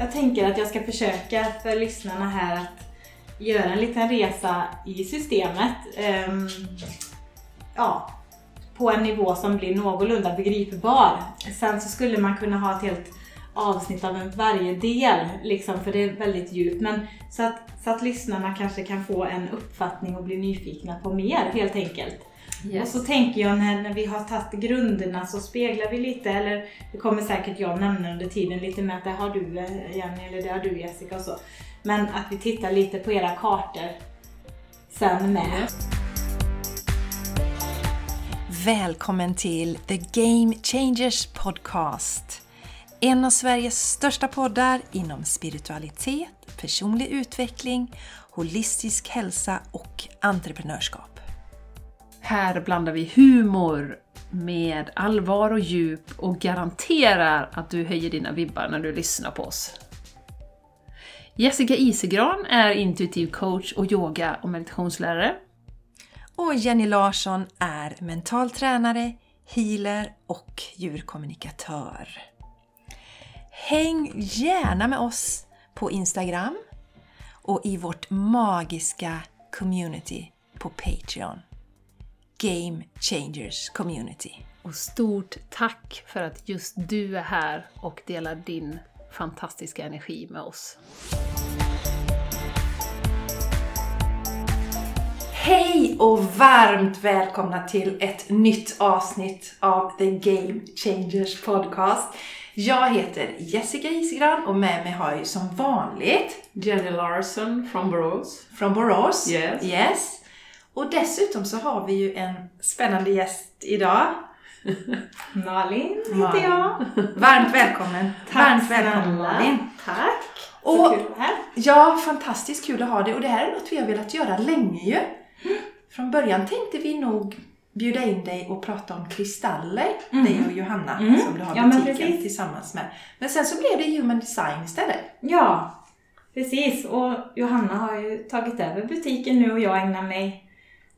jag tänker att jag ska försöka för lyssnarna här att göra en liten resa i systemet. Um, ja, på en nivå som blir någorlunda begripbar. Sen så skulle man kunna ha ett helt avsnitt av en varje del, liksom, för det är väldigt djupt. Men så att, så att lyssnarna kanske kan få en uppfattning och bli nyfikna på mer helt enkelt. Yes. Och så tänker jag när, när vi har tagit grunderna så speglar vi lite, eller det kommer säkert jag nämna under tiden lite med att det har du eh, Jenny eller det har du Jessica och så. Men att vi tittar lite på era kartor sen med. Yes. Välkommen till The Game Changers Podcast. En av Sveriges största poddar inom spiritualitet, personlig utveckling, holistisk hälsa och entreprenörskap. Här blandar vi humor med allvar och djup och garanterar att du höjer dina vibbar när du lyssnar på oss. Jessica Isegran är intuitiv coach och yoga och meditationslärare. Och Jenny Larsson är mental tränare, healer och djurkommunikatör. Häng gärna med oss på Instagram och i vårt magiska community på Patreon. Game Changers Community. Och stort tack för att just du är här och delar din fantastiska energi med oss. Hej och varmt välkomna till ett nytt avsnitt av The Game Changers Podcast. Jag heter Jessica Isegran och med mig har jag som vanligt Jenny Larsson från Borås. Från Borås? Yes. yes. Och dessutom så har vi ju en spännande gäst idag. Malin heter jag. Varmt välkommen. Tack Varmt välkommen Malin. Tack. Och, så kul här. Ja, fantastiskt kul att ha dig. Och det här är något vi har velat göra länge ju. Från början tänkte vi nog bjuda in dig och prata om kristaller, mm. dig och Johanna mm. som du har ja, butiken tillsammans med. Men sen så blev det Human Design istället. Ja, precis. Och Johanna har ju tagit över butiken nu och jag ägnar mig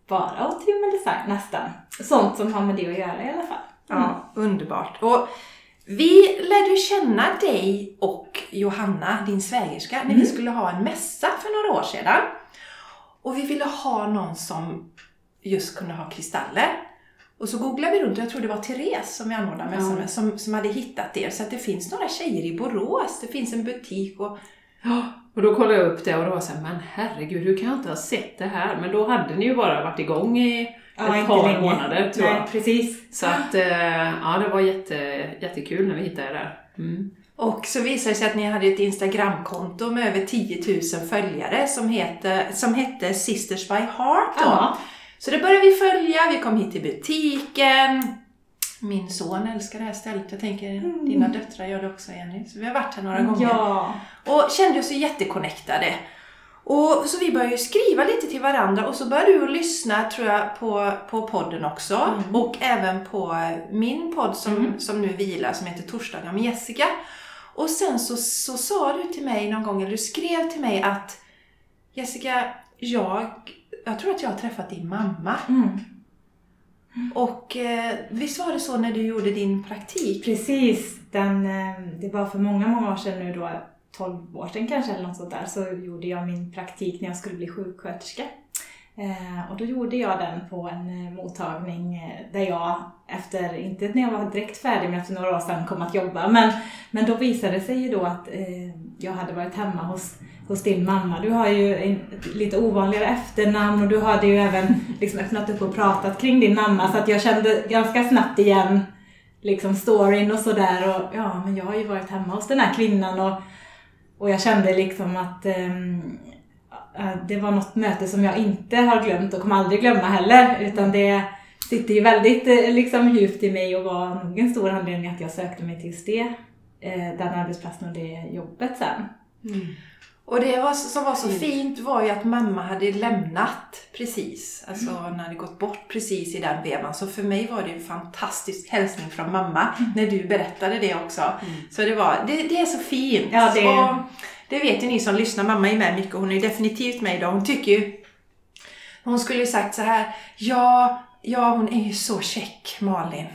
bara åt Human Design nästan. Sånt som har med det att göra i alla fall. Mm. Ja, underbart. Och vi lärde känna dig och Johanna, din svägerska, när vi mm. skulle ha en mässa för några år sedan. Och vi ville ha någon som just kunde ha kristaller. Och så googlade vi runt och jag tror det var Therese som vi anordnade mässan ja. med som, som hade hittat er. Så att det finns några tjejer i Borås. Det finns en butik och och då kollade jag upp det och då var så här, men herregud, hur kan jag inte ha sett det här? Men då hade ni ju bara varit igång i ja, ett par månader tror Nej, jag. precis. Så att, eh, ja det var jätte, jättekul när vi hittade det där. Mm. Och så visade det sig att ni hade ett Instagramkonto med över 10 000 följare som, heter, som hette Sisters by Heart. Då. Ja. Så det började vi följa, vi kom hit till butiken. Min son älskar det här stället. Jag tänker mm. dina döttrar gör det också Jenny. Så vi har varit här några gånger. Ja. Och kände oss jättekonnectade. Och så vi började skriva lite till varandra och så började du lyssna tror jag på, på podden också. Mm. Och även på min podd som, mm. som nu vilar som heter Torsdagar med Jessica. Och sen så, så sa du till mig någon gång, eller du skrev till mig att Jessica, jag, jag tror att jag har träffat din mamma. Mm. Och eh, visst var det så när du gjorde din praktik? Precis. Den, eh, det var för många, många år sedan nu då, 12 år sedan kanske eller något sånt där, så gjorde jag min praktik när jag skulle bli sjuksköterska. Eh, och då gjorde jag den på en eh, mottagning eh, där jag efter, inte när jag var direkt färdig men efter några år sedan kom att jobba. Men, men då visade det sig ju då att eh, jag hade varit hemma hos, hos din mamma. Du har ju en, ett lite ovanligare efternamn och du hade ju även liksom öppnat upp och pratat kring din mamma så att jag kände ganska snabbt igen liksom storyn och sådär och ja men jag har ju varit hemma hos den här kvinnan och, och jag kände liksom att um, det var något möte som jag inte har glömt och kommer aldrig glömma heller. Utan det sitter ju väldigt eh, liksom, djupt i mig och var nog en stor anledning att jag sökte mig till just det, eh, den arbetsplatsen och det jobbet sen. Mm. Och det var, som var så mm. fint var ju att mamma hade lämnat precis, alltså mm. hon hade gått bort precis i den vevan. Så för mig var det en fantastisk hälsning från mamma mm. när du berättade det också. Mm. Så det var, det, det, är så fint. Ja, det... Och, det vet ju ni som lyssnar, mamma är med mycket hon är definitivt med idag. Hon tycker ju... Hon skulle ju sagt så här, ja, ja hon är ju så check Malin.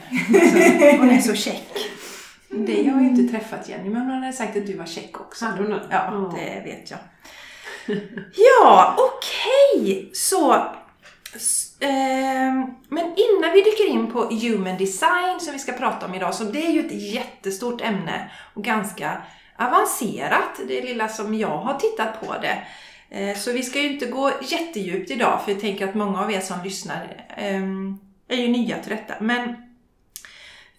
Hon är så check. Dig har jag inte träffat Jenny, men hon hade sagt att du var check också. Hade hon det? Ja, det vet jag. Ja, okej! Så... s- ehm, men innan vi dyker in på human design som vi ska prata om idag, så det är ju ett jättestort ämne och ganska avancerat, det lilla som jag har tittat på det. Eh, Så vi ska ju inte gå jättedjupt idag, för jag tänker att många av er som lyssnar ehm, är ju nya till detta. Men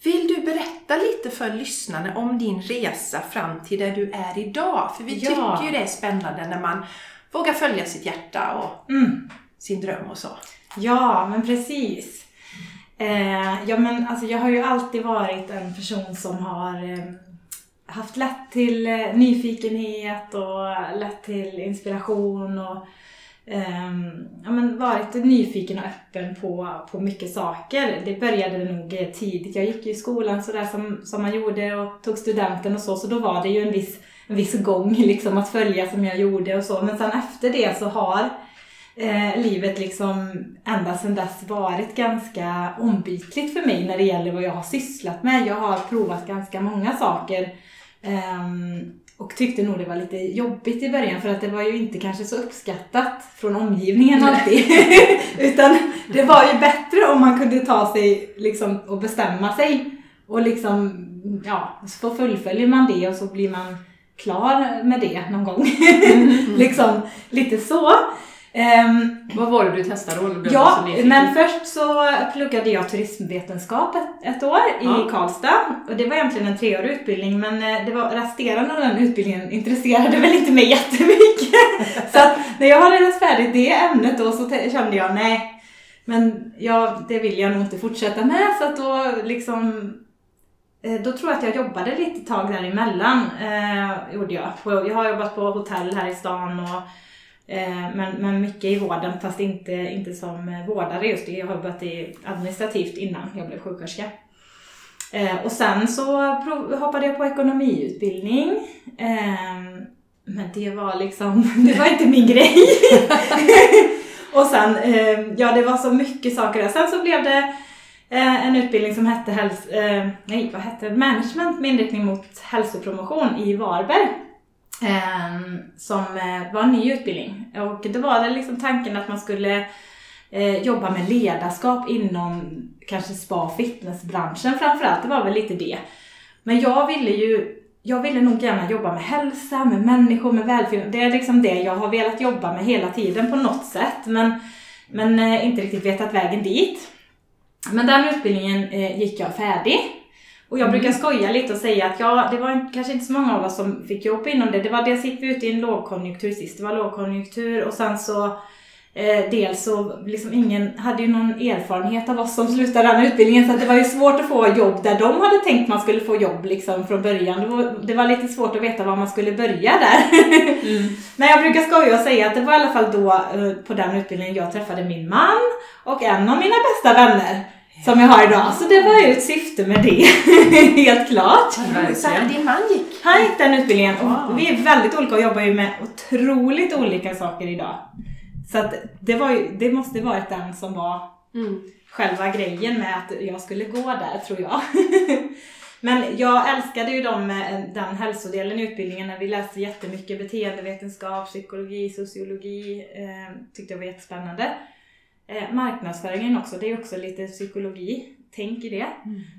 vill du berätta lite för lyssnarna om din resa fram till där du är idag? För vi Ja. tycker ju det är spännande när man vågar följa sitt hjärta och Mm. sin dröm och så. Ja, men precis. Eh, ja, men alltså jag har ju alltid varit en person som har eh, haft lätt till eh, nyfikenhet och lätt till inspiration och Ehm, ja, men varit nyfiken och öppen på, på mycket saker. Det började nog eh, tidigt. Jag gick ju i skolan sådär som, som man gjorde och tog studenten och så, så då var det ju en viss, en viss gång liksom att följa som jag gjorde och så. Men sen efter det så har eh, livet liksom ända sedan dess varit ganska ombytligt för mig när det gäller vad jag har sysslat med. Jag har provat ganska många saker ehm, och tyckte nog det var lite jobbigt i början för att det var ju inte kanske så uppskattat från omgivningen alltid. Utan det var ju bättre om man kunde ta sig liksom och bestämma sig och liksom, ja, så fullföljer man det och så blir man klar med det någon gång. liksom lite så. Ehm, Vad var det du testade då? Jag Ja, så nyfiken. men först så pluggade jag turismvetenskap ett, ett år Ja. i Karlstad. Och det var egentligen en treårig utbildning men eh, det var resterande av den utbildningen intresserade väl inte mig jättemycket. så att när jag hade läst färdigt det ämnet då så kände jag nej, men ja, det vill jag nog inte fortsätta med. Så att då liksom eh, då tror jag att jag jobbade lite tag däremellan. Eh, gjorde jag. Jag har jobbat på hotell här i stan och Eh, men, men mycket i vården fast inte, inte som vårdare just det. Jag har jobbat i administrativt innan jag blev sjuksköterska. Eh, och sen så hoppade jag på ekonomiutbildning. Ehm, men det var liksom, det var inte min grej. och sen, ehm, ja det var så mycket saker där. Sen så blev det eh, en utbildning som hette hälso, nej, vad hette det? Management med inriktning mot hälsopromotion i Varberg. Ehm, som eh, var en ny utbildning. Och det var det liksom tanken att man skulle eh, jobba med ledarskap inom kanske spa och fitnessbranschen framförallt. Det var väl lite det. Men jag ville ju jag ville nog gärna jobba med hälsa, med människor, med välfärd. Det är liksom det jag har velat jobba med hela tiden på något sätt. Men, men eh, inte riktigt vetat vägen dit. Men den utbildningen eh, gick jag färdig. Och jag brukar skoja lite och säga att ja, det var kanske inte så många av oss som fick jobb inom det. Det var dels gick vi ut i en lågkonjunktur sist. Det var lågkonjunktur och sen så eh, dels så liksom ingen hade ju någon erfarenhet av oss som slutade den utbildningen så att det var ju svårt att få jobb där de hade tänkt man skulle få jobb liksom från början. Det var, det var lite svårt att veta var man skulle börja där. Men jag brukar skoja och säga att det var i alla fall då eh, på den utbildningen jag träffade min man och en av mina bästa vänner som jag har idag. Så det var ju ett syfte med det, helt klart. Så din man gick? Han gick den utbildningen och vi är väldigt olika och jobbar ju med otroligt olika saker idag. Så att det, var ju, det måste varit den som var Mm. själva grejen med att jag skulle gå där, tror jag. Men jag älskade ju de, eh, den hälsodelen i utbildningen när vi läste jättemycket beteendevetenskap, psykologi, sociologi. Eh, tyckte jag var jättespännande. Eh, marknadsföringen också, det är också lite psykologi. Tänk i det.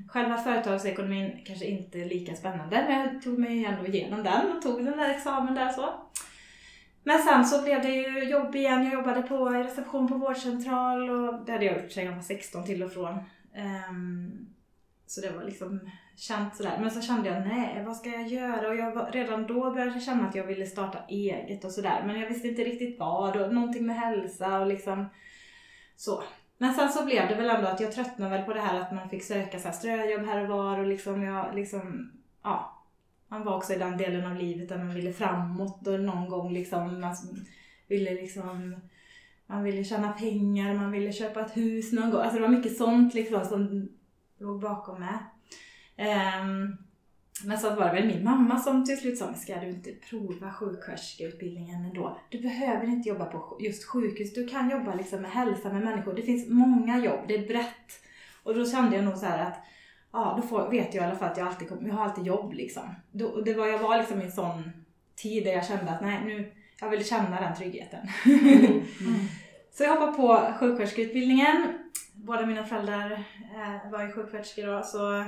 Själva företagsekonomin kanske inte lika spännande men jag tog mig ändå igenom den och tog den där examen där så. Men sen så blev det ju jobb igen. Jag jobbade på i reception på vårdcentral och det hade jag gjort sedan jag var 16 till och från. Ehm, så det var liksom känt sådär. Men så kände jag, nej vad ska jag göra? Och jag var, redan då började jag känna att jag ville starta eget och sådär. Men jag visste inte riktigt vad och någonting med hälsa och liksom så. Men sen så blev det väl ändå att jag tröttnade väl på det här att man fick söka så här ströjobb här och var och liksom jag liksom, ja. Man var också i den delen av livet där man ville framåt och någon gång liksom man ville liksom man ville tjäna pengar, man ville köpa ett hus någon gång. Alltså det var mycket sånt liksom som låg bakom med. Um, men så var det väl min mamma som till slut sa, "Men ska du inte prova sjuksköterskeutbildningen ändå? Du behöver inte jobba på just sjukhus, du kan jobba liksom med hälsa med människor. Det finns många jobb, det är brett. Och då kände jag nog så att ja, då får, vet jag i alla fall att jag alltid kommer, jag har alltid jobb liksom. Då, det var, jag var liksom i en sån tid där jag kände att nej, nu, jag vill känna den tryggheten. Mm. Så jag hoppade på sjuksköterskeutbildningen. Båda mina föräldrar eh, var ju sjuksköterskor då, så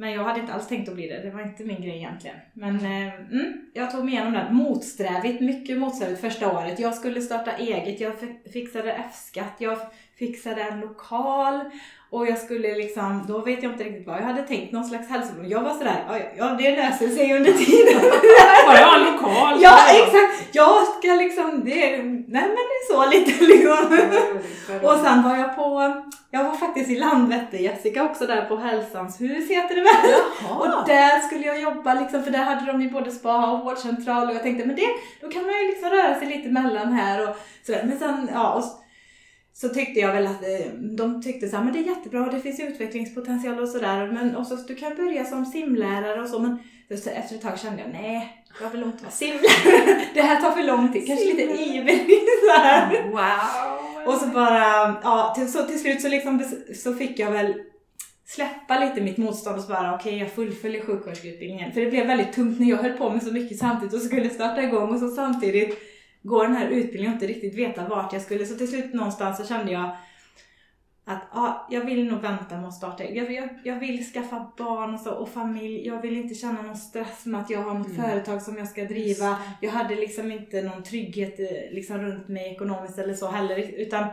men jag hade inte alls tänkt att bli det, det var inte min grej egentligen. Men eh, mm, jag tog mig igenom den motsträvigt, mycket motsträvigt första året. Jag skulle starta eget, jag fixade F-skatt, jag fixade en lokal och jag skulle liksom, då vet jag inte riktigt vad jag hade tänkt, någon slags hälsovård. Jag var sådär, ja, det löser sig under tiden. Bara jag har en lokal. Ja exakt, jag ska liksom, det, nej men det är så lite liksom. Och sen var jag på, jag var faktiskt i Landvetter Jessica också där på Hälsans hus heter det väl. Och där skulle jag jobba liksom, för där hade de ju både spa och vårdcentral och jag tänkte men det, då kan man ju liksom röra sig lite mellan här och sådär. Men sen, ja, och, så tyckte jag väl att eh, de tyckte så här, men det är jättebra, det finns utvecklingspotential och sådär. Men och så, du kan börja som simlärare och så. Men efter ett tag kände jag, nej, jag vill inte vara simlärare. det här tar för lång tid. Kanske lite ivrig så Wow! Och så bara, ja, till, så till slut så, liksom, så fick jag väl släppa lite mitt motstånd och så bara okej okay, jag fullföljer sjuksköterskeutbildningen. För det blev väldigt tungt när jag höll på med så mycket samtidigt och skulle starta igång och så samtidigt gå den här utbildningen och inte riktigt veta vart jag skulle. Så till slut någonstans så kände jag att ja, jag vill nog vänta med att starta. Jag, jag, jag vill skaffa barn och, så, och familj. Jag vill inte känna någon stress med att jag har något mm. företag som jag ska driva. Jag hade liksom inte någon trygghet eh, liksom runt mig ekonomiskt eller så heller. Utan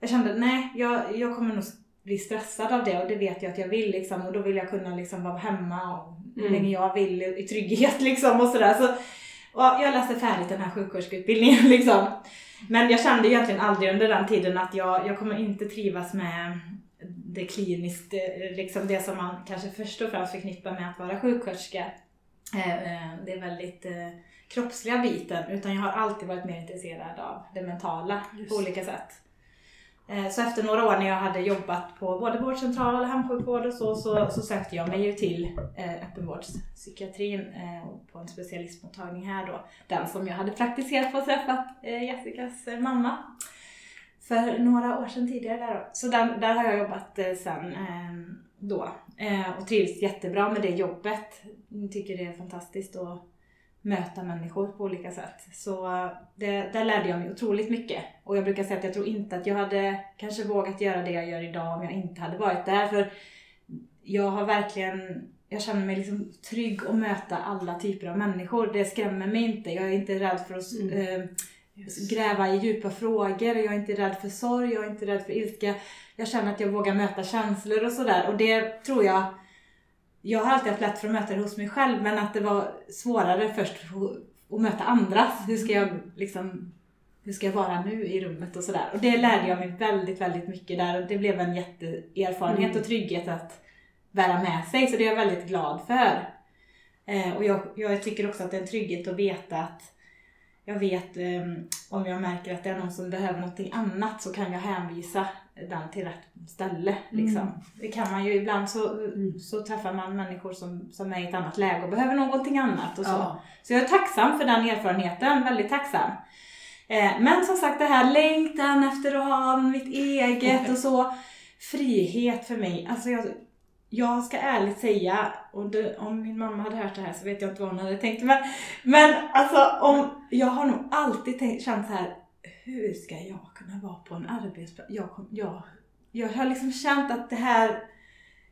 jag kände nej, jag, jag kommer nog bli stressad av det och det vet jag att jag vill liksom. Och då vill jag kunna liksom vara hemma och hur mm. länge jag vill i trygghet liksom och sådär. Så, och jag läste färdigt den här sjuksköterskeutbildningen liksom. Men jag kände egentligen aldrig under den tiden att jag, jag kommer inte trivas med det kliniskt, eh, liksom det som man kanske först och främst förknippar med att vara sjuksköterska. Eh, eh, det är väldigt kroppsliga biten, utan jag har alltid varit mer intresserad av det mentala Just. på olika sätt. Eh, så efter några år när jag hade jobbat på både vårdcentral och hemsjukvård och så, så, så sökte jag mig ju till eh, öppenvårdspsykiatrin eh, på en specialistmottagning här då. Den som jag hade praktiserat på och träffat Jessicas mamma för några år sedan tidigare. Där, så den, där har jag jobbat sen då och trivs jättebra med det jobbet. Jag tycker det är fantastiskt att möta människor på olika sätt. Så det, där lärde jag mig otroligt mycket. Och jag brukar säga att jag tror inte att jag hade kanske vågat göra det jag gör idag om jag inte hade varit där. För jag har verkligen, jag känner mig liksom trygg att möta alla typer av människor. Det skrämmer mig inte. Jag är inte rädd för att mm. eh, gräva i djupa frågor. Jag är inte rädd för sorg, jag är inte rädd för ilska. Jag känner att jag vågar möta känslor och sådär. Och det tror jag jag har alltid haft lätt för att möta det hos mig själv men att det var svårare först att möta andra. Hur ska jag liksom hur ska jag vara nu i rummet och sådär. Och det lärde jag mig väldigt, väldigt mycket där och det blev en jätteerfarenhet mm. och trygghet att bära med sig. Så det är jag väldigt glad för. Eh, och jag, jag, tycker också att det är en trygghet att veta att jag vet eh, om jag märker att det är någon som behöver någonting annat så kan jag hänvisa den till rätt ställe. Liksom. Mm. Det kan man ju ibland så, mm. så träffar man människor som, som är i ett annat läge och behöver någonting annat. Och så. Ja. så jag är tacksam för den erfarenheten, väldigt tacksam. Eh, men som sagt det här längtan efter att ha mitt eget och så. Frihet för mig. Alltså jag, jag ska ärligt säga, och det, om min mamma hade hört det här så vet jag inte vad hon hade tänkt. Men, men alltså om, jag har nog alltid tänkt, känt så här hur ska jag kunna vara på en arbetsplats? Jag, jag, jag har liksom känt att det här,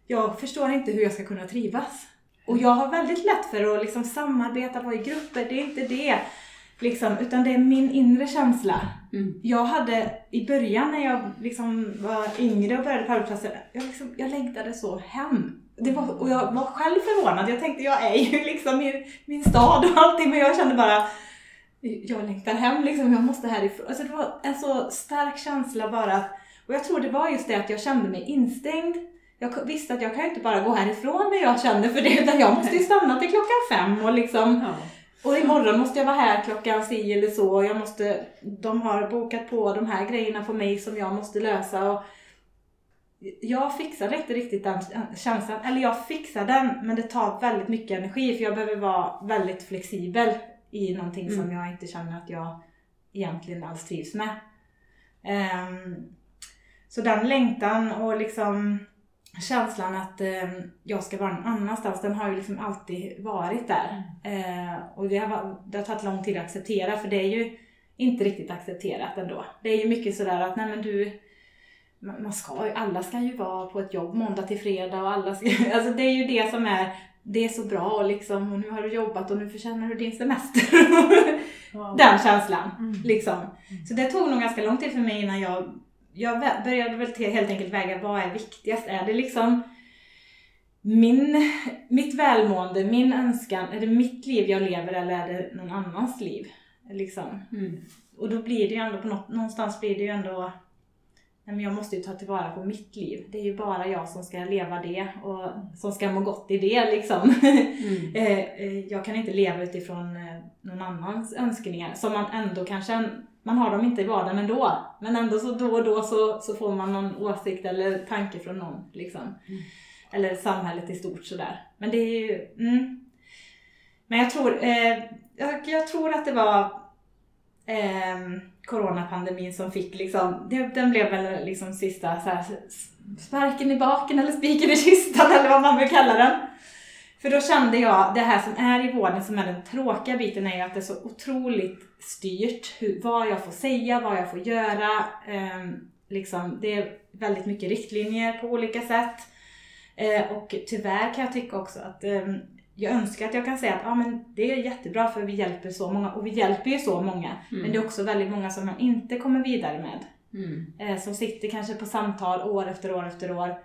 jag förstår inte hur jag ska kunna trivas. Och jag har väldigt lätt för att liksom samarbeta, vara i grupper, det är inte det. Liksom, utan det är min inre känsla. Mm. Jag hade i början när jag liksom var yngre och började på arbetsplatsen, jag, liksom, jag längtade så hem. Det var, och jag var själv förvånad. Jag tänkte, jag är ju liksom i min stad och allting, men jag kände bara, jag längtar hem liksom, jag måste härifrån. Alltså det var en så stark känsla bara att, och jag tror det var just det att jag kände mig instängd. Jag visste att jag kan inte bara gå härifrån när jag kände för det, utan jag måste ju stanna till klockan fem och liksom ja. Och imorgon måste jag vara här klockan si eller så. Och jag måste, de har bokat på de här grejerna på mig som jag måste lösa. Och jag fixar inte riktigt den känslan. Eller jag fixar den, men det tar väldigt mycket energi för jag behöver vara väldigt flexibel i någonting mm. som jag inte känner att jag egentligen alls trivs med. Um, så den längtan och liksom känslan att eh, jag ska vara någon annanstans, den har ju liksom alltid varit där. Eh, och det har, det har tagit lång tid att acceptera för det är ju inte riktigt accepterat ändå. Det är ju mycket sådär att, nej men du, man ska, alla ska ju vara på ett jobb måndag till fredag och alla ska, alltså det är ju det som är, det är så bra liksom och nu har du jobbat och nu förtjänar du din semester. Wow. Den känslan. Mm. Liksom. Mm. Så det tog nog ganska lång tid för mig innan jag, jag började väl till helt enkelt väga vad är viktigast? Är det liksom min, mitt välmående, min önskan, är det mitt liv jag lever eller är det någon annans liv? Liksom. Mm. Och då blir det ju ändå på något, någonstans blir det ju ändå men jag måste ju ta tillvara på mitt liv. Det är ju bara jag som ska leva det och som ska må gott i det liksom. Mm. Eh, eh, jag kan inte leva utifrån eh, någon annans önskningar som man ändå kanske, man har dem inte i vardagen ändå. Men ändå så då och då så, så får man någon åsikt eller tanke från någon liksom. Mm. Eller samhället i stort sådär. Men det är ju, mm. Men jag tror, eh, jag, jag tror att det var eh, coronapandemin som fick liksom, det, den blev väl liksom sista så här, sparken i baken eller spiken i kistan eller vad man vill kalla den. För då kände jag, det här som är i vården som är den tråkiga biten är ju att det är så otroligt styrt hur, vad jag får säga, vad jag får göra. Eh, liksom, det är väldigt mycket riktlinjer på olika sätt. Eh, och tyvärr kan jag tycka också att eh, jag önskar att jag kan säga att ah, men det är jättebra för vi hjälper så många och vi hjälper ju så många. Mm. Men det är också väldigt många som man inte kommer vidare med. Mm. Eh, som sitter kanske på samtal år efter år efter år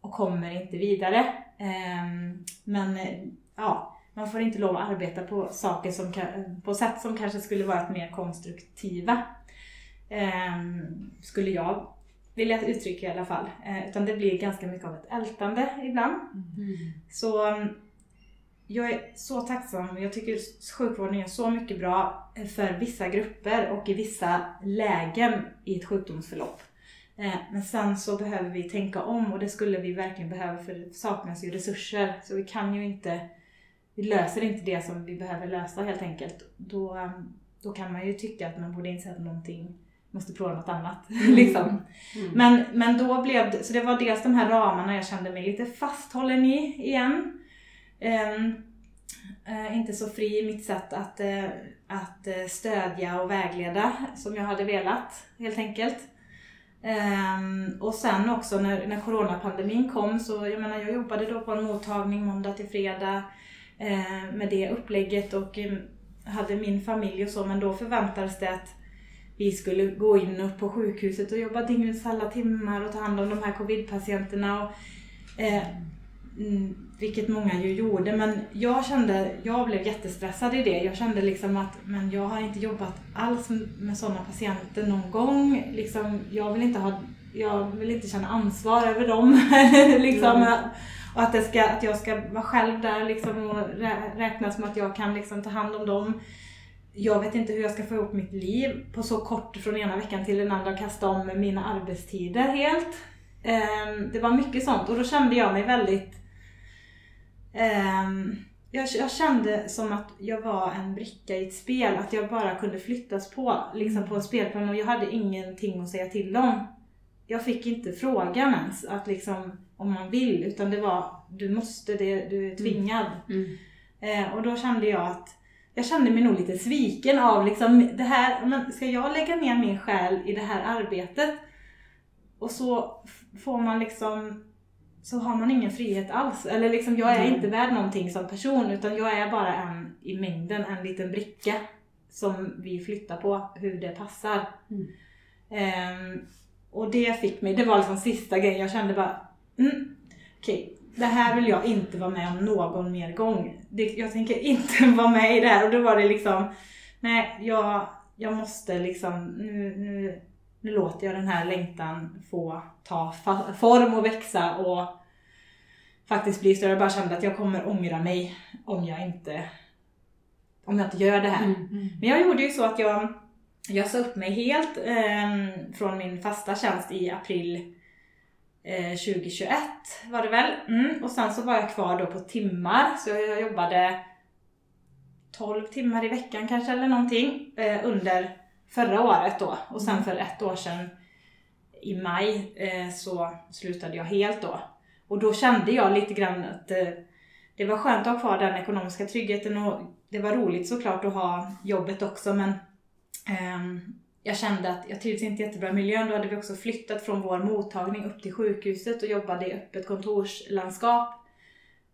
och kommer inte vidare. Eh, men eh, ja, man får inte lov att arbeta på saker som på sätt som kanske skulle vara mer konstruktiva. Ehm, skulle jag vilja uttrycka i alla fall. Eh, utan det blir ganska mycket av ett ältande ibland. Mm. Så jag är så tacksam. Jag tycker sjukvården är så mycket bra för vissa grupper och i vissa lägen i ett sjukdomsförlopp. Eh, men sen så behöver vi tänka om och det skulle vi verkligen behöva för det saknas ju resurser. Så vi kan ju inte, vi löser inte det som vi behöver lösa helt enkelt. Då, eh, då kan man ju tycka att man borde inse att någonting måste prova något annat. Mm. liksom. Mm. Men, men då blev det, så det var dels de här ramarna jag kände mig lite fasthållen i igen. Ehm, eh, inte så fri i mitt sätt att, eh, att eh, stödja och vägleda som jag hade velat helt enkelt. Ehm, och sen också när, när coronapandemin kom så, jag menar jag jobbade då på en mottagning måndag till fredag med det upplägget och hade min familj och så men då förväntades det att vi skulle gå in upp på sjukhuset och jobba dygnets alla timmar och ta hand om de här covidpatienterna. Och, eh, mm, vilket många ju gjorde. Men jag kände, jag blev jättestressad i det. Jag kände liksom att men jag har inte jobbat alls med sådana patienter någon gång. Liksom, jag, vill inte ha, jag vill inte känna ansvar över dem. liksom, mm. Och att, ska, att jag ska vara själv där liksom, och räkna som att jag kan liksom, ta hand om dem. Jag vet inte hur jag ska få ihop mitt liv på så kort från ena veckan till den andra och kasta om mina arbetstider helt. Um, det var mycket sånt och då kände jag mig väldigt jag, jag, kände som att jag var en bricka i ett spel, att jag bara kunde flyttas på, liksom på spelplanen och jag hade ingenting att säga till om. Jag fick inte frågan ens att liksom, om man vill, utan det var du måste, det, du är mm. tvingad. Mm. Mm. Eh, och då kände jag att jag kände mig nog lite sviken av liksom det här, men ska jag lägga ner min själ i det här arbetet? Och så får man liksom så har man ingen frihet alls. Eller liksom, jag är mm. inte värd någonting som person utan jag är bara en i mängden, en liten bricka som vi flyttar på hur det passar. Mm. Um, och det fick mig, det var liksom sista grejen, jag kände bara mm, okej, okay, det här vill jag inte vara med om någon mer gång. Det, jag tänker inte vara med i det här. Och då var det liksom, nej, jag, jag måste liksom, nu, nu nu låter jag den här längtan få ta form och växa och faktiskt bli större. Jag bara kände att jag kommer ångra mig om jag inte, om jag inte gör det här. Mm, mm. Men jag gjorde ju så att jag, jag sa upp mig helt eh, från min fasta tjänst i april eh, 2021 var det väl. Mm. Och sen så var jag kvar då på timmar, så jag jobbade 12 timmar i veckan kanske eller någonting eh, under förra året då. Och sen mm. för ett år sedan i maj eh, så slutade jag helt då. Och då kände jag lite grann att eh, det var skönt att ha kvar den ekonomiska tryggheten och det var roligt såklart att ha jobbet också men ehm, jag kände att jag trivdes inte jättebra i miljön. Då hade vi också flyttat från vår mottagning upp till sjukhuset och jobbade i öppet kontorslandskap.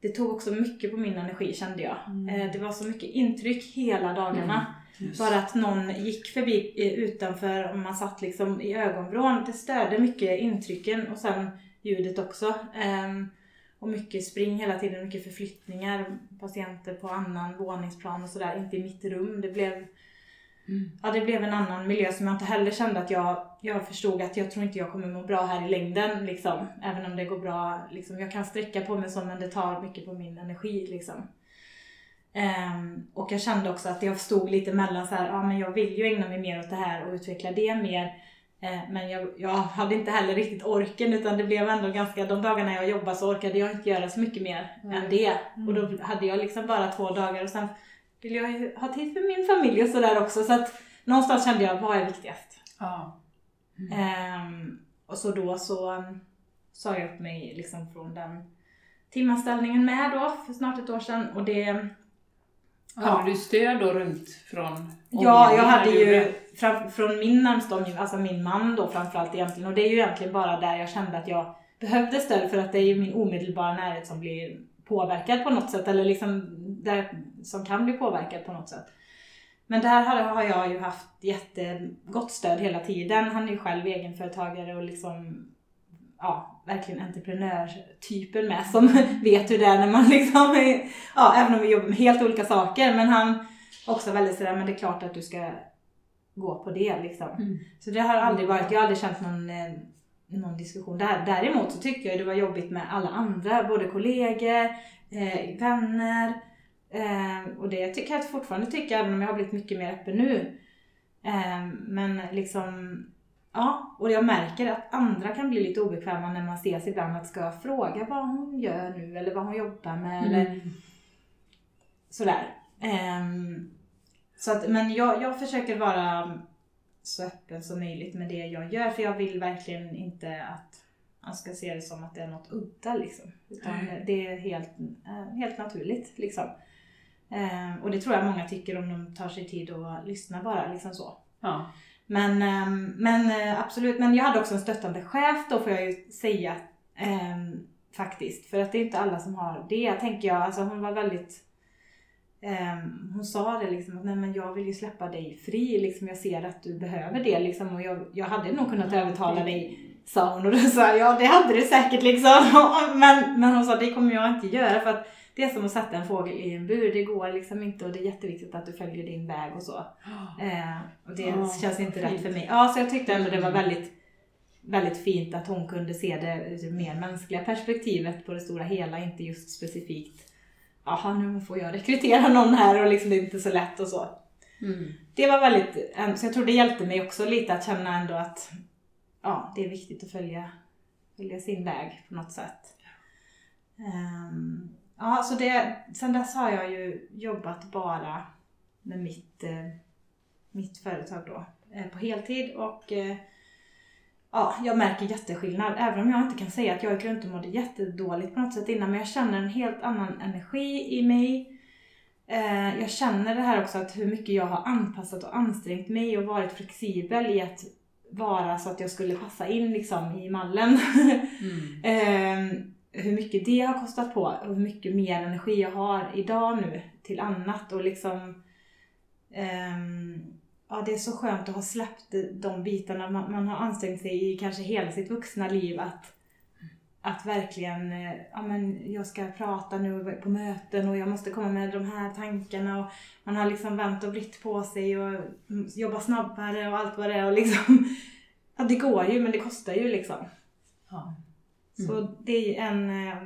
Det tog också mycket på min energi kände jag. Eh, Det var så mycket intryck hela dagarna. Bara att någon gick förbi eh, utanför och man satt liksom i ögonvrån. Det störde mycket intrycken och sen ljudet också. Ehm, och mycket spring hela tiden, mycket förflyttningar. Patienter på annan våningsplan och sådär, inte i mitt rum. Det blev, ja, det blev en annan miljö som jag inte heller kände att jag, jag förstod att jag tror inte jag kommer må bra här i längden. Liksom. Även om det går bra. Liksom. Jag kan sträcka på mig så men det tar mycket på min energi. Liksom. Ehm, och jag kände också att jag stod lite mellan så här, ja men jag vill ju ägna mig mer åt det här och utveckla det mer. Eh, men jag, jag hade inte heller riktigt orken utan det blev ändå ganska, de dagarna jag jobbade så orkade jag inte göra så mycket mer än det. Och då hade jag liksom bara två dagar och sen ville jag ju ha tid för min familj och sådär också. Så att någonstans kände jag, vad är viktigast? Ja. Ehm, och så då så um, sa jag upp mig liksom från den timanställningen med då för snart ett år sedan och det Hade du stöd då runt från Ja, jag hade ju fram, från min närmsta omgivning, alltså min man då framförallt egentligen. Och det är ju egentligen bara där jag kände att jag behövde stöd för att det är ju min omedelbara närhet som blir påverkad på något sätt. Eller liksom där, som kan bli påverkad på något sätt. Men där har jag ju haft jättegott stöd hela tiden. Han är ju själv egenföretagare och liksom ja, verkligen entreprenörtypen med som vet hur det är när man liksom, är- ja även om vi jobbar med helt olika saker. Men han också väldigt sådär, men det är klart att du ska gå på det liksom. Mm. Så det har aldrig varit, jag har aldrig känt någon, eh, någon diskussion där. Däremot så tyckte jag det var jobbigt med alla andra, både kollegor, eh, vänner. Eh, och det tycker jag fortfarande tycker, även om jag har blivit mycket mer öppen nu. Eh, men liksom, ja, och jag märker att andra kan bli lite obekväma när man ses ibland att ska jag fråga vad hon gör nu eller vad hon jobbar med eller Mm. sådär. Ehm, så att, men jag, jag försöker vara så öppen som möjligt med det jag gör för jag vill verkligen inte att man ska se det som att det är något udda liksom. Utan det är helt, eh, helt naturligt liksom. Ehm, och det tror jag många tycker om de tar sig tid att lyssna bara liksom så. Ja. Men, ehm, men eh, absolut, men jag hade också en stöttande chef då får jag ju säga ehm, faktiskt. För att det är inte alla som har det tänker jag. Alltså hon var väldigt ehm, hon sa det liksom att nej men jag vill ju släppa dig fri liksom. Jag ser att du behöver det liksom. Och jag, jag hade nog kunnat övertala dig sa hon och då sa jag ja det hade du säkert liksom. men, men hon sa det kommer jag inte göra för att det är som att sätta en fågel i en bur. Det går liksom inte och det är jätteviktigt att du följer din väg och så. Eh, och det Ja, känns inte rätt för mig. Ja, så jag tyckte ändå det var väldigt, väldigt fint att hon kunde se det ur det mer mänskliga perspektivet på det stora hela, inte just specifikt Jaha, nu får jag rekrytera någon här och liksom det är inte så lätt och så. Mm. Det var väldigt, eh, så jag tror det hjälpte mig också lite att känna ändå att ja, det är viktigt att följa, följa sin väg på något sätt. Ehm, ja, så det, sen dess har jag ju jobbat bara med mitt, eh, mitt företag då eh, på heltid och eh, ja, jag märker jätteskillnad. Även om jag inte kan säga att jag runt och mådde jättedåligt på något sätt innan men jag känner en helt annan energi i mig. Jag känner det här också att hur mycket jag har anpassat och ansträngt mig och varit flexibel i att vara så att jag skulle passa in liksom i mallen. Mm. Hur mycket det har kostat på och hur mycket mer energi jag har idag nu till annat och liksom um, Ja, det är så skönt att ha släppt de bitarna. Man, man har ansträngt sig i kanske hela sitt vuxna liv att, att verkligen, eh, ja men jag ska prata nu på möten och jag måste komma med de här tankarna och man har liksom vänt och vritt på sig och jobbat snabbare och allt vad det är och liksom, ja det går ju men det kostar ju liksom. Ja. Så det är en eh,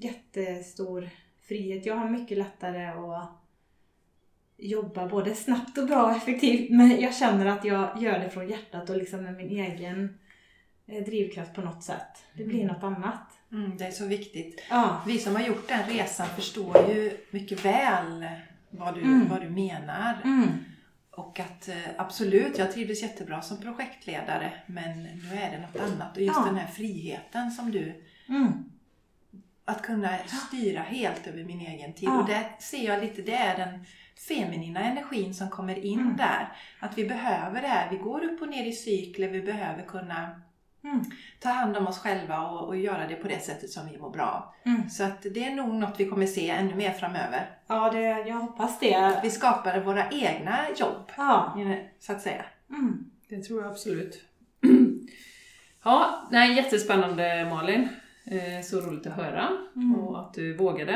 jättestor frihet. Jag har mycket lättare att jobba både snabbt och bra och effektivt men jag känner att jag gör det från hjärtat och liksom med min egen eh, drivkraft på något sätt. Det blir något annat. Mm, det är så viktigt. Ja. Vi som har gjort den resan förstår ju mycket väl vad du, Mm. vad du menar. Mm. Och att eh, absolut, jag trivdes jättebra som projektledare men nu är det något annat. Och just Ja. den här friheten som du Mm. att kunna styra helt över min egen tid. Ja. Och det ser jag lite, det är den feminina energin som kommer in Mm. där. Att vi behöver det här. Vi går upp och ner i cykler, vi behöver kunna Mm. ta hand om oss själva och, och göra det på det sättet som vi mår bra av. Mm. Så att det är nog något vi kommer se ännu mer framöver. Ja, det, jag hoppas det. Vi skapar våra egna jobb, Ja. så att säga. Mm. Det tror jag absolut. ja, nej, jättespännande Malin. Eh, Så roligt att höra Mm. och att du vågade.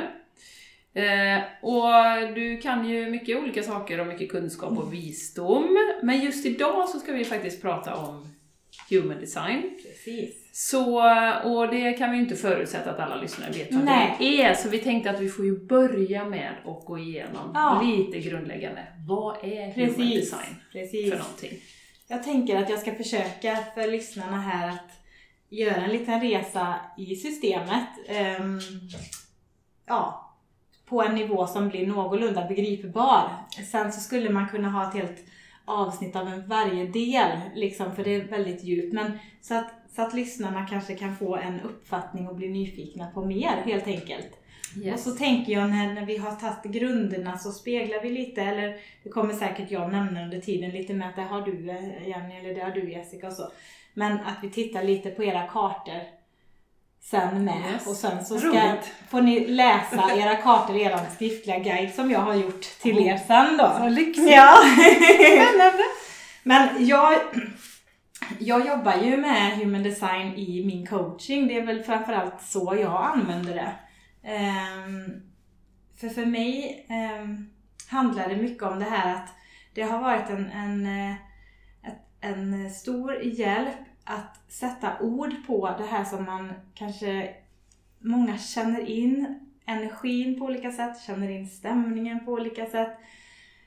Eh, och du kan ju mycket olika saker och mycket kunskap och visdom. Men just idag så ska vi faktiskt prata om human design. Precis. Så, och det kan vi ju inte förutsätta att alla lyssnare vet vad Nej. det är, så vi tänkte att vi får ju börja med att gå igenom Ja. lite grundläggande. Vad är human Precis. design Precis. för någonting? Jag tänker att jag ska försöka för lyssnarna här att göra en liten resa i systemet. ehm, ja, på en nivå som blir någorlunda begripbar. Sen så skulle man kunna ha ett helt avsnitt av en varje del, liksom, för det är väldigt djupt. Men så att, så att lyssnarna kanske kan få en uppfattning och bli nyfikna på mer, helt enkelt. Och så tänker jag när, när vi har tagit grunderna så speglar vi lite, eller det kommer säkert jag nämna under tiden lite med att det har du eh, Jenny eller det har du Jessica och så. Men att vi tittar lite på era kartor sen med. Yes. Och sen så ska, Roligt. får ni läsa era kartor i er skriftliga guide som jag har gjort till er sen då. Så lyxigt! Ja. Spännande! Men jag, jag jobbar ju med human design i min coaching. Det är väl framförallt så jag använder det. Ehm, för för mig ehm, handlar det mycket om det här att det har varit en, en, eh, en stor hjälp att sätta ord på det här som man kanske många känner in energin på olika sätt, känner in stämningen på olika sätt.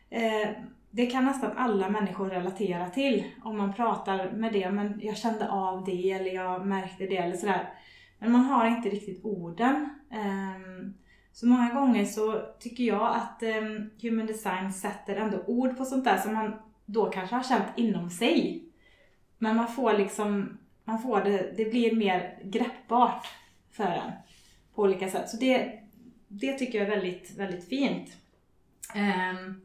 Eh, det kan nästan alla människor relatera till om man pratar med det, men jag kände av det eller jag märkte det eller sådär. Men man har inte riktigt orden. Ehm, så många gånger så tycker jag att ehm, human design sätter ändå ord på sånt där som man då kanske har känt inom sig. Men man får liksom, man får det, det blir mer greppbart för en på olika sätt. Så det, det tycker jag är väldigt, väldigt fint. Um,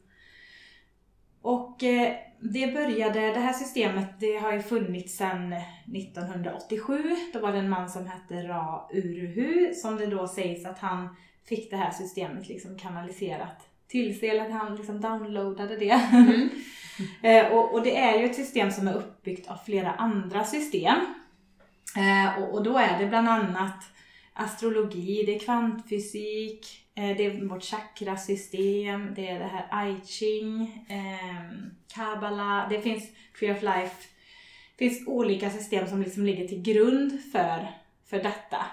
och eh, det började, det här systemet det har ju funnits sedan 1987. Då var det en man som hette Ra Uruhu som det då sägs att han fick det här systemet liksom kanaliserat till sig, eller att han liksom downloadade det. Eh, och, och det är ju ett system som är uppbyggt av flera andra system. Eh, och, och då är det bland annat astrologi, det är kvantfysik, eh, det är vårt chakrasystem, det är det här I Ching, eh, Kabbala, det finns Tree of Life. Det finns olika system som liksom ligger till grund för, för detta.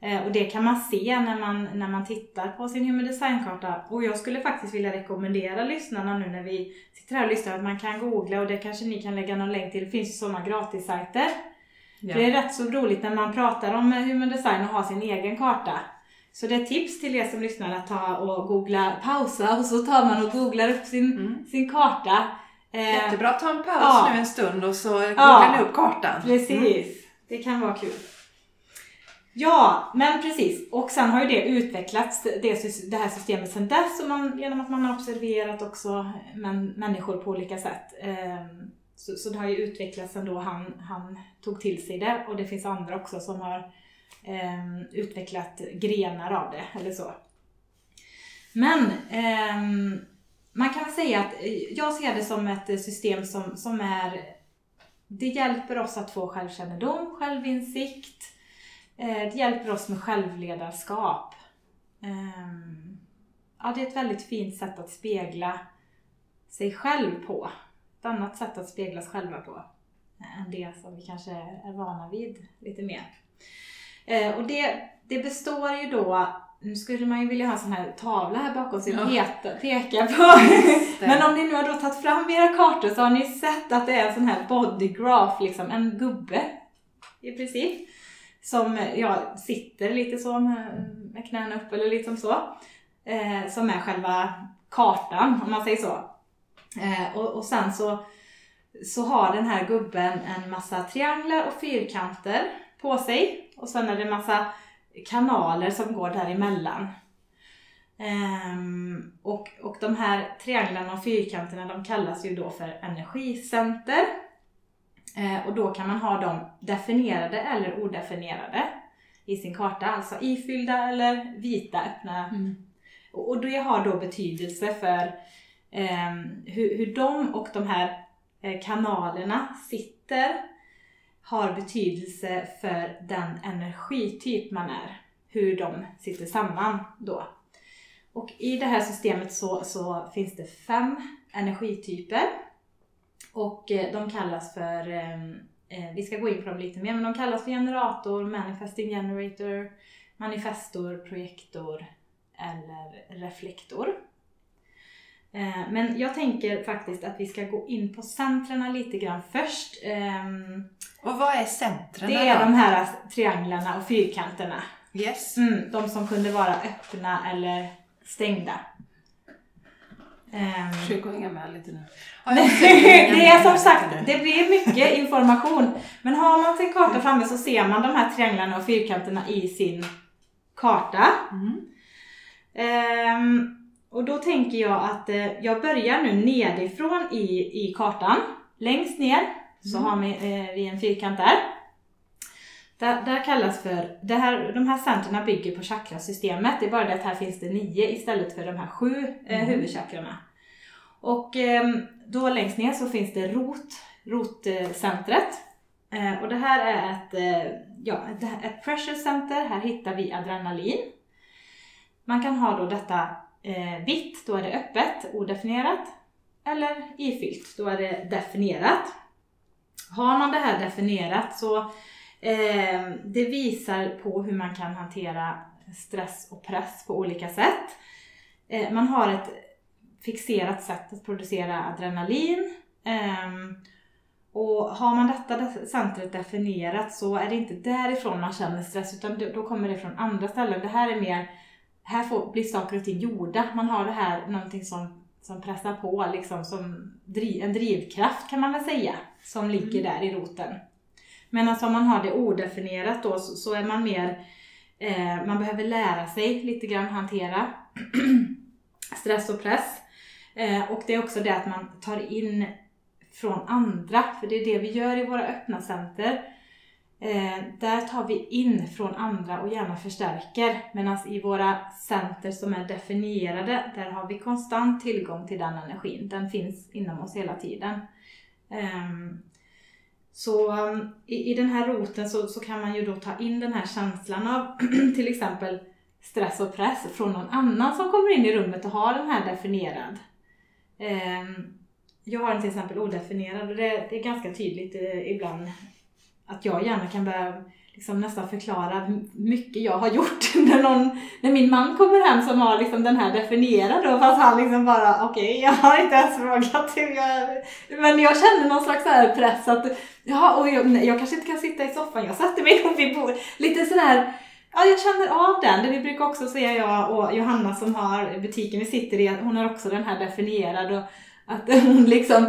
Eh, och det kan man se när man, när man tittar på sin Human Design-karta. Och jag skulle faktiskt vilja rekommendera lyssnarna nu när vi sitter här och lyssnar att man kan googla och det kanske ni kan lägga någon länk till. Det finns ju sådana gratissajter. Ja. Det är rätt så roligt när man pratar om eh, human design och har sin egen karta. Så det är tips till er som lyssnar att ta och googla, pausa och så tar man och googlar upp sin, Mm. sin karta. Eh, Jättebra, ta en paus Ja. nu en stund och så googlar Ja. ni upp kartan. Precis, Mm. det kan vara kul. Ja, men precis. Och sen har ju det utvecklats, det, det här systemet sen dess, och man, genom att man har observerat också män, människor på olika sätt. Ehm, så, så det har ju utvecklats sen då han, han tog till sig det, och det finns andra också som har ehm, utvecklat grenar av det, eller så. Men ehm, man kan väl säga att eh, jag ser det som ett system som, som är det hjälper oss att få självkännedom, självinsikt. Eh, Det hjälper oss med självledarskap. Ehm, Ja, det är ett väldigt fint sätt att spegla sig själv på. Ett annat sätt att spegla sig själva på än det som vi kanske är vana vid lite mer. Eh, Och det, det består ju då, nu skulle man ju vilja ha en sån här tavla här bakom sig och Ja. peka på. Men om ni nu har då tagit fram era kartor så har ni sett att det är en sån här body graph, liksom en gubbe i princip. Som ja, sitter lite så med, med knäna upp eller liksom så. Eh, som är själva kartan om man säger så. Eh, och, och sen så, så har den här gubben en massa trianglar och fyrkanter på sig. Och sen är det en massa kanaler som går däremellan. Um, och, och de här trianglarna och fyrkanterna de kallas ju då för energicenter. Eh, och då kan man ha dem definierade eller odefinierade i sin karta, alltså ifyllda eller vita öppna. Mm. Och, det har då betydelse för ehm, hur, hur de och de här eh, kanalerna sitter har betydelse för den energityp man är. Hur de sitter samman då. Och i det här systemet så, så finns det fem energityper. Och eh, de kallas för, ehm, eh, vi ska gå in på dem lite mer, men de kallas för generator, manifesting generator, manifestor, projektor eller reflektor. Eh, Men jag tänker faktiskt att vi ska gå in på centrerna lite grann först. Ehm, Och vad är centren Det är de här trianglarna och fyrkanterna. Yes. Mm, de som kunde vara öppna eller stängda. Ehm, Försök att hänga med lite nu. det är som sagt, det blir mycket information. Men har man sin karta framme så ser man de här trianglarna och fyrkanterna i sin karta. Mm. Ehm, och då tänker jag att eh, jag börjar nu nedifrån i, i kartan. Längst ner så har vi, eh, vi en fyrkant där. Där, där kallas för, det här, de här centrerna bygger på chakrasystemet. Det är bara det att här finns det nio istället för de här sju eh, huvudchakrarna. Och ehm, då längst ner så finns det rot, rotcentret. Eh, och det här är ett, eh, ja, ett, ett pressure center. Här hittar vi adrenalin. Man kan ha då detta eh, vitt, då är det öppet, odefinierat. Eller ifyllt, då är det definierat. Har man det här definierat så eh, det visar på hur man kan hantera stress och press på olika sätt. Eh, man har ett fixerat sätt att producera adrenalin. Ehm, och har man detta centret definierat så är det inte därifrån man känner stress utan då- då kommer det från andra ställen. Det här är mer, här får, blir saker och ting gjorda. Man har det här, någonting som, som pressar på, liksom som driv, en drivkraft kan man väl säga, som ligger där i roten. Medan alltså, om man har det odefinierat då så, så är man mer, eh, man behöver lära sig lite grann hantera stress och press. Eh, och det är också det att man tar in från andra, för det är det vi gör i våra öppna center. Eh, där tar vi in från andra och gärna förstärker. Medan i våra center som är definierade, där har vi konstant tillgång till den energin. Den finns inom oss hela tiden. Ehm, så um, i, i den här roten så, så kan man ju då ta in den här känslan av till exempel stress och press från någon annan som kommer in i rummet och har den här definierad. Um, jag har den till exempel odefinierad och det, det är ganska tydligt eh, ibland att jag gärna kan börja liksom nästan förklara hur mycket jag har gjort när, någon, när min man kommer hem som har liksom den här definierad då fast han liksom bara okej jag har inte ens frågat hur jag men jag känner någon slags så här press att ja, och jag, nej, jag kanske inte kan sitta i soffan, jag sätter mig nog vid bordet. Lite sådär Ja, jag känner av den. Det vi brukar också säga jag och Johanna som har butiken vi sitter i, hon har också den här definierad och att hon liksom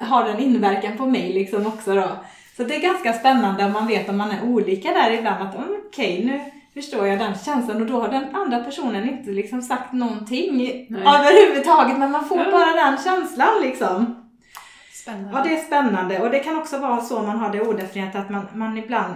har den inverkan på mig liksom också då. Så det är ganska spännande om man vet om man är olika där ibland att mm, okej nu förstår jag den känslan och då har den andra personen inte liksom sagt någonting Nej. överhuvudtaget men man får bara den känslan liksom. Spännande. Ja, det är spännande och det kan också vara så man har det odefinierat att man, man ibland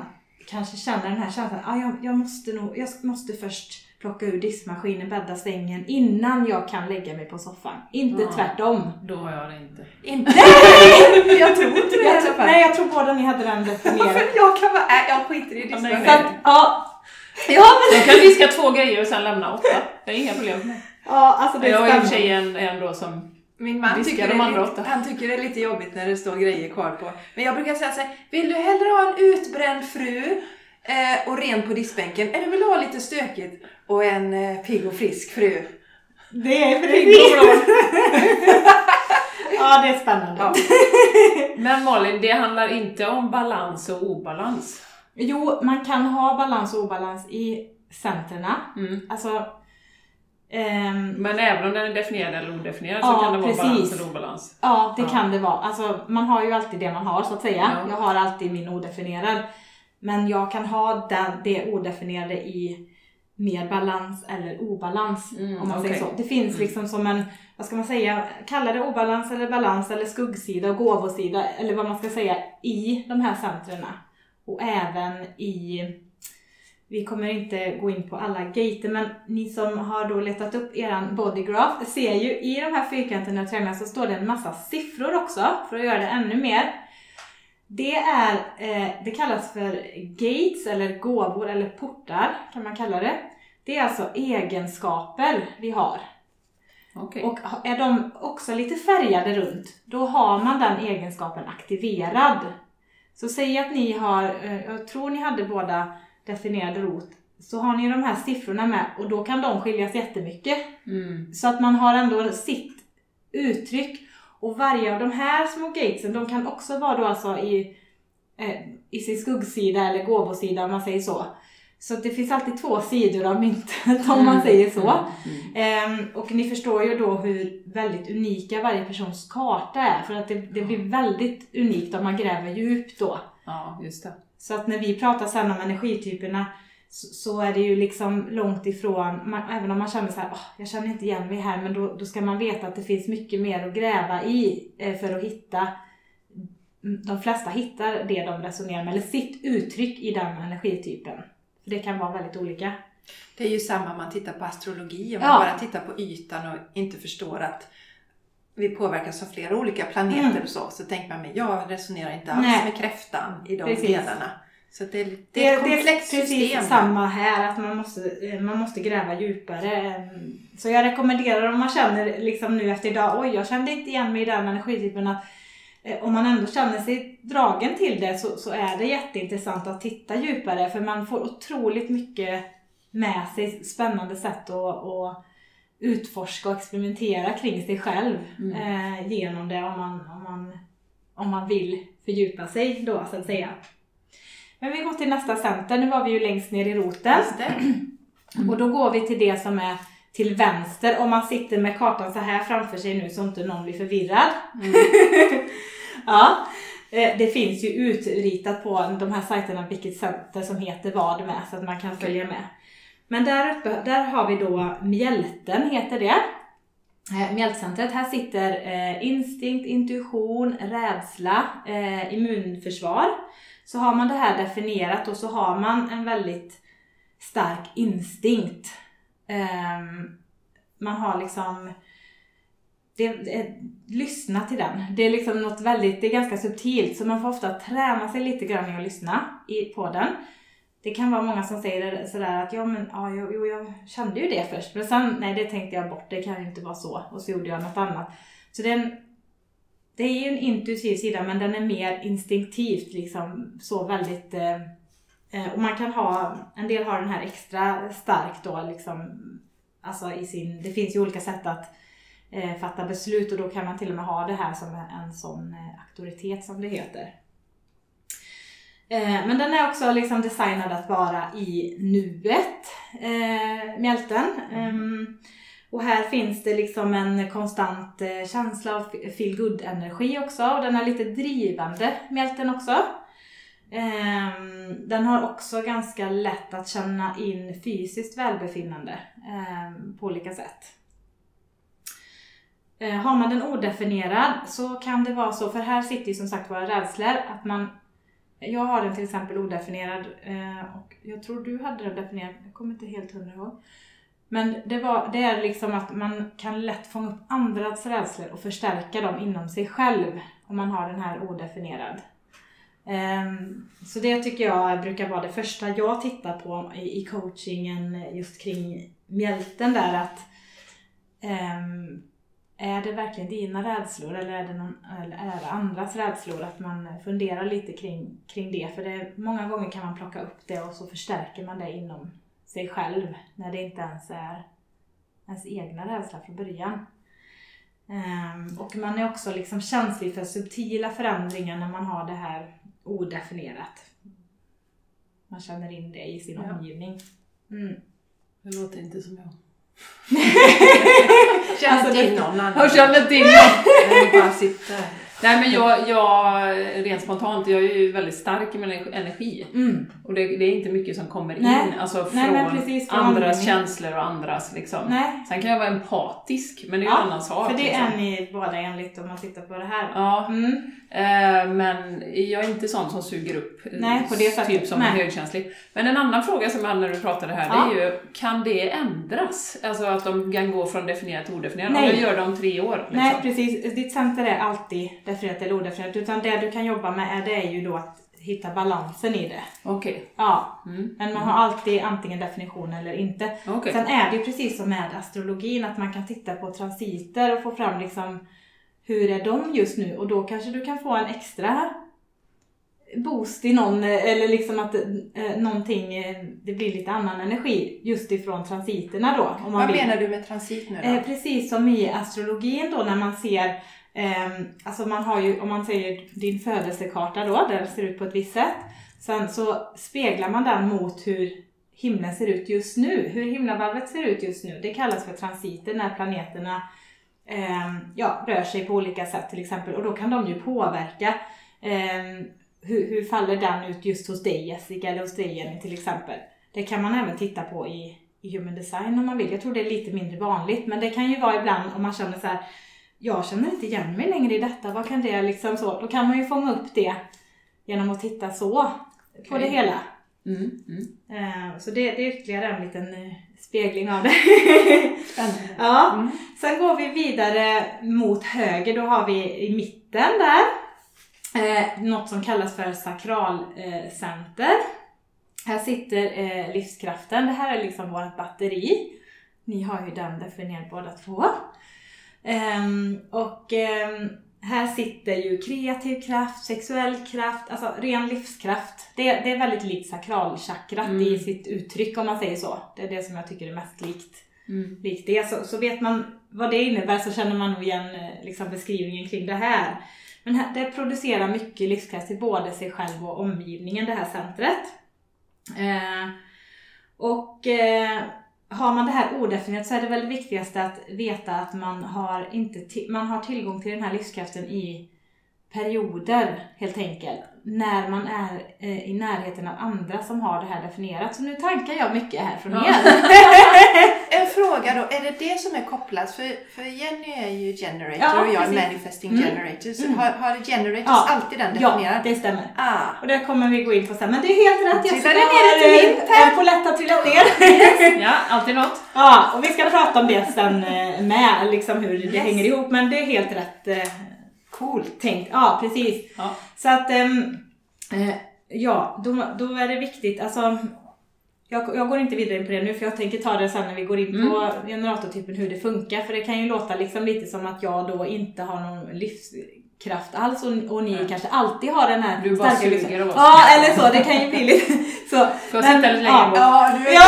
kanske känner den här känslan, ah, jag, jag måste nog, jag måste först plocka ur diskmaskinen, bädda sängen innan jag kan lägga mig på soffan. Inte Ja. tvärtom. Då har jag det inte. Inte? jag tror inte det Jag tror, nej, jag tror båda ni hade den definierad. Jag kan vara, äh, jag skiter i Ja, nej, diskmaskinen. att, ja, ja, men, Jag kan diska två grejer och sen lämna åtta. Det är inga problem för mig. ja, alltså det är Jag är i och för sig en, en då som... Min man tycker, de det är andra lite, han tycker det är lite jobbigt när det står grejer kvar på. Men jag brukar säga så här, vill du hellre ha en utbränd fru eh, och ren på diskbänken eller vill du ha lite stökigt och en eh, pigg och frisk fru? Det är precis. Ja, det är spännande. Ja. Men Malin, det handlar inte om balans och obalans. Jo, man kan ha balans och obalans i centerna. Mm. Alltså, ehm, Men även om den är definierad eller odefinierad så Ja, kan det vara precis. balans eller obalans. Ja, det Ja. kan det vara. Alltså, man har ju alltid det man har så att säga. Ja. Jag har alltid min odefinierad. Men jag kan ha den, det odefinierade i mer balans eller obalans. Mm, om man okej. säger så. Det finns Mm. liksom som en, vad ska man säga, kalla det obalans eller balans eller skuggsida och gåvosida eller vad man ska säga i de här centrerna. Och även i, vi kommer inte gå in på alla gater men ni som har då letat upp eran bodygraph ser ju i de här fyrkanterna och trianglarna så står det en massa siffror också för att göra det ännu mer. Det är, eh, det kallas för gates eller gåvor eller portar kan man kalla det. Det är alltså egenskaper vi har. Okej. Och är de också lite färgade runt, då har man den egenskapen aktiverad. Så säg att ni har, eh, jag tror ni hade båda definierad rot, så har ni de här siffrorna med och då kan de skiljas jättemycket. Mm. Så att man har ändå sitt uttryck. Och varje av de här små gatesen, de kan också vara då alltså i, eh, i sin skuggsida eller gåvosida om man säger så. Så att det finns alltid två sidor av myntet om man säger så. Mm. Ehm, och ni förstår ju då hur väldigt unika varje persons karta är. För att det, det blir väldigt unikt om man gräver djupt då. Ja, just det. Så att när vi pratar sen om energityperna så, så är det ju liksom långt ifrån, man, även om man känner så här, "Åh, jag känner inte igen mig här, men då, då ska man veta att det finns mycket mer att gräva i eh, för att hitta de flesta hittar det de resonerar med, eller sitt uttryck i den energitypen. För det kan vara väldigt olika. Det är ju samma om man tittar på astrologi. Om Ja. man bara tittar på ytan och inte förstår att vi påverkas av flera olika planeter Mm. och så. Så tänker man, men jag resonerar inte alls Nej. med kräftan i de Precis. delarna. Så det det Det, är ett det komplext är precis system. samma här, att man måste, eh, man måste gräva djupare. Så jag rekommenderar om man känner liksom nu efter idag, oj jag kände inte igen mig i den energitypen att eh, om man ändå känner sig dragen till det så, så är det jätteintressant att titta djupare för man får otroligt mycket med sig, spännande sätt att, att utforska och experimentera kring sig själv Mm. eh, genom det om man, om, man, om man vill fördjupa sig då så att säga. Men vi går till nästa center, nu var vi ju längst ner i roten. Det. Och då går vi till det som är till vänster. Om man sitter med kartan så här framför sig nu så inte någon blir förvirrad. ja. Eh, Det finns ju utritat på de här sajterna vilket center som heter vad med så att man kan följa med. Men där uppe, där har vi då mjälten heter det. Eh, mjältcentret, här sitter eh, instinkt, intuition, rädsla, eh, immunförsvar. Så har man det här definierat och så har man en väldigt stark instinkt. Ehm, man har liksom det, det, lyssna till den. Det är liksom något väldigt, det är ganska subtilt så man får ofta träna sig lite grann i att lyssna i, på den. Det kan vara många som säger sådär att ja men ja, jo, jo, jag kände ju det först men sen nej det tänkte jag bort, det kan ju inte vara så och så gjorde jag något annat. Så det är, det är ju en intuitiv sida men den är mer instinktivt liksom så väldigt eh, eh och man kan ha, en del har den här extra stark då liksom alltså i sin, det finns ju olika sätt att eh, fatta beslut och då kan man till och med ha det här som en sån eh, auktoritet som det heter. Eh, men den är också liksom designad att vara i nuet, eh, mjälten. Ehm, och här finns det liksom en konstant eh, känsla av feel good energi också och den är lite drivande, mjälten också. Ehm, den har också ganska lätt att känna in fysiskt välbefinnande ehm, på olika sätt. Eh, Har man den odefinierad så kan det vara så, för här sitter ju som sagt våra rädslor, att man jag har den till exempel odefinierad eh, och jag tror du hade den definierad, jag kommer inte helt hundra ihåg. Men det, var, det är liksom att man kan lätt fånga upp andras rädslor och förstärka dem inom sig själv om man har den här odefinierad. Ehm, så det tycker jag brukar vara det första jag tittar på i coachingen just kring mjälten där att ehm, är det verkligen dina rädslor eller är det, någon, eller är det andras rädslor? Att man funderar lite kring, kring det. För det, många gånger kan man plocka upp det och så förstärker man det inom sig själv när det inte ens är ens egna rädsla från början. Ehm, och man är också liksom känslig för subtila förändringar när man har det här odefinierat. Man känner in det i sin Ja. omgivning. Mm. Det låter inte som jag. Känner Alltså, till någon annan. Jag känner till Jag vill bara sitta här. Nej men jag, jag, rent spontant, jag är ju väldigt stark i min energi. Mm. Och det, det är inte mycket som kommer Nej. in, alltså från Nej, precis, andras känslor och andras liksom. Nej, Sen kan jag vara empatisk, men det är ju Ja, en annan sak. för det liksom. är ni båda enligt om man tittar på det här. Ja, Mm. eh, men jag är inte sån som suger upp, Nej, på det sättet. typ som Nej. högkänslig. Men en annan fråga som jag hade när du pratade här, Ja. det är ju, kan det ändras? Alltså att de kan gå från definierat till odefinierat? Om jag gör det om tre år? Liksom. Nej, precis. Ditt center är alltid definierat eller odefinierat. Utan det du kan jobba med är, det är ju då att hitta balansen i det. Okej. Ja, Mm. men man har alltid antingen definition eller inte. Okej. Sen är det ju precis som med astrologin, att man kan titta på transiter och få fram liksom hur är de just nu? Och då kanske du kan få en extra boost i någon, eller liksom att eh, någonting, eh, det blir lite annan energi just ifrån transiterna då. Vad vill. menar du med transit nu då? Eh, precis som i astrologin då när man ser, Ehm, alltså man har ju, om man säger din födelsekarta då, där det ser ut på ett visst sätt. Sen så speglar man den mot hur himlen ser ut just nu, hur himlavalvet ser ut just nu. Det kallas för transiter när planeterna eh, ja, rör sig på olika sätt till exempel. Och då kan de ju påverka eh, hur, hur faller den ut just hos dig Jessica eller hos dig Jenny till exempel. Det kan man även titta på i, i human design om man vill. Jag tror det är lite mindre vanligt men det kan ju vara ibland om man känner så här. Jag känner inte igen mig längre i detta, vad kan det liksom så? Då kan man ju fånga upp det genom att titta så på Okej. det hela. Mm. Mm. Eh, Så det, det är ytterligare en liten eh, spegling av det. Spännande. ja. Mm. Sen går vi vidare mot höger, då har vi i mitten där eh, något som kallas för sakralcenter. Här sitter livskraften, det här är liksom vårt batteri. Ni har ju den definierad båda två. Ehm, och ehm, här sitter ju kreativ kraft, sexuell kraft, alltså ren livskraft. Det, det är väldigt likt sakralchakrat Mm. i sitt uttryck om man säger så. Det är det som jag tycker är mest likt Mm. likt det. Så, så vet man vad det innebär så känner man nog igen eh, liksom, beskrivningen kring det här. Men här, det producerar mycket livskraft till både sig själv och omgivningen, det här centret. Eh, och eh, har man det här odefinierat så är det väl det viktigaste att veta att man har, inte man har tillgång till den här livskraften i perioder helt enkelt. När man är eh, i närheten av andra som har det här definierat. Så nu tankar jag mycket här från Ja. er. En fråga då, är det det som är kopplat? För, för Jenny är ju generator Ja, och jag är precis. manifesting Mm. generator. Så Mm. har, har generators Ja. alltid den Ja, definierad? det stämmer. Ah. Och det kommer vi gå in på sen. Men det är helt rätt Trillade Jessica. ner ett har, mynt eh, här. En polett har trillat ner. Ja, alltid något. ja, och vi ska prata om det sen eh, med, liksom hur det Yes. hänger ihop. Men det är helt rätt eh, Coolt. tänkt. Ja, precis. Ja. Så att, ehm, eh, ja, då, då är det viktigt, alltså jag, jag går inte vidare in på det nu för jag tänker ta det sen när vi går in Mm. på generatortypen hur det funkar. För det kan ju låta liksom lite som att jag då inte har någon livskraft alls och, och ni Nej. kanske alltid har den här Du bara starka suger oss. Ja, eller så. Det kan ju bli lite så. Får jag sitta lite längre ja, bort? Ja, du är Ja.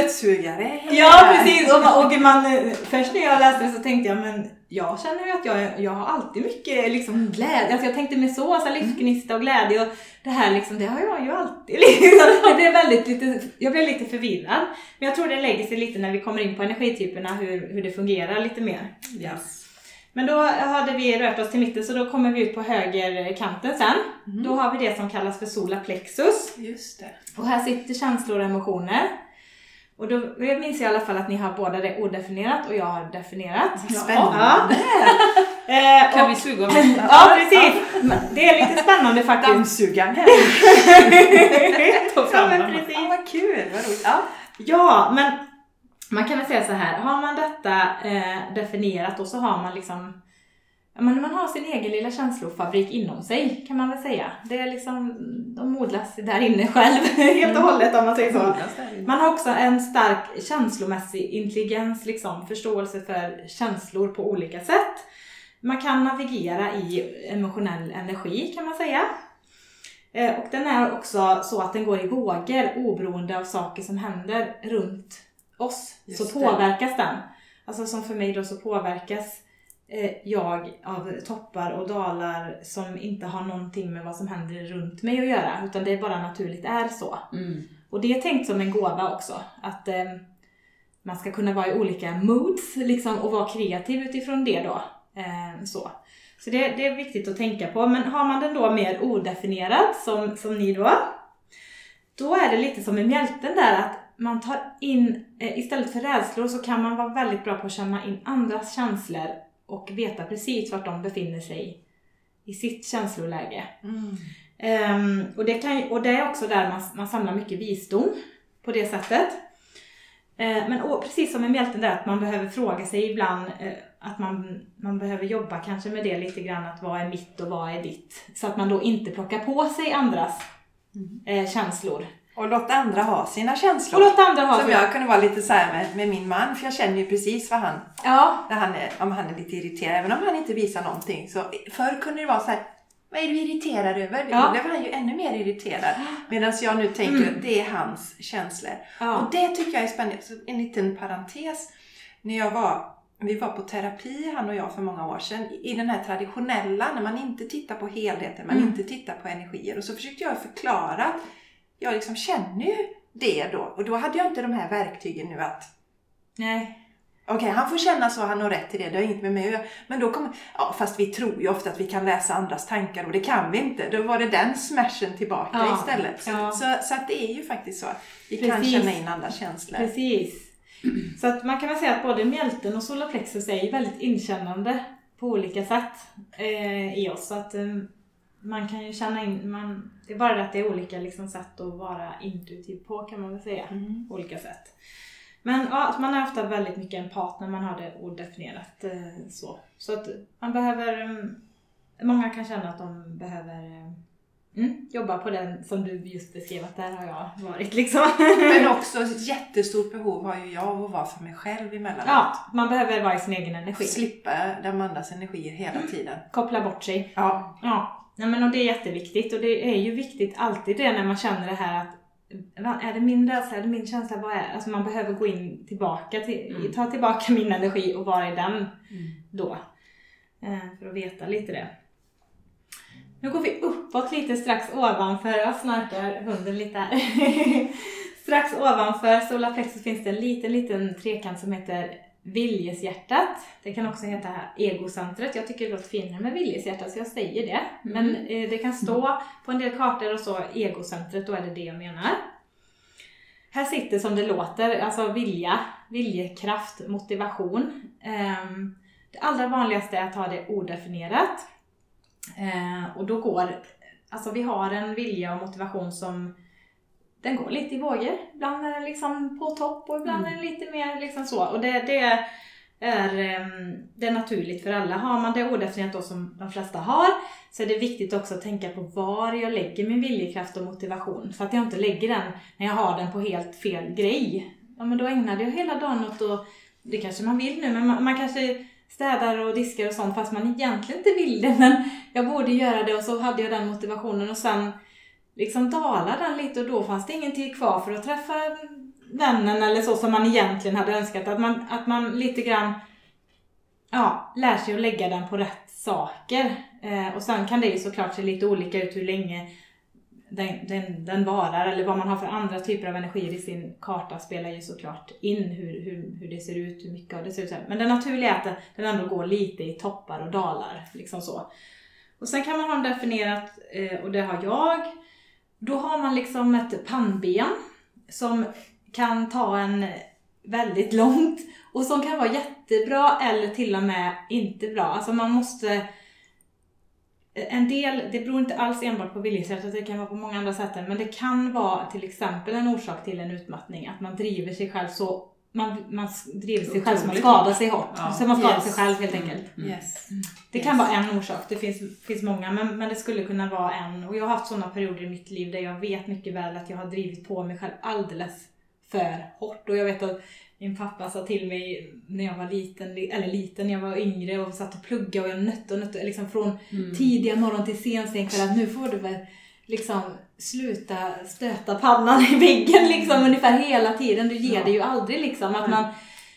utsugare. Ja, precis. Och, och man, eh, först när jag läste det så tänkte jag, men jag känner ju att jag, jag har alltid mycket liksom, glädje. Alltså jag tänkte mig så, så här, livsgnista och glädje och det här liksom, det har jag ju alltid. Liksom. Det blev väldigt lite, jag blev lite förvirrad. Men jag tror det lägger sig lite när vi kommer in på energityperna, hur, hur det fungerar lite mer. Yes. Men då hade vi rört oss till mitten så då kommer vi ut på högerkanten sen. Då har vi det som kallas för solar plexus. Just det. Och här sitter känslor och emotioner. Och då jag minns jag i alla fall att ni har båda det odefinierat och jag har definierat. Spännande. Eh, Kan och, vi suga av ja, precis. Det är lite spännande faktiskt. Dammsugaren här. Ja, men precis. Ja, vad kul. Vad roligt. Ja. Ja, men man kan väl säga så här. Har man detta eh, definierat och så har man liksom Ja, men man har sin egen lilla känslofabrik inom sig kan man väl säga. Det är liksom, de odlas där inne själv helt och hållet om man säger så. Man har också en stark känslomässig intelligens, liksom, förståelse för känslor på olika sätt. Man kan navigera i emotionell energi kan man säga. Eh, Och den är också så att den går i vågor oberoende av saker som händer runt oss. Just så det. påverkas den. Alltså som för mig då så påverkas jag av toppar och dalar som inte har någonting med vad som händer runt mig att göra. Utan det bara naturligt är så. Mm. Och det är tänkt som en gåva också. Att eh, man ska kunna vara i olika moods liksom, och vara kreativ utifrån det då. Eh, så så det, det, är viktigt att tänka på. Men har man den då mer odefinierad, som, som ni då, då är det lite som med mjälten där att man tar in, eh, istället för rädslor så kan man vara väldigt bra på att känna in andras känslor och veta precis vart de befinner sig i sitt känsloläge. Mm. Um, och, det kan, och det är också där man, man samlar mycket visdom på det sättet. Uh, men och, precis som med mjälten där att man behöver fråga sig ibland uh, att man, man behöver jobba kanske med det lite grann att vad är mitt och vad är ditt? Så att man då inte plockar på sig andras mm. uh, känslor. Och låta andra ha sina känslor. Och låta andra ha Som jag kunde vara lite så med, med min man, för jag känner ju precis vad han... Ja. När han är, om han är lite irriterad, även om han inte visar någonting. Så förr kunde det vara så här, vad är du irriterad över? Ja. Då blev han ju ännu mer irriterad. Medan jag nu tänker, mm. det är hans känslor. Ja. Och det tycker jag är spännande. Så en liten parentes. När jag var, vi var på terapi, han och jag, för många år sedan. I den här traditionella, när man inte tittar på helheten, man mm. inte tittar på energier. Och så försökte jag förklara jag liksom känner ju det då. Och då hade jag inte de här verktygen nu att Nej. Okej, okay, han får känna så, han har rätt till det, det har inget med mig att göra. Men då kommer, ja fast vi tror ju ofta att vi kan läsa andras tankar och det kan vi inte. Då var det den smashen tillbaka ja, istället. Så, ja. så, så, att det är ju faktiskt så att vi Precis. kan känna in andras känslor. Precis. Så att man kan väl säga att både mjälten och solarplexus är väldigt inkännande på olika sätt eh, i oss. Så att, eh, man kan ju känna in, man, det är bara det att det är olika liksom, sätt att vara intuitiv på kan man väl säga. Mm. Olika sätt. Men ja, man är ofta väldigt mycket en partner, man har det odefinierat eh, så. Så att man behöver, mm, många kan känna att de behöver eh, Mm, jobba på den som du just beskrev att där har jag varit liksom. Men också ett jättestort behov har ju jag av att vara för mig själv emellanåt. Ja, man behöver vara i sin egen energi. Slippa de andras energier hela mm. tiden. Koppla bort sig. Ja. ja. Nej, men och det är jätteviktigt och det är ju viktigt alltid det när man känner det här att är det min rädsla, är det min känsla, vad är Alltså man behöver gå in tillbaka, till, mm. ta tillbaka min energi och vara i den mm. då. Eh, för att veta lite det. Nu går vi uppåt lite strax ovanför, jag snarkar hunden lite här. strax ovanför solarplexus finns det en liten, liten trekant som heter viljeshjärtat. Det kan också heta egocentret. Jag tycker det låter finare med viljeshjärtat så jag säger det. Mm. Men eh, det kan stå på en del kartor och så egocentret, då är det det jag menar. Här sitter som det låter, alltså vilja, viljekraft, motivation. Eh, det allra vanligaste är att ha det odefinierat. Eh, och då går, alltså vi har en vilja och motivation som den går lite i vågor. Ibland är den liksom på topp och ibland mm. är den lite mer liksom så. Och det, det är, ehm, det är naturligt för alla. Har man det odefinierat då som de flesta har så är det viktigt också att tänka på var jag lägger min viljekraft och motivation. Så att jag inte lägger den när jag har den på helt fel grej. Ja men då ägnade jag hela dagen åt att, det kanske man vill nu, men man, man kanske städar och diskar och sånt fast man egentligen inte vill det. Men jag borde göra det och så hade jag den motivationen och sen liksom dalade den lite och då fanns det ingen tid kvar för att träffa vännen eller så som man egentligen hade önskat. Att man, att man lite grann ja, lär sig att lägga den på rätt saker. Eh, och sen kan det ju såklart se lite olika ut hur länge den, den, den varar eller vad man har för andra typer av energier i sin karta spelar ju såklart in hur, hur, hur det ser ut, hur mycket av det ser ut. Men det naturliga är att den ändå går lite i toppar och dalar. Liksom så. Och sen kan man ha den definierat, eh, och det har jag, då har man liksom ett pannben som kan ta en väldigt långt och som kan vara jättebra eller till och med inte bra. Alltså man måste en del, det beror inte alls enbart på viljesättet, det kan vara på många andra sätt, men det kan vara till exempel en orsak till en utmattning, att man driver sig själv så man, man driver sig själv så man skadar sig hårt. Ja. Så man skadar yes. sig själv helt enkelt. Mm. Yes. Det kan yes. vara en orsak, det finns, finns många, men, men det skulle kunna vara en. Och jag har haft sådana perioder i mitt liv där jag vet mycket väl att jag har drivit på mig själv alldeles för hårt. Och jag vet att min pappa sa till mig när jag var liten, eller liten, när jag var yngre och satt och pluggade och jag nötte och nötte liksom från mm. tidiga morgon till sen sen kväll att nu får du väl liksom sluta stöta pannan i väggen liksom ungefär hela tiden. Du ger ja. det ju aldrig liksom. Att man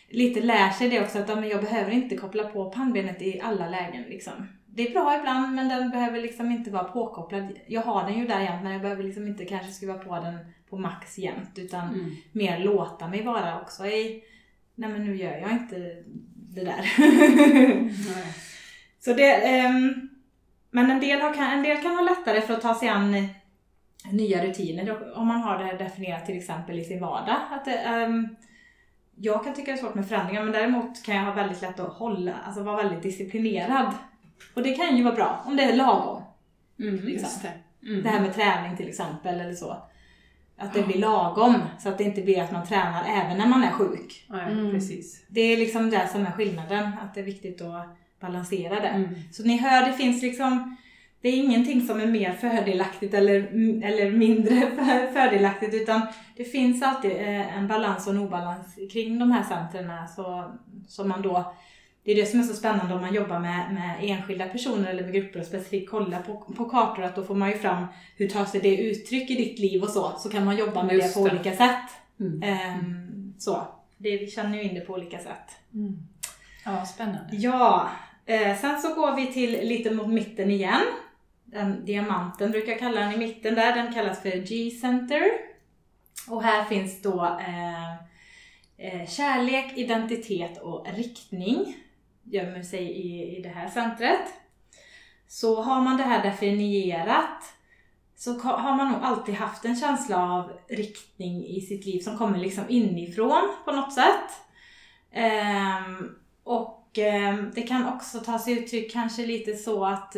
lite lär sig det också att ja, jag behöver inte koppla på pannbenet i alla lägen liksom. Det är bra ibland men den behöver liksom inte vara påkopplad. Jag har den ju där jämt men jag behöver liksom inte kanske skruva på den på max jämt utan mm. mer låta mig vara också i nej men nu gör jag inte det där. Så det, ehm, men en del, har, kan- en del kan ha lättare för att ta sig an nya rutiner om man har det här definierat till exempel i sin vardag. Att det, ehm, jag kan tycka det är svårt med förändringar men däremot kan jag ha väldigt lätt att hålla, alltså vara väldigt disciplinerad. Och det kan ju vara bra om det är lagom. Mm. Liksom. det. Mm. Det här med träning till exempel eller så. Att det blir lagom så att det inte blir att man tränar även när man är sjuk. Mm. precis. Det är liksom det som är skillnaden, att det är viktigt att balansera det. Mm. Så ni hör, det finns liksom det är ingenting som är mer fördelaktigt eller, eller mindre för- fördelaktigt utan det finns alltid eh, en balans och en obalans kring de här centren så, man då det är det som är så spännande om man jobbar med, med enskilda personer eller med grupper och specifikt kollar på, på kartor att då får man ju fram hur tar sig det uttryck i ditt liv och så, så kan man jobba med Just det på det. olika sätt. Mm. Ehm, så. Det, vi känner ju in det på olika sätt. Mm. Ja, spännande. Ja, eh, sen så går vi till lite mot mitten igen. Den diamanten brukar jag kalla den i mitten där, den kallas för G-center. Och här finns då eh, eh, kärlek, identitet och riktning gömmer sig i, i det här centret. Så har man det här definierat så har man nog alltid haft en känsla av riktning i sitt liv som kommer liksom inifrån på något sätt. Eh, och eh, det kan också ta sig uttryck kanske lite så att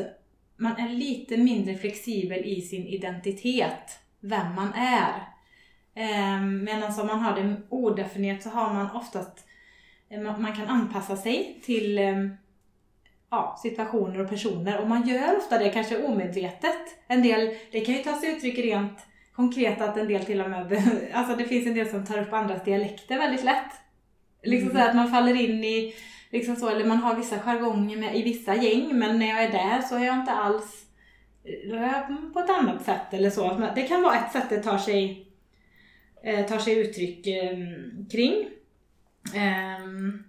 man är lite mindre flexibel i sin identitet, vem man är. Ehm, Medan om man har det odefinierat så har man oftast, eh, man kan anpassa sig till ehm, ja, situationer och personer och man gör ofta det kanske omedvetet. En del, det kan ju ta sig uttryck rent konkret att en del till och med, alltså det finns en del som tar upp andras dialekter väldigt lätt. Liksom Mm. så att man faller in i, liksom så, eller man har vissa jargonger med, i vissa gäng men när jag är där så är jag inte alls, då är jag på ett annat sätt eller så. Det kan vara ett sätt det tar sig, eh, tar sig uttryck eh, kring. Ehm,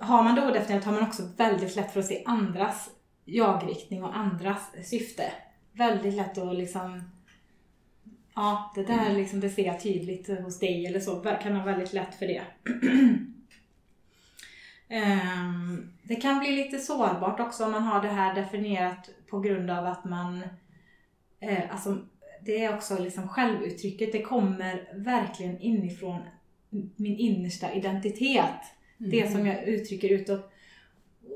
har man det odefinierat har man också väldigt lätt för att se andras jagriktning och andras syfte. Väldigt lätt att liksom Ja, det där liksom, det ser jag tydligt hos dig eller så. Kan ha väldigt lätt för det. Ehm, det kan bli lite sårbart också om man har det här definierat på grund av att man eh, alltså, det är också liksom självuttrycket, det kommer verkligen inifrån min innersta identitet. Det som jag uttrycker utåt.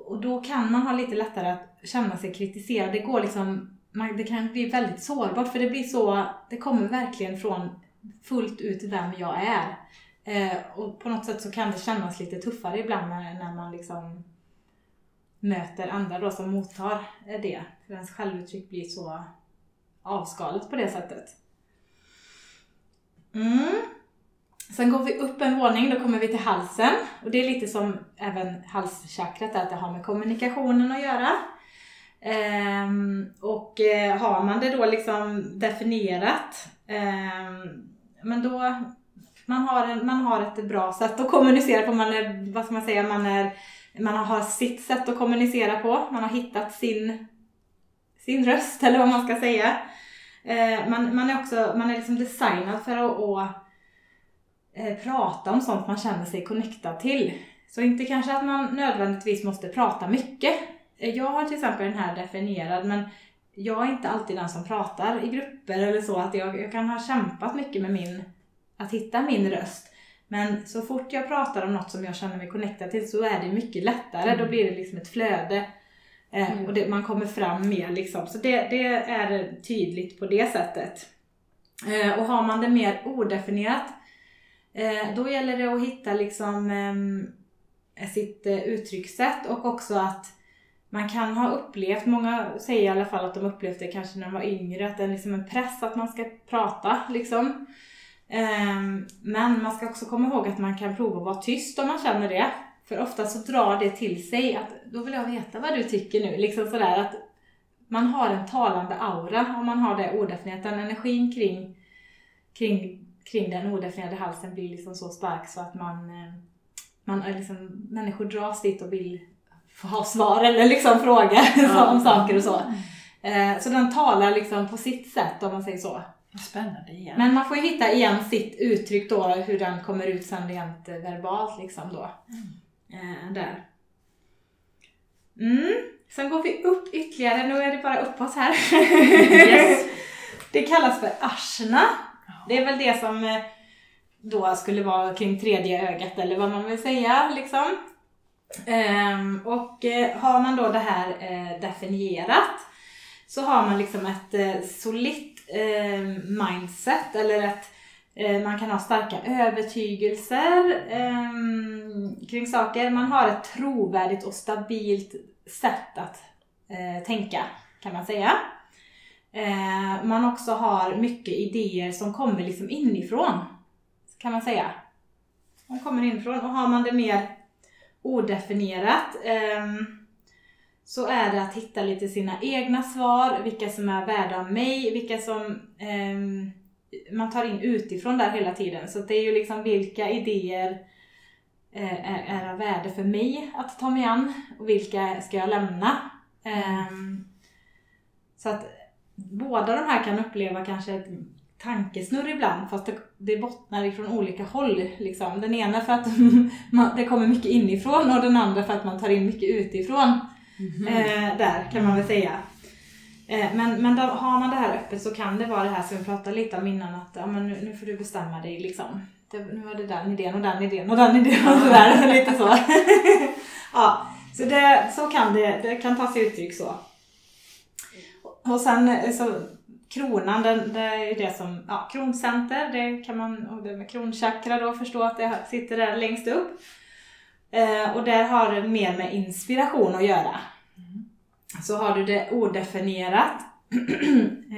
Och då kan man ha lite lättare att känna sig kritiserad. Det går liksom, det kan bli väldigt sårbart för det blir så, det kommer verkligen från fullt ut vem jag är. Eh, och på något sätt så kan det kännas lite tuffare ibland när, när man liksom möter andra då som mottar det. För ens självuttryck blir så avskalat på det sättet. Mm. Sen går vi upp en våning, då kommer vi till halsen. Och det är lite som även halschakrat, att det har med kommunikationen att göra. Ehm, och eh, har man det då liksom definierat, ehm, men då man har, en, man har ett bra sätt att kommunicera på. Man är, vad ska man säga, man, är, man har sitt sätt att kommunicera på. Man har hittat sin, sin röst, eller vad man ska säga. Eh, man, man är också man är liksom designad för att, att eh, prata om sånt man känner sig connectad till. Så inte kanske att man nödvändigtvis måste prata mycket. Eh, jag har till exempel den här definierad, men jag är inte alltid den som pratar i grupper eller så. Att jag, jag kan ha kämpat mycket med min, att hitta min röst. Men så fort jag pratar om något som jag känner mig connectad till så är det mycket lättare. Då blir det liksom ett flöde. Eh, Mm. och det, man kommer fram mer liksom. Så det, det är tydligt på det sättet. Eh, och har man det mer odefinierat Eh, då gäller det att hitta liksom eh, sitt uttryckssätt och också att man kan ha upplevt, många säger i alla fall att de upplevt det kanske när de var yngre, att det är liksom en press att man ska prata liksom. Eh, men man ska också komma ihåg att man kan prova att vara tyst om man känner det. För ofta så drar det till sig att då vill jag veta vad du tycker nu. Liksom sådär att man har en talande aura om man har det odefinierat. Den energin kring, kring kring den odefinierade halsen blir liksom så stark så att man, eh, man är liksom, människor dras dit och vill få ha svar eller liksom fråga om saker och så. Eh, Så den talar liksom på sitt sätt om man säger så. Spännande igen. Men man får ju hitta igen sitt uttryck då, hur den kommer ut sen rent eh, verbalt liksom då. Eh, Där. Mm. Sen går vi upp ytterligare, nu är det bara uppåt här. Yes. Det kallas för ashna. Det är väl det som eh, då skulle vara kring tredje ögat eller vad man vill säga liksom. Ehm, och eh, har man då det här definierat så har man liksom ett solitt eh, mindset eller att eh, man kan ha starka övertygelser eh, kring saker. Man har ett trovärdigt och stabilt sätt att eh, tänka kan man säga. Eh, man också har mycket idéer som kommer liksom inifrån kan man säga. De kommer inifrån och har man det mer odefinierat eh, så är det att hitta lite sina egna svar, vilka som är värda av mig, vilka som eh, man tar in utifrån där hela tiden. Så det är ju liksom vilka idéer eh, är, är av värde för mig att ta mig an och vilka ska jag lämna. Eh, så att båda de här kan uppleva kanske ett tankesnurr ibland fast det, det bottnar ifrån olika håll. Liksom. Den ena för att man, det kommer mycket inifrån och den andra för att man tar in mycket utifrån. Eh, där kan man väl säga. Eh, men men då, har man det här öppet så kan det vara det här som vi pratade lite om innan att ja, men nu, nu får du bestämma dig liksom. Det, nu var det den idén och den idén och den idén och sådär. lite så. ja, så, det, så kan det, det kan ta sig uttryck så. Och sen eh, så kronan, den, det är ju det som, ja, kroncenter, det kan man, och det med kronchakra då, förstå att det sitter där längst upp. Eh, och där har det mer med inspiration att göra. Så har du det odefinierat,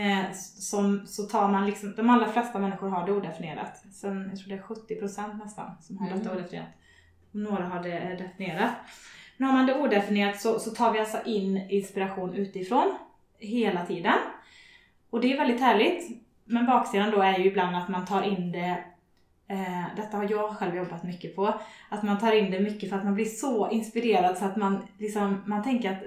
eh, som, så tar man liksom, de allra flesta människor har det odefinierat. Sen, jag tror det är 70% nästan som har detta odefinierat. Några har det definierat. Men har man det odefinierat så, så tar vi alltså in inspiration utifrån hela tiden. Och det är väldigt härligt. Men baksidan då är ju ibland att man tar in det eh, detta har jag själv jobbat mycket på. Att man tar in det mycket för att man blir så inspirerad så att man, liksom, man tänker att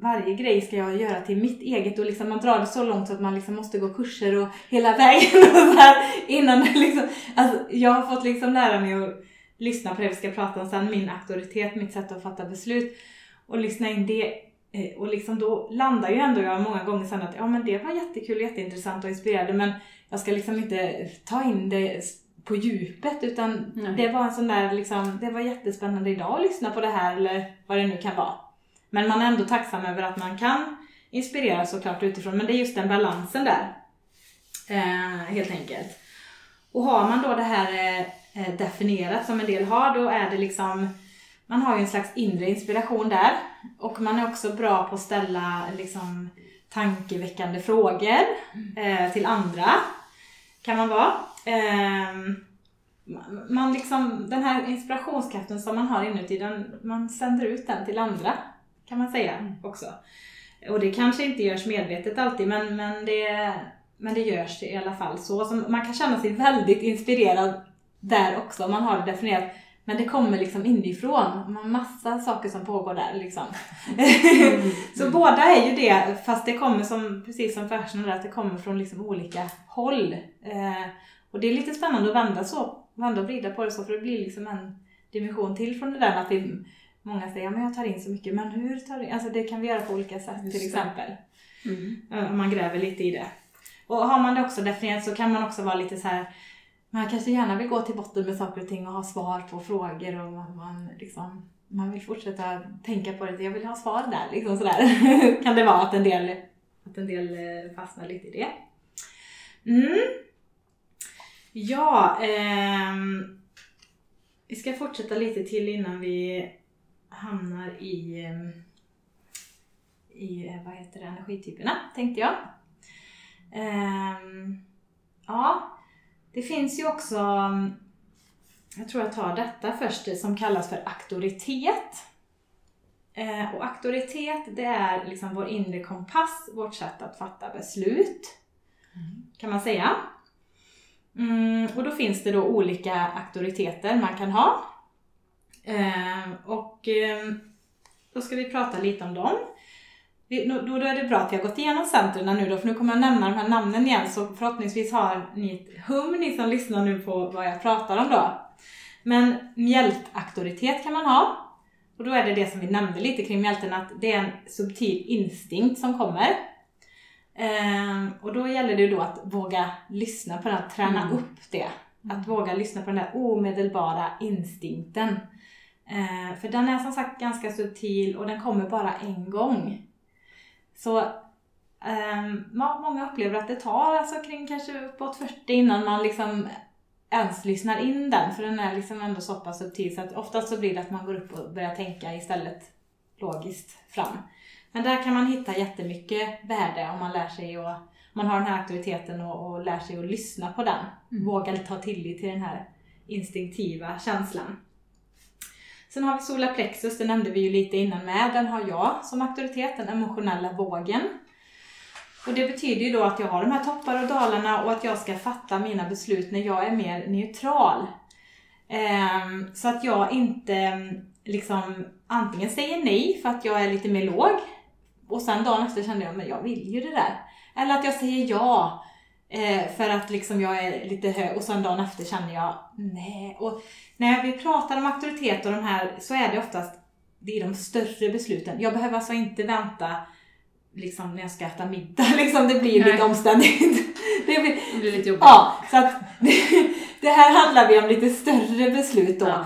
varje grej ska jag göra till mitt eget och liksom man drar det så långt så att man liksom måste gå kurser och hela vägen och så här, innan liksom, alltså, jag har fått liksom lära mig att lyssna på det vi ska prata om sen, min auktoritet, mitt sätt att fatta beslut och lyssna in det eh, Och liksom då landar ju ändå jag många gånger sen att ja men det var jättekul, jätteintressant och inspirerande men jag ska liksom inte ta in det på djupet utan Nej. det var en sån där liksom, det var jättespännande idag att lyssna på det här eller vad det nu kan vara. Men man är ändå tacksam över att man kan inspireras såklart utifrån men det är just den balansen där. Eh, helt enkelt. Och har man då det här eh, definierat som en del har då är det liksom man har ju en slags inre inspiration där och man är också bra på att ställa liksom, tankeväckande frågor eh, till andra. Kan man vara. Eh, man liksom, den här inspirationskraften som man har inuti, den, man sänder ut den till andra. Kan man säga också. Och det kanske inte görs medvetet alltid men, men, det, men det görs i alla fall så. så. Man kan känna sig väldigt inspirerad där också om man har det definierat. Men det kommer liksom inifrån. Man har massa saker som pågår där liksom. så båda är ju det, fast det kommer som, precis som där, att det kommer från liksom olika håll. Eh, och det är lite spännande att vända så, vända och vrida på det så, för det blir liksom en dimension till från det där att vi, många säger, men jag tar in så mycket, men hur tar du in? Alltså det kan vi göra på olika sätt Just till det. exempel. Mm. Om man gräver lite i det. Och har man det också definierat så kan man också vara lite så här man kanske gärna vill gå till botten med saker och ting och ha svar på frågor och man, man, liksom, man vill fortsätta tänka på det. Jag vill ha svar där, liksom sådär. kan det vara att en del, att en del eh, fastnar lite i det. Mm. Ja, ehm, vi ska fortsätta lite till innan vi hamnar i, ehm, i eh, vad heter det, energityperna, tänkte jag. Ehm, ja, det finns ju också, mm, jag tror jag tar detta först, som kallas för auktoritet. Eh, och auktoritet, det är liksom vår inre kompass, vårt sätt att fatta beslut. Kan man säga. Mm, och då finns det då olika auktoriteter man kan ha. Eh, och eh, då ska vi prata lite om dem. Vi, då, då är det bra att vi har gått igenom centren nu då, för nu kommer jag nämna de här namnen igen, så förhoppningsvis har ni ett hum, ni som lyssnar nu på vad jag pratar om då. Men mjältauktoritet kan man ha. Och då är det det som vi nämnde lite kring mjälten, att det är en subtil instinkt som kommer. Ehm, och då gäller det ju då att våga lyssna på den, träna Mm. upp det. Att våga lyssna på den där omedelbara instinkten. Ehm, för den är som sagt ganska subtil och den kommer bara en gång. Så ja, många upplever att det tar alltså kring kanske uppåt 40 innan man liksom ens lyssnar in den, för den är liksom ändå så pass subtil så att oftast så blir det att man går upp och börjar tänka istället logiskt fram. Men där kan man hitta jättemycket värde om man lär sig och man har den här aktiviteten och, och lär sig att lyssna på den. Våga ta tillit till den här instinktiva känslan. Sen har vi solar plexus, det nämnde vi ju lite innan med. Den har jag som auktoritet, den emotionella vågen. Och det betyder ju då att jag har de här toppar och dalarna och att jag ska fatta mina beslut när jag är mer neutral. Ehm, så att jag inte mm, liksom antingen säger nej för att jag är lite mer låg och sen dagen efter kände jag men jag vill ju det där. Eller att jag säger ja eh, för att liksom jag är lite hög och sen dagen efter känner jag nej. Och när vi pratar om auktoritet och de här så är det oftast det är de större besluten. Jag behöver alltså inte vänta liksom när jag ska äta middag. Liksom, det blir ju lite Nej. omständigt. Det blir, Det blir lite jobbigt. ja, så att det, det här handlar vi om lite större beslut då. Ja.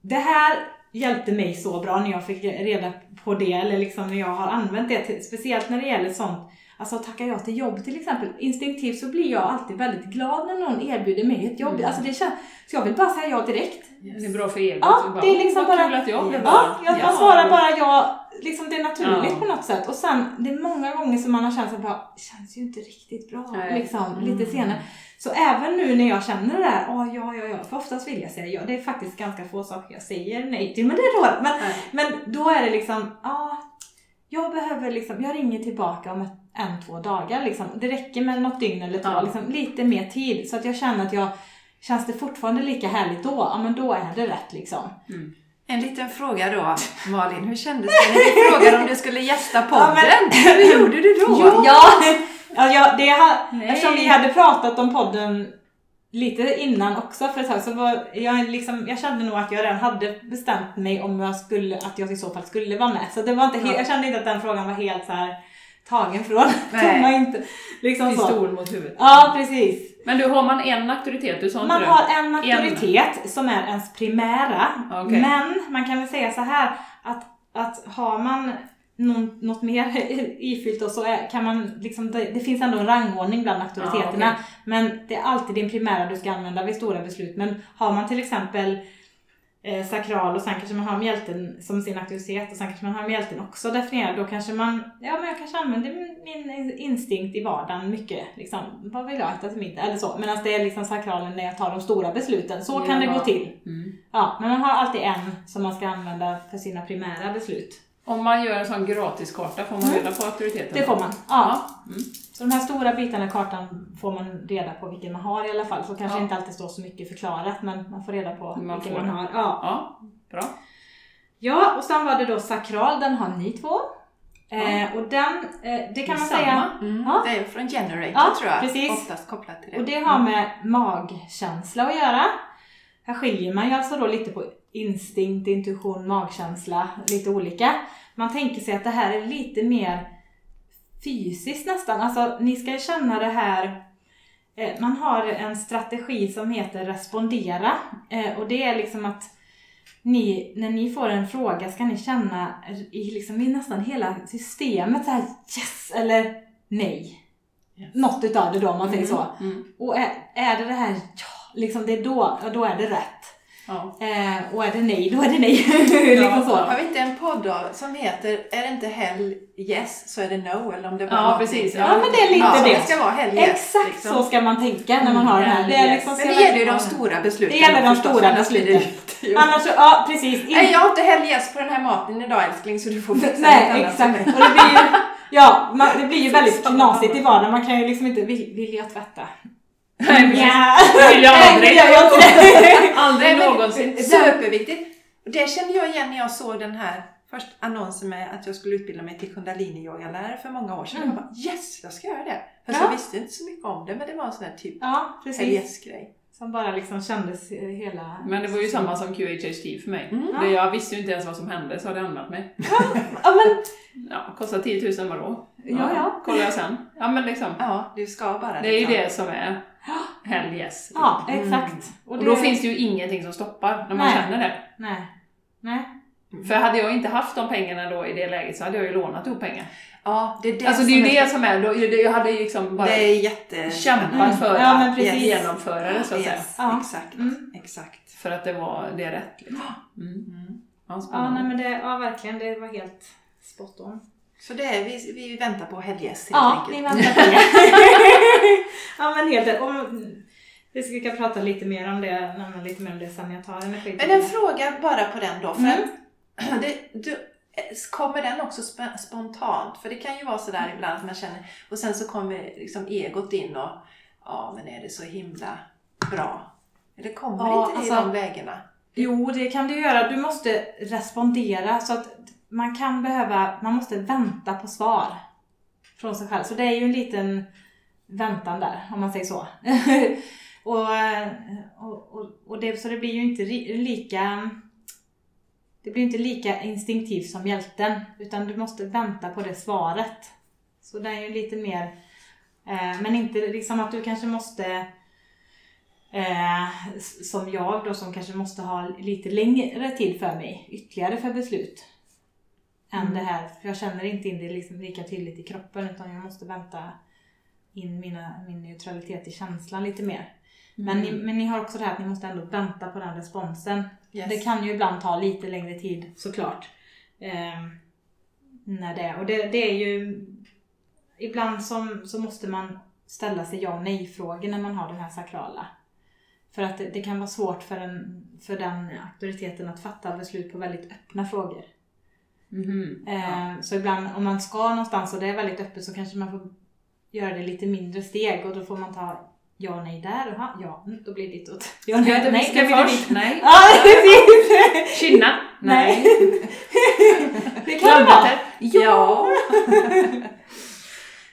Det här hjälpte mig så bra när jag fick reda på det, eller liksom när jag har använt det, till, speciellt när det gäller sånt, alltså tackar jag till jobb till exempel, instinktivt så blir jag alltid väldigt glad när någon erbjuder mig ett jobb. Mm. Alltså det känns, så jag vill bara säga ja direkt. Det är bra för egot. Ja, bara, det är liksom "Åh, vad bara- kul att jag blev Ja, vald." jag, Ja. man svarar bara ja, liksom det är naturligt Ja. på något sätt. Och sen, det är många gånger som man har känt att bara, det känns ju inte riktigt bra, Nej. liksom, Mm. lite senare. Så även nu när jag känner det där, åh ja, ja, ja, för oftast vill jag säga ja. Det är faktiskt ganska få saker jag säger nej till, men det är då, men, Nej. men då är det liksom, ja, jag behöver liksom, jag ringer tillbaka om ett, en, två dagar liksom. Det räcker med något dygn eller två, Ja. liksom, lite mer tid. Så att jag känner att jag, känns det fortfarande lika härligt då, ja men då är det rätt liksom. En liten fråga då, Malin. Hur kändes det när vi frågade om du skulle gästa podden? Ja, Hur gjorde du då? Jo, ja, ja, ja det har, eftersom vi hade pratat om podden lite innan också för ett tag så var jag liksom, jag kände nog att jag redan hade bestämt mig om jag skulle, att jag i så fall skulle vara med. Så det var inte Ja. jag kände inte att den frågan var helt så här tagen från tomma inte, liksom så. Pistol mot huvudet. Ja, precis. Men du, har man en auktoritet? Du sa inte Man det? har en auktoritet som är ens primära. Okej. Men man kan väl säga så här att, att har man någon, något mer ifyllt och så är, kan man liksom, det, det finns ändå en rangordning bland auktoriteterna. Ja, okej. Men det är alltid din primära du ska använda vid stora beslut. Men har man till exempel eh, sakral och sen kanske man har mjälten som sin auktoritet och sen kanske man har mjälten också definierad. Då kanske man, ja men jag kanske använder min, instinkt i vardagen mycket. Liksom, vad vill jag äta till middag eller så. Medan det är liksom sakralen när jag tar de stora besluten. Så kan det Ja. gå till. Mm. Ja, men man har alltid en som man ska använda för sina primära beslut. Om man gör en sån gratiskarta, får man Mm. reda på auktoriteten? Det får man. Ja. Mm. Så de här stora bitarna i kartan får man reda på vilken man har i alla fall. Så kanske Ja. inte alltid står så mycket förklarat men man får reda på Man vilken man det. har. Ja. Ja, bra. ja, och sen var det då sakral, den har ni två. Eh, och den, eh, det kan man Samma. säga, Mm, Ja. Det är från Generator Ja, tror jag. precis. Oftast kopplat till det. och det har med magkänsla att göra. Här skiljer man ju alltså då lite på instinkt, intuition, magkänsla, lite olika. Man tänker sig att det här är lite mer fysiskt nästan. Alltså ni ska känna det här eh, man har en strategi som heter respondera eh, och det är liksom att ni, när ni får en fråga ska ni känna i, liksom, i nästan hela systemet så här yes eller nej. Yes. Något utav det då om man säger så. Mm. Och är, är det det här ja, liksom det är då, ja, då är det rätt. Ja. Eh, och är det nej, då är det nej. liksom så. Har vi inte en podd då som heter Är det inte hell yes så är det no? Eller om det bara Ja, precis. Ja, men det är lite ja, det. Det ska vara hell yes. Exakt liksom. så ska man tänka när man har den här. Det, är Yes. liksom, Men det gäller ju de stora besluten. Det gäller de förstås, stora besluten. Annars så, ja precis. In- Nej, jag har inte hell yes på den här maten idag älskling så du får fixa Nej, annat exakt. Och det blir ju, ja, man, det blir ju väldigt knasigt i vardagen. Man kan ju liksom inte, vill, vill jag tvätta? Nej, precis. Nja. Det vill jag aldrig. det. Aldrig någonsin. Superviktigt. Och det kände jag igen när jag såg den här först annonsen med att jag skulle utbilda mig till kundalini-yogalärare för många år sedan. Mm. Jag bara yes, jag ska göra det. Fast Ja. jag visste inte så mycket om det men det var en sån här typ Ja, yes-grej. Som bara liksom kändes eh, hela... Men det var ju samma som QHHT för mig. Mm. Det jag visste ju inte ens vad som hände så hade jag anmält mig. Ja men, Ja, kostar 10 000 vadå? ja ja. Kollar jag sen. Ja men liksom. Ja, du ska bara Det är ju det som är hell yes. Ja, exakt. Och då finns det ju ingenting som stoppar när man Nej. känner det. Nej. Nej. För hade jag inte haft de pengarna då i det läget så hade jag ju lånat ihop pengar. Ja, det är det alltså det är ju det som är, då, det- jag hade ju liksom bara Det är jättespännande. kämpat för Ja, att precis. genomföra det så att säga. Yes, Ja. exakt. Mm. exakt. För att det var det är rätt. Liksom. Mm. Mm. Ja, Ja, nej men det, ja verkligen, det var helt spot on. Så det är, vi, vi väntar på helgäst helt Ja, enkelt. ni väntar på ja men helt om, Vi ska prata lite mer om det, nämna lite mer om det sen jag tar energi. Men en fråga bara på den då. För Mm. det, du, kommer den också sp- spontant? För det kan ju vara sådär ibland att man känner, och sen så kommer liksom egot in och ja men är det så himla bra? Eller kommer Ja, inte det alltså- i de lägena? Jo, det kan du göra. Du måste respondera så att man kan behöva, man måste vänta på svar från sig själv. Så det är ju en liten väntan där, om man säger så. och, och, och, och det, så det blir ju inte lika det blir inte lika instinktivt som hjälten, utan du måste vänta på det svaret. Så det är ju lite mer, eh, men inte liksom att du kanske måste Eh, som jag då som kanske måste ha lite längre tid för mig, ytterligare för beslut. Än Mm. det här, för jag känner inte in det liksom lika tydligt i kroppen utan jag måste vänta in mina, min neutralitet i känslan lite mer. Men, ni, men ni har också det här att ni måste ändå vänta på den responsen. Yes. Det kan ju ibland ta lite längre tid såklart. Eh, när det, och det, det är ju Ibland som, så måste man ställa sig ja och nej-frågor när man har den här sakrala. För att det, det kan vara svårt för, en, för den auktoriteten att fatta beslut på väldigt öppna frågor. Mhm. Eh, Så ibland om man ska någonstans och det är väldigt öppet så kanske man får göra det lite mindre steg och då får man ta ja nej där. Aha, ja, mm, då blir det ditåt. Ja, Ska nej, viska då blir det först? Nej. Ja, precis! Kinna? Nej. Det kan det vara. Klarvatten? Ja!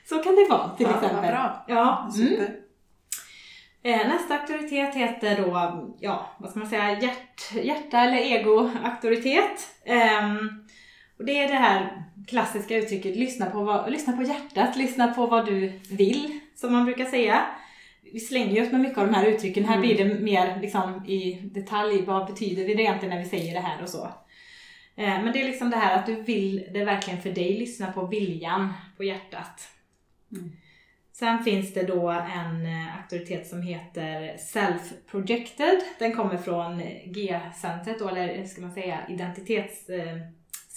Så kan det vara till Ja, exempel. bra. Ja. Super. Eh, Nästa auktoritet heter då, ja, vad ska man säga, hjärt, hjärta eller ego-auktoritet. Ehm, och det är det här klassiska uttrycket, lyssna på, vad, lyssna på hjärtat, lyssna på vad du vill, som man brukar säga. Vi slänger oss med mycket av de här uttrycken, här blir det mer liksom i detalj, vad betyder det egentligen när vi säger det här och så. Eh, Men det är liksom det här att du vill det verkligen för dig, lyssna på viljan, på hjärtat. Sen finns det då en eh, auktoritet som heter Self-Projected. Den kommer från G-centret, eller ska man säga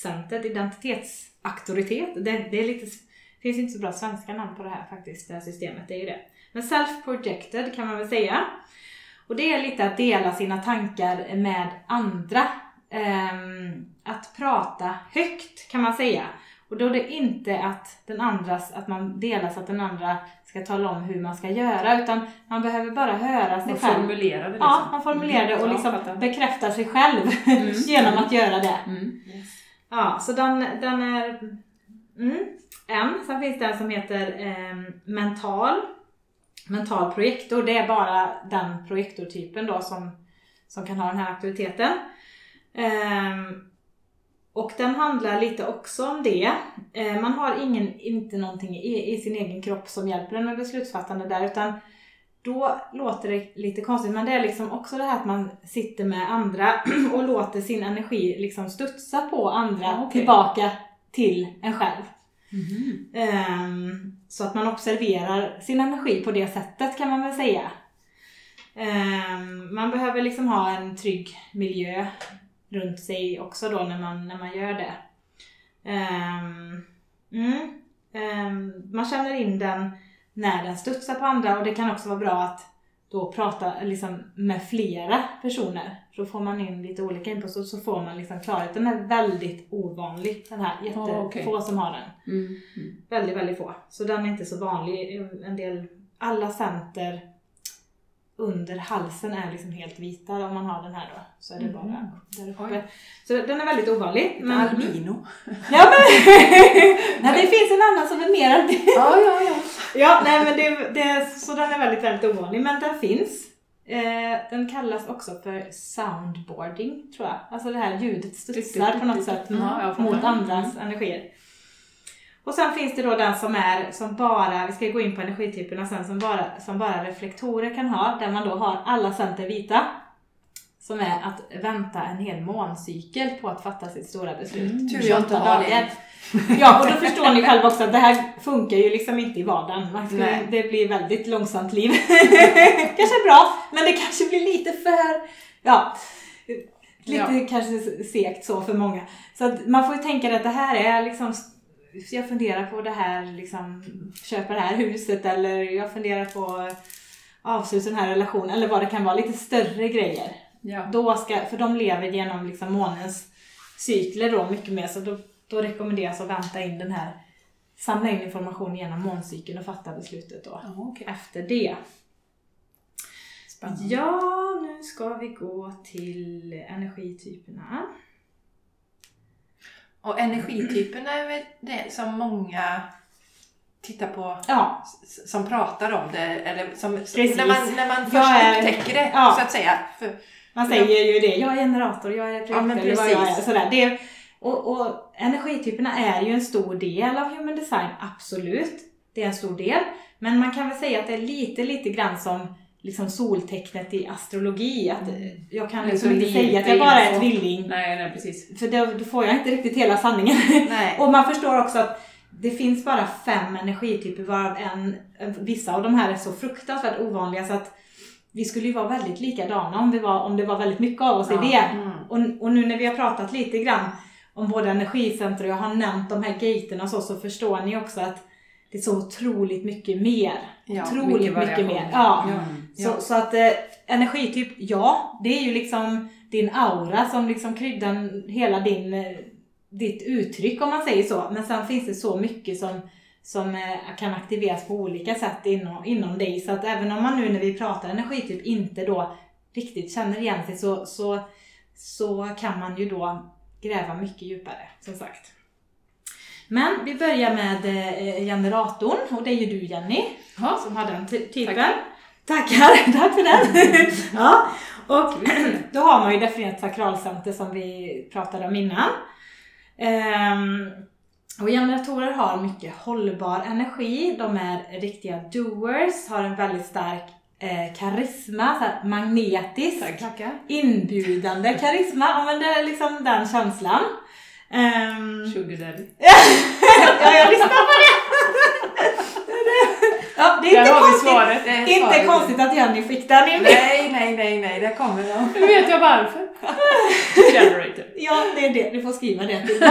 identitetscentret, identitetsauktoritet. Det, det är lite, det finns inte så bra svenska namn på det här faktiskt, det här systemet, det är ju det. Men Self-Projected kan man väl säga. Och det är lite att dela sina tankar med andra. Ehm, att prata högt kan man säga. Och då är det inte att den andras, att man delar så att den andra ska tala om hur man ska göra utan man behöver bara höra sig Man själv. formulerar det liksom. Ja, man formulerar det och liksom bekräftar sig själv Mm. genom att göra det. Mm. Ja, så den, den är mm, en. Sen finns det en som heter eh, mental. Mental projektor. Det är bara den projektortypen då som, som kan ha den här aktiviteten. Eh, och den handlar lite också om det. Eh, man har ingen, inte någonting i, i sin egen kropp som hjälper en med beslutsfattande där utan då låter det lite konstigt men det är liksom också det här att man sitter med andra och låter sin energi liksom studsa på andra okej. tillbaka till en själv. Ehm, så att man observerar sin energi på det sättet kan man väl säga. Ehm, man behöver liksom ha en trygg miljö runt sig också då när man, när man gör det. Ehm, mm, man känner in den när den studsar på andra och det kan också vara bra att då prata liksom med flera personer. Så får man in lite olika input och så får man liksom klarhet. Den är väldigt ovanlig den här, jättefå Ja, okej. som har den. Mm. Mm. Väldigt, väldigt få. Så den är inte så vanlig. En del, alla center under halsen är liksom helt vita om man har den här då. Så är det bara där uppe. Oj. Så den är väldigt ovanlig. Men, Albino. ja, men, nej, det finns en annan som är mer albino. Ja, ja, ja. Ja, nej men det, det, så den är väldigt, väldigt ovanlig. Men den finns. Eh, den kallas också för soundboarding, tror jag. Alltså det här ljudet studsar på något sätt mot andras energier. Och sen finns det då den som är, som bara, vi ska gå in på energityperna sen, som bara, som bara reflektorer kan ha, där man då har alla center vita. Som är att vänta en hel måncykel på att fatta sitt stora beslut. Mm. Tur jag inte 28 har det. Ja, och då förstår ni själva också att det här funkar ju liksom inte i vardagen. Skulle, det blir väldigt långsamt liv. kanske bra, men det kanske blir lite för, ja, lite kanske segt så för många. Så att man får ju tänka att det här är liksom, jag funderar på det här, liksom, köpa det här huset eller jag funderar på avsluta den här relationen eller vad det kan vara, lite större grejer. Ja. Då ska, för de lever genom liksom månens cykler då mycket mer så då, då rekommenderas att vänta in den här, samla in information genom måncykeln och fatta beslutet då Ja, okej. efter det. Spännande. Ja, nu ska vi gå till energityperna. Och energityperna är väl det som många tittar på, Ja, som pratar om det, eller som, när, man, när man först är- upptäcker det, ja. så att säga. För, man säger ju det. Jag är generator, jag är Ja, men projektor, vad jag är. Sådär. Det och, och energityperna är ju en stor del av human design, absolut. Det är en stor del. Men man kan väl säga att det är lite, lite grann som liksom soltecknet i astrologi. Att jag kan liksom inte säga att jag bara är tvilling. Nej, nej precis. För då, då får jag inte riktigt hela sanningen. Och man förstår också att det finns bara fem energityper varav en, vissa av de här är så fruktansvärt ovanliga så att vi skulle ju vara väldigt likadana om, vi var, om det var väldigt mycket av oss i Ja. det. Mm. Och, och nu när vi har pratat lite grann om både energicenter och jag har nämnt de här gaterna och så, så förstår ni också att det är så otroligt mycket mer. Ja, otroligt mycket, variation. mer. Ja. Ja. Så, så att eh, energityp, ja, det är ju liksom din aura som liksom kryddar hela din, eh, ditt uttryck om man säger så. Men sen finns det så mycket som, som eh, kan aktiveras på olika sätt inom, inom dig. Så att även om man nu när vi pratar energityp inte då riktigt känner igen sig så, så, så kan man ju då gräva mycket djupare, som sagt. Men vi börjar med eh, generatorn och det är ju du Jenny Ja. som har den ty- typen. Tackar. Tackar, tack för den! ja, och då har man ju definierat sakralcenter som vi pratade om innan. Ehm, och generatorer har mycket hållbar energi, de är riktiga doers, har en väldigt stark eh, karisma, så magnetisk, Tack. Inbjudande karisma, ja men det är liksom den känslan. Ehm, Sugar daddy. ja, jag lyssnar på det! ja, det är inte konstigt. Det är Inte konstigt att Jenny fick den in. Nej, nej, nej, nej, där kommer de. Nu vet jag varför. Generator. Ja, det är det. Du får skriva det till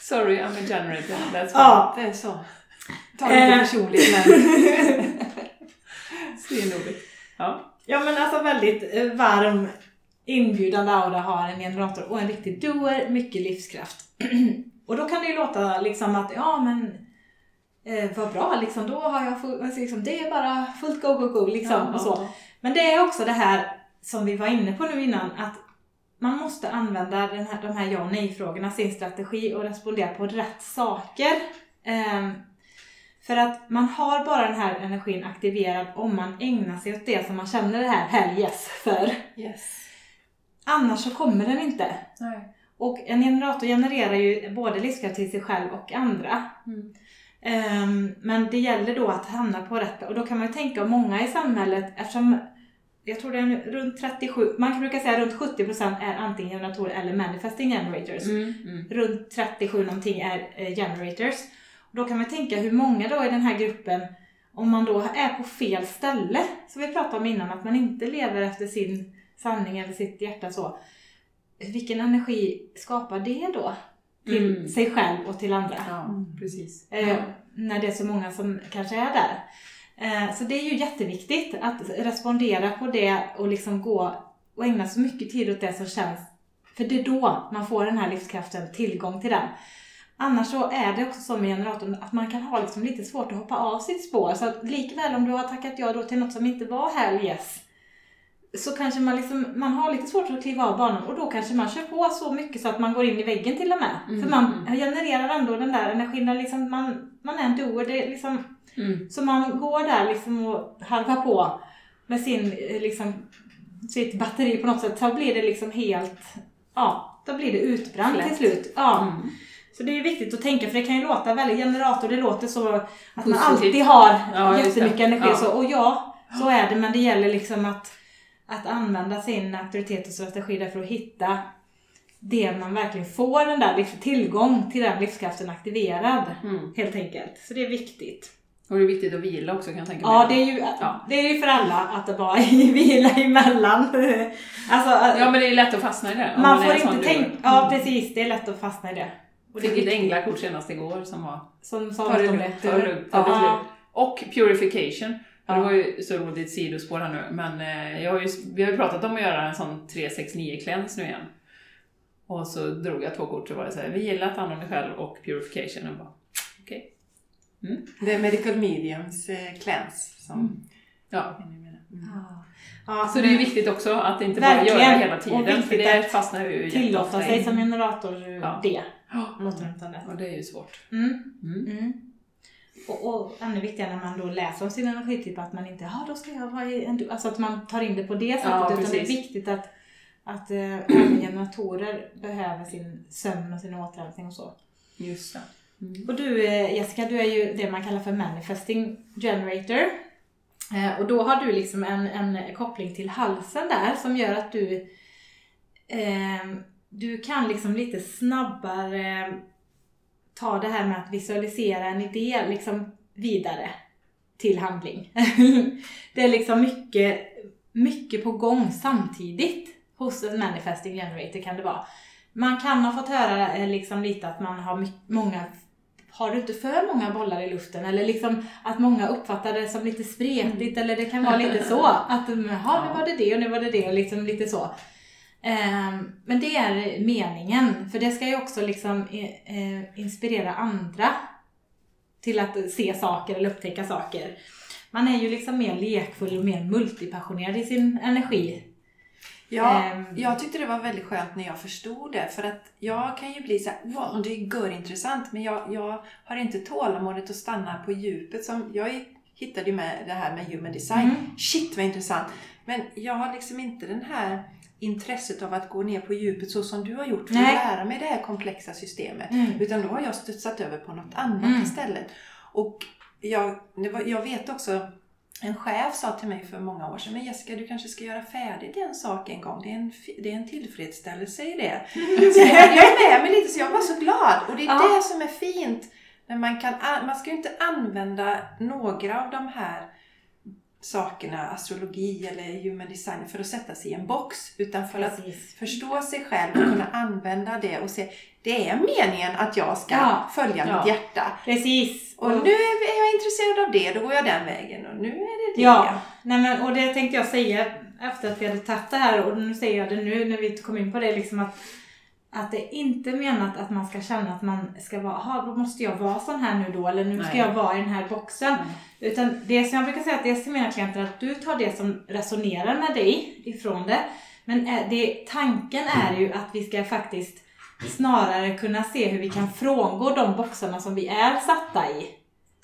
Sorry, I'm a generator. That's. Ja. Det är så. Ta det inte Eh. personligt men... Stenroligt. Ja. Ja, men alltså väldigt eh, varm, inbjudande aura har en generator och en riktig doer, mycket livskraft. och då kan det ju låta liksom att, ja men eh, vad bra, liksom, då har jag full, alltså, liksom, det är bara fullt go, go, go liksom. Ja, och så. Men det är också det här som vi var inne på nu innan, att man måste använda den här, de här ja och nej-frågorna, sin strategi och respondera på rätt saker. Ehm, för att man har bara den här energin aktiverad om man ägnar sig åt det som man känner det här hell yes för. Yes. Annars så kommer den inte. Nej. Och en generator genererar ju både livskraft till sig själv och andra. Mm. Ehm, men det gäller då att hamna på rätt Och då kan man ju tänka många i samhället, eftersom jag tror det är runt 37, man brukar säga runt 70% är antingen generatorer eller manifesting generators. Mm. Mm. Runt 37 någonting är eh, generators. Och då kan man tänka hur många då i den här gruppen, om man då är på fel ställe, som vi pratade om innan, att man inte lever efter sin sanning eller sitt hjärta så. Vilken energi skapar det då? Till Mm. sig själv och till andra. Ja, precis. Eh, när det är så många som kanske är där. Eh, så det är ju jätteviktigt att respondera på det och liksom gå och ägna så mycket tid åt det som känns. För det är då man får den här livskraften, tillgång till den. Annars så är det också så med generatorn att man kan ha liksom lite svårt att hoppa av sitt spår. Så att likväl om du har tackat ja då till något som inte var hell yes. Så kanske man, liksom, man har lite svårt att kliva av banan och då kanske man kör på så mycket så att man går in i väggen till och med. Mm, För man mm. genererar ändå den där energin, liksom man, man är en doer. Det liksom, Mm. så man går där liksom och harvar på med sin, eh, liksom, sitt batteri på något sätt så blir det liksom helt, ja, då blir det utbränt till slut. Ja. Mm. Så det är viktigt att tänka, för det kan ju låta väldigt, generator, det låter så att man Positivt. alltid har Ja, jättemycket energi. Ja. Så, och ja, så är det, men det gäller liksom att, att använda sin auktoritet och strategi där för att hitta det man verkligen får den där tillgång till den livskraften aktiverad. Mm. Helt enkelt. Så det är viktigt. Och det är viktigt att vila också kan jag tänka mig. Ja, det är ju, Ja. det är ju för alla att det bara är vila emellan. alltså, Ja, men det är lätt att fastna i det. man är får inte tänka... Ja, precis. Det är lätt att fastna i det. Och det Fick ett änglakort senast igår som var Som sa Ta det något om lugnt, ta det lugnt. Och purification. Ja. Det var ju så roligt sidospår här nu, men eh, jag har ju, vi har ju pratat om att göra en sån 369 cleanse nu igen. Och så drog jag två kort och var det så här, vi gillar att ta hand om dig själv och purification. Och bara, okej. Det är Medical Mediums eh, cleanse som... Ja. Mm. Ja. Ja, Så det är ju viktigt också att inte bara Verkligen. göra hela Och tiden, viktigt för det att fastnar ju Tillåta sig som generator Ja. det. Ja, Låter och det är ju svårt. Mm. Och, och ännu viktigare när man då läser om sin energityp att man inte, ja då ska jag vara i en... Alltså att man tar in det på det sättet. Ja, utan det är viktigt att, att äh, även generatorer behöver sin sömn och sin återhämtning och så. Just det. Mm. Och du eh, Jessica, du är ju det man kallar för manifesting generator. Eh, Och då har du liksom en, en koppling till halsen där som gör att du eh, du kan liksom lite snabbare ta det här med att visualisera en idé liksom vidare till handling. det är liksom mycket, mycket på gång samtidigt hos en manifesting generator kan det vara. Man kan ha fått höra eh, liksom lite att man har många har du inte för många bollar i luften? Eller liksom att många uppfattar det som lite spretigt eller det kan vara lite så. Att mm, jaha, nu var det det och nu var det det och liksom lite så. Ehm, Men det är meningen, för det ska ju också liksom eh, inspirera andra till att se saker eller upptäcka saker. Man är ju liksom mer lekfull och mer multipassionerad i sin energi. Ja, Ehm. jag tyckte det var väldigt skönt när jag förstod det. För att jag kan ju bli så här, wow, det är görintressant. Men jag, jag har inte tålamodet att stanna på djupet. Som jag hittade ju med det här med human design. Mm. Shit vad intressant. Men jag har liksom inte den här intresset av att gå ner på djupet så som du har gjort för Nej. att lära mig det här komplexa systemet. Mm. Utan då har jag studsat över på något annat Mm. istället. Och jag, var, jag vet också, en chef sa till mig för många år sedan, men Jessica du kanske ska göra färdigt en sak en gång. Det är en, det är en tillfredsställelse i det. Så jag med mig lite, så jag var så glad. Och det är Ja. det som är fint. När man, kan, an- man ska ju inte använda några av de här sakerna, astrologi eller human design, för att sätta sig i en box. Utan för att Precis. förstå sig själv och kunna använda det och se, det är meningen att jag ska Ja. följa Ja. mitt hjärta. Precis. Och nu är jag intresserad av det, då går jag den vägen. Och nu är det det. Ja, nej men, och det tänkte jag säga efter att vi hade tagit det här och nu säger jag det nu när vi kom in på det liksom att att det är inte menat att man ska känna att man ska vara, "Jaha, då måste jag vara sån här nu då eller nu ska Nej. jag vara i den här boxen. Mm. Utan det som jag brukar säga att det är till mina klienter att du tar det som resonerar med dig ifrån det. Men eh, det, tanken är ju att vi ska faktiskt snarare kunna se hur vi kan frångå de boxarna som vi är satta i.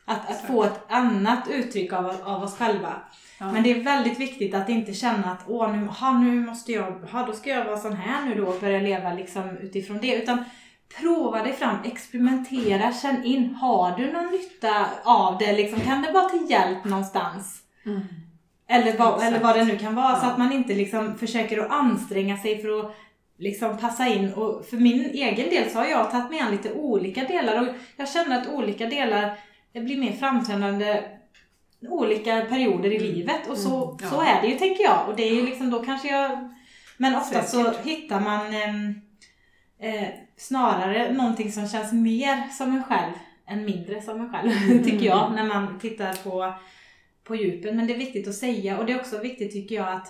Att, att få ett annat uttryck av, av oss själva. Ja. Men det är väldigt viktigt att inte känna att åh nu, ha, nu måste jag, ha, då ska jag vara sån här nu då och börja leva liksom utifrån det. Utan prova dig fram, experimentera, känn in. Har du någon nytta av det? Liksom, kan det vara till hjälp någonstans? Mm. Eller vad, Exakt. eller vad det nu kan vara. Så Ja. att man inte liksom försöker att anstränga sig för att liksom passa in. Och för min egen del så har jag tagit mig an lite olika delar och jag känner att olika delar blir mer framträdande olika perioder i livet och så, Mm, ja. så är det ju tänker jag. Och det är ju liksom då kanske jag... Men ofta så hittar man ehm, eh, snarare någonting som känns mer som en själv än mindre som en själv, Mm. tycker jag, när man tittar på, på djupet. Men det är viktigt att säga och det är också viktigt tycker jag att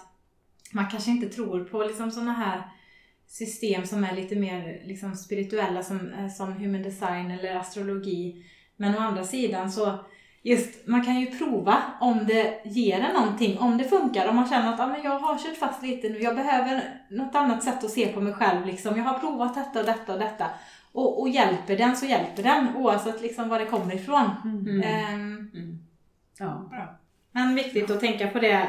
man kanske inte tror på liksom sådana här system som är lite mer liksom spirituella som, eh, som human design eller astrologi. Men å andra sidan så just, man kan ju prova om det ger en någonting, om det funkar, om man känner att ah, men jag har kört fast lite nu, jag behöver något annat sätt att se på mig själv liksom. Jag har provat detta och detta och detta. Och, och hjälper den så hjälper den oavsett liksom var det kommer ifrån. Mm. Ehm, Mm. Ja, bra. men viktigt att tänka på det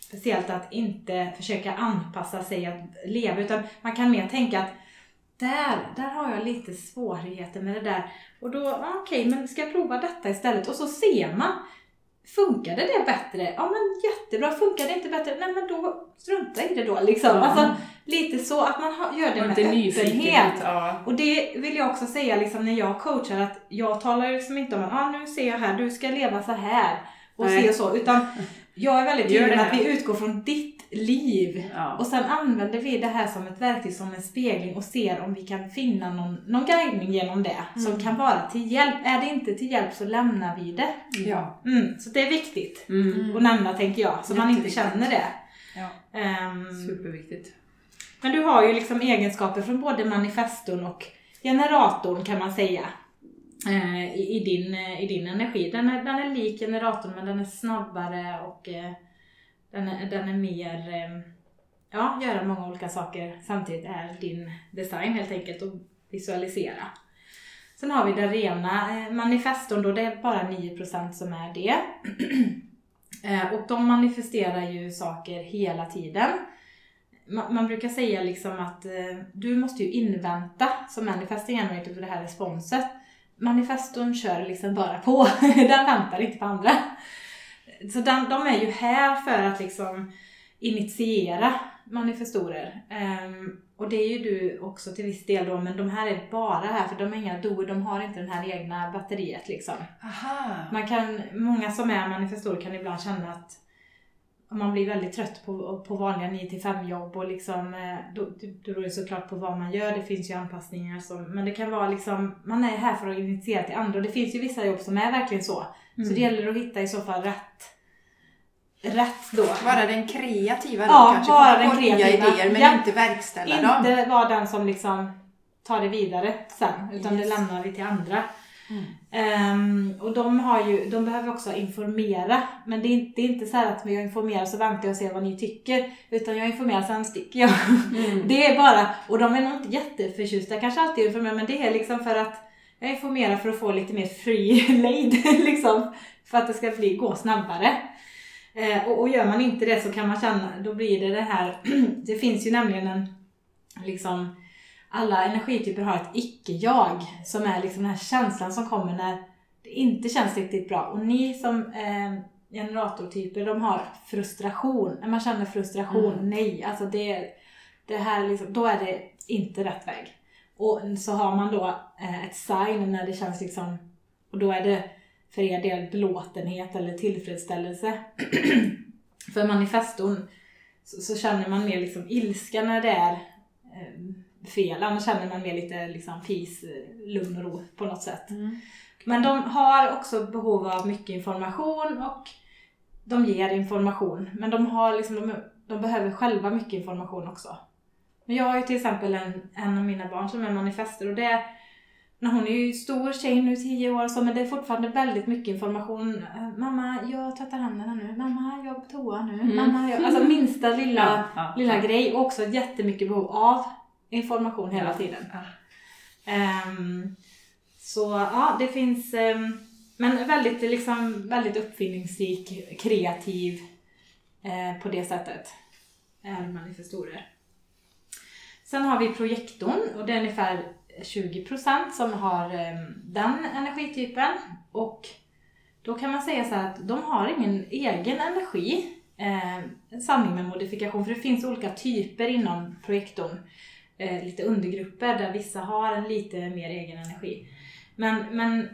speciellt att inte försöka anpassa sig att leva utan man kan mer tänka att där, där har jag lite svårigheter med det där. Och då, ah, okej, okay, men ska jag prova detta istället? Och så ser man. Funkade det bättre? Ja men jättebra. Funkar det inte bättre? Nej men då strunta i det då liksom. Ja. Alltså, lite så att man gör det med öppenhet. Ja. Och det vill jag också säga liksom när jag coachar att jag talar liksom inte om att ah, nu ser jag här, du ska leva så här och Nej. se och så. Utan jag är väldigt tydlig med att vi utgår från ditt liv. Ja. Och sen använder vi det här som ett verktyg, som en spegling och ser om vi kan finna någon, någon guidning genom det mm. som kan vara till hjälp. Är det inte till hjälp så lämnar vi det. Ja. Mm, så det är viktigt mm. att nämna tänker jag, så man inte känner det. Ja. Um, Superviktigt. Men du har ju liksom egenskaper från både manifestorn och generatorn kan man säga. Eh, i, i, din, eh, i din energi. Den är, den är lik generatorn men den är snabbare och eh, den är, den är mer, eh, ja, göra många olika saker samtidigt är din design helt enkelt och visualisera. Sen har vi den rena eh, manifestorn då, det är bara 9% som är det. Eh, och de manifesterar ju saker hela tiden. Man, brukar säga liksom att du måste ju invänta som manifest generator för det här responset. Manifestorn kör liksom bara på, den väntar inte på andra. Så den, de är ju här för att liksom initiera manifestorer. Um, och det är ju du också till viss del då, men de här är bara här för de är inga doer, de har inte det här egna batteriet liksom. Aha. Man kan, många som är manifestorer kan ibland känna att man blir väldigt trött på, på vanliga 9-5 jobb och liksom, eh, då, då beror det såklart på vad man gör, det finns ju anpassningar som, men det kan vara liksom, man är här för att initiera till andra och det finns ju vissa jobb som är verkligen så. Mm. Så det gäller att hitta i så fall rätt rätt då. Vara den kreativa då ja, kanske? Vara den kreativa. nya idéer men ja. inte verkställa inte dem. Inte vara den som liksom tar det vidare sen utan yes. det lämnar vi till andra. Mm. Um, och de, har ju, de behöver också informera. Men det är inte, det är inte så att jag informerar så väntar jag och ser vad ni tycker. Utan jag informerar sen sticker jag. Mm. Det är bara, och de är nog inte jätteförtjusta kanske alltid informerar men det är liksom för att jag informerar för att få lite mer free lead liksom. För att det ska bli, gå snabbare. Eh, och, och gör man inte det så kan man känna, då blir det det här, det finns ju nämligen en, liksom, alla energityper har ett icke-jag som är liksom den här känslan som kommer när det inte känns riktigt bra. Och ni som eh, generatortyper, de har frustration. När man känner frustration, mm. nej, alltså det, det här liksom, då är det inte rätt väg. Och så har man då eh, ett sign när det känns liksom, och då är det för er del belåtenhet eller tillfredsställelse. för manifestorn så, så, känner man mer liksom ilska när det är eh, fel, annars känner man mer lite liksom fis, lugn och ro på något sätt. Mm. Men de har också behov av mycket information och de ger information. Men de, har liksom, de, de behöver själva mycket information också. Men jag har ju till exempel en, en av mina barn som är manifester och det hon är ju stor tjej nu, 10 år så, men det är fortfarande väldigt mycket information. Mamma, jag tvättar händerna nu. Mamma, jag på toa nu. Mm. Mamma, jag... Alltså minsta lilla, ja, ja, lilla ja. grej. Och också jättemycket behov av information hela tiden. Um, så ja, det finns, um, men väldigt, liksom, väldigt uppfinningsrik, kreativ uh, på det sättet. Är manifestorer. Sen har vi projektorn och det är ungefär 20% som har um, den energitypen. Och då kan man säga så att de har ingen egen energi. Eh, sanning med modifikation, för det finns olika typer inom projektorn eh, lite undergrupper där vissa har en lite mer egen energi. Men, men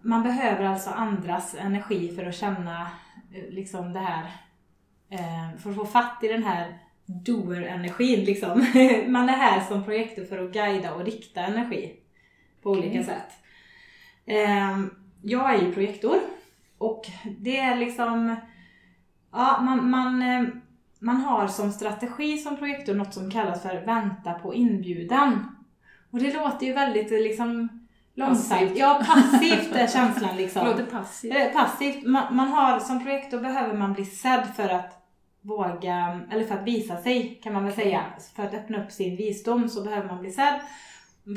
man behöver alltså andras energi för att känna eh, liksom det här, eh, för att få fatt i den här doer-energin liksom. Man är här som projektor för att guida och rikta energi på olika okay. sätt. Eh, jag är ju projektor och det är liksom, ja man, man eh, man har som strategi som projektor något som kallas för vänta på inbjudan. Och det låter ju väldigt liksom långsamt. Passivt. Ja, passivt är känslan liksom. Låter passivt. Eh, passivt. Man, man, har, som projektor behöver man bli sedd för att våga, eller för att visa sig kan man väl säga. För att öppna upp sin visdom så behöver man bli sedd.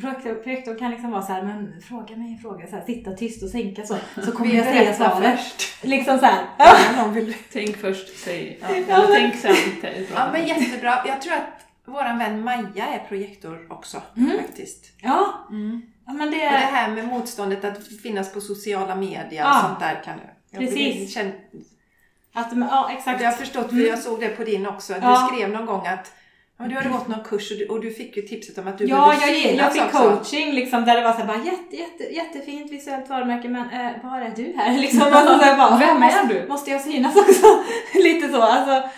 Projektor, projektor kan liksom vara så här, men fråga mig en fråga, så här, sitta tyst och sänka så. Så kommer Vi jag säga svaret. först. Liksom så här. Ja, vill... Tänk först, säg. Ja. Ja, men- tänk sen. ja men jättebra. Jag tror att våran vän Maja är projektor också Mm. faktiskt. Ja, ja men det Och det är... här med motståndet att finnas på sociala medier Ja. och sånt där kan du. Jag Precis. Känner, Att, ja, exakt. jag har förstått, för Mm. jag såg det på din också, att Ja. du skrev någon gång att ja, men du hade gått någon kurs och du, och du fick ju tipset om att du Ja, behövde jag, jag synas fick också. coaching liksom, där det var så här, bara, jätte, jätte, jättefint visuellt varumärke men eh, var är du här? Liksom, alltså, så här, bara, Vem är måste, du? Måste jag synas också? Lite så. Alltså,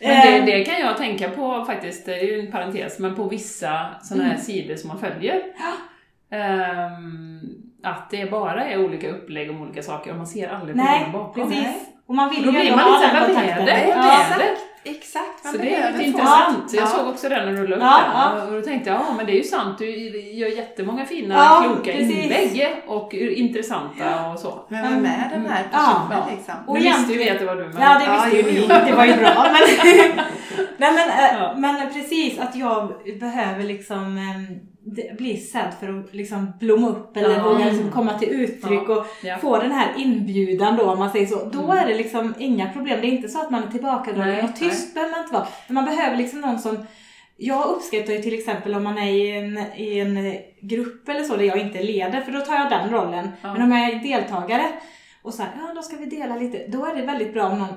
Men det, eh, det kan jag tänka på faktiskt, det är ju en parentes, men på vissa sådana här Mm. sidor som man följer. ehm, att det bara är olika upplägg om olika saker och man ser aldrig personen bakom. precis. Nej. Och man vill Och då ju blir man ha lite såhär, vad är det? Ja, exakt. Exakt. man Så det är intressant. Jag Ja. såg också den när du la upp Ja, den. Och då tänkte jag, ja men det är ju sant, du gör jättemånga fina, Ja, kloka precis. inlägg och intressanta och så. Men vem är den här Mm. Personen Ja. liksom? Och nu visste egentligen- vi att det var du, men... Ja, det visste ju vi. Det var ju bra. Men, Nej, men, eh, men precis att jag behöver liksom bli sedd för att liksom blomma upp eller Ja. våga liksom komma till uttryck och Ja. få den här inbjudan då om man säger så. Då Mm. är det liksom inga problem. Det är inte så att man är tillbakadragen och tyst behöver man inte vara. Men man behöver liksom någon som jag uppskattar ju till exempel om man är i en, i en grupp eller så där jag inte leder, för då tar jag den rollen. Ja. Men om jag är deltagare och så här, ja då ska vi dela lite, då är det väldigt bra om någon,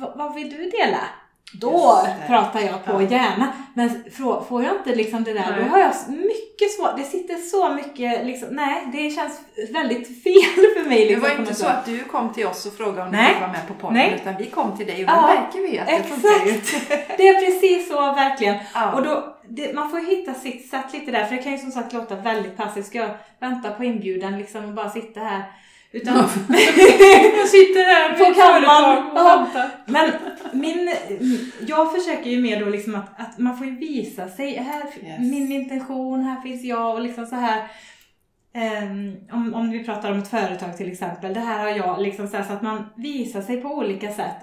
"Va- vad vill du dela? Då det. pratar jag på Ja. gärna. Men får jag inte liksom det där, Nej. då har jag mycket svårt, det sitter så mycket liksom, nej det känns väldigt fel för mig. Det Liksom, var på inte så att du kom till oss och frågade om du Nej. fick vara med på podden, Nej. utan vi kom till dig och Ja, då märker vi att det funkar. Exakt! Det är precis så verkligen. Ja. Och då, det, man får hitta sitt sätt lite där, för det kan ju som sagt låta väldigt passivt. Ska jag vänta på inbjudan liksom och bara sitta här? Utan, Jag sitter här På kammaren. och väntar. men min, jag försöker ju mer då liksom att, att man får ju visa sig. Här, Yes. Min intention, här finns jag och liksom så här. ehm, om, om vi pratar om ett företag till exempel. Det här har jag liksom så, här, så att man visar sig på olika sätt.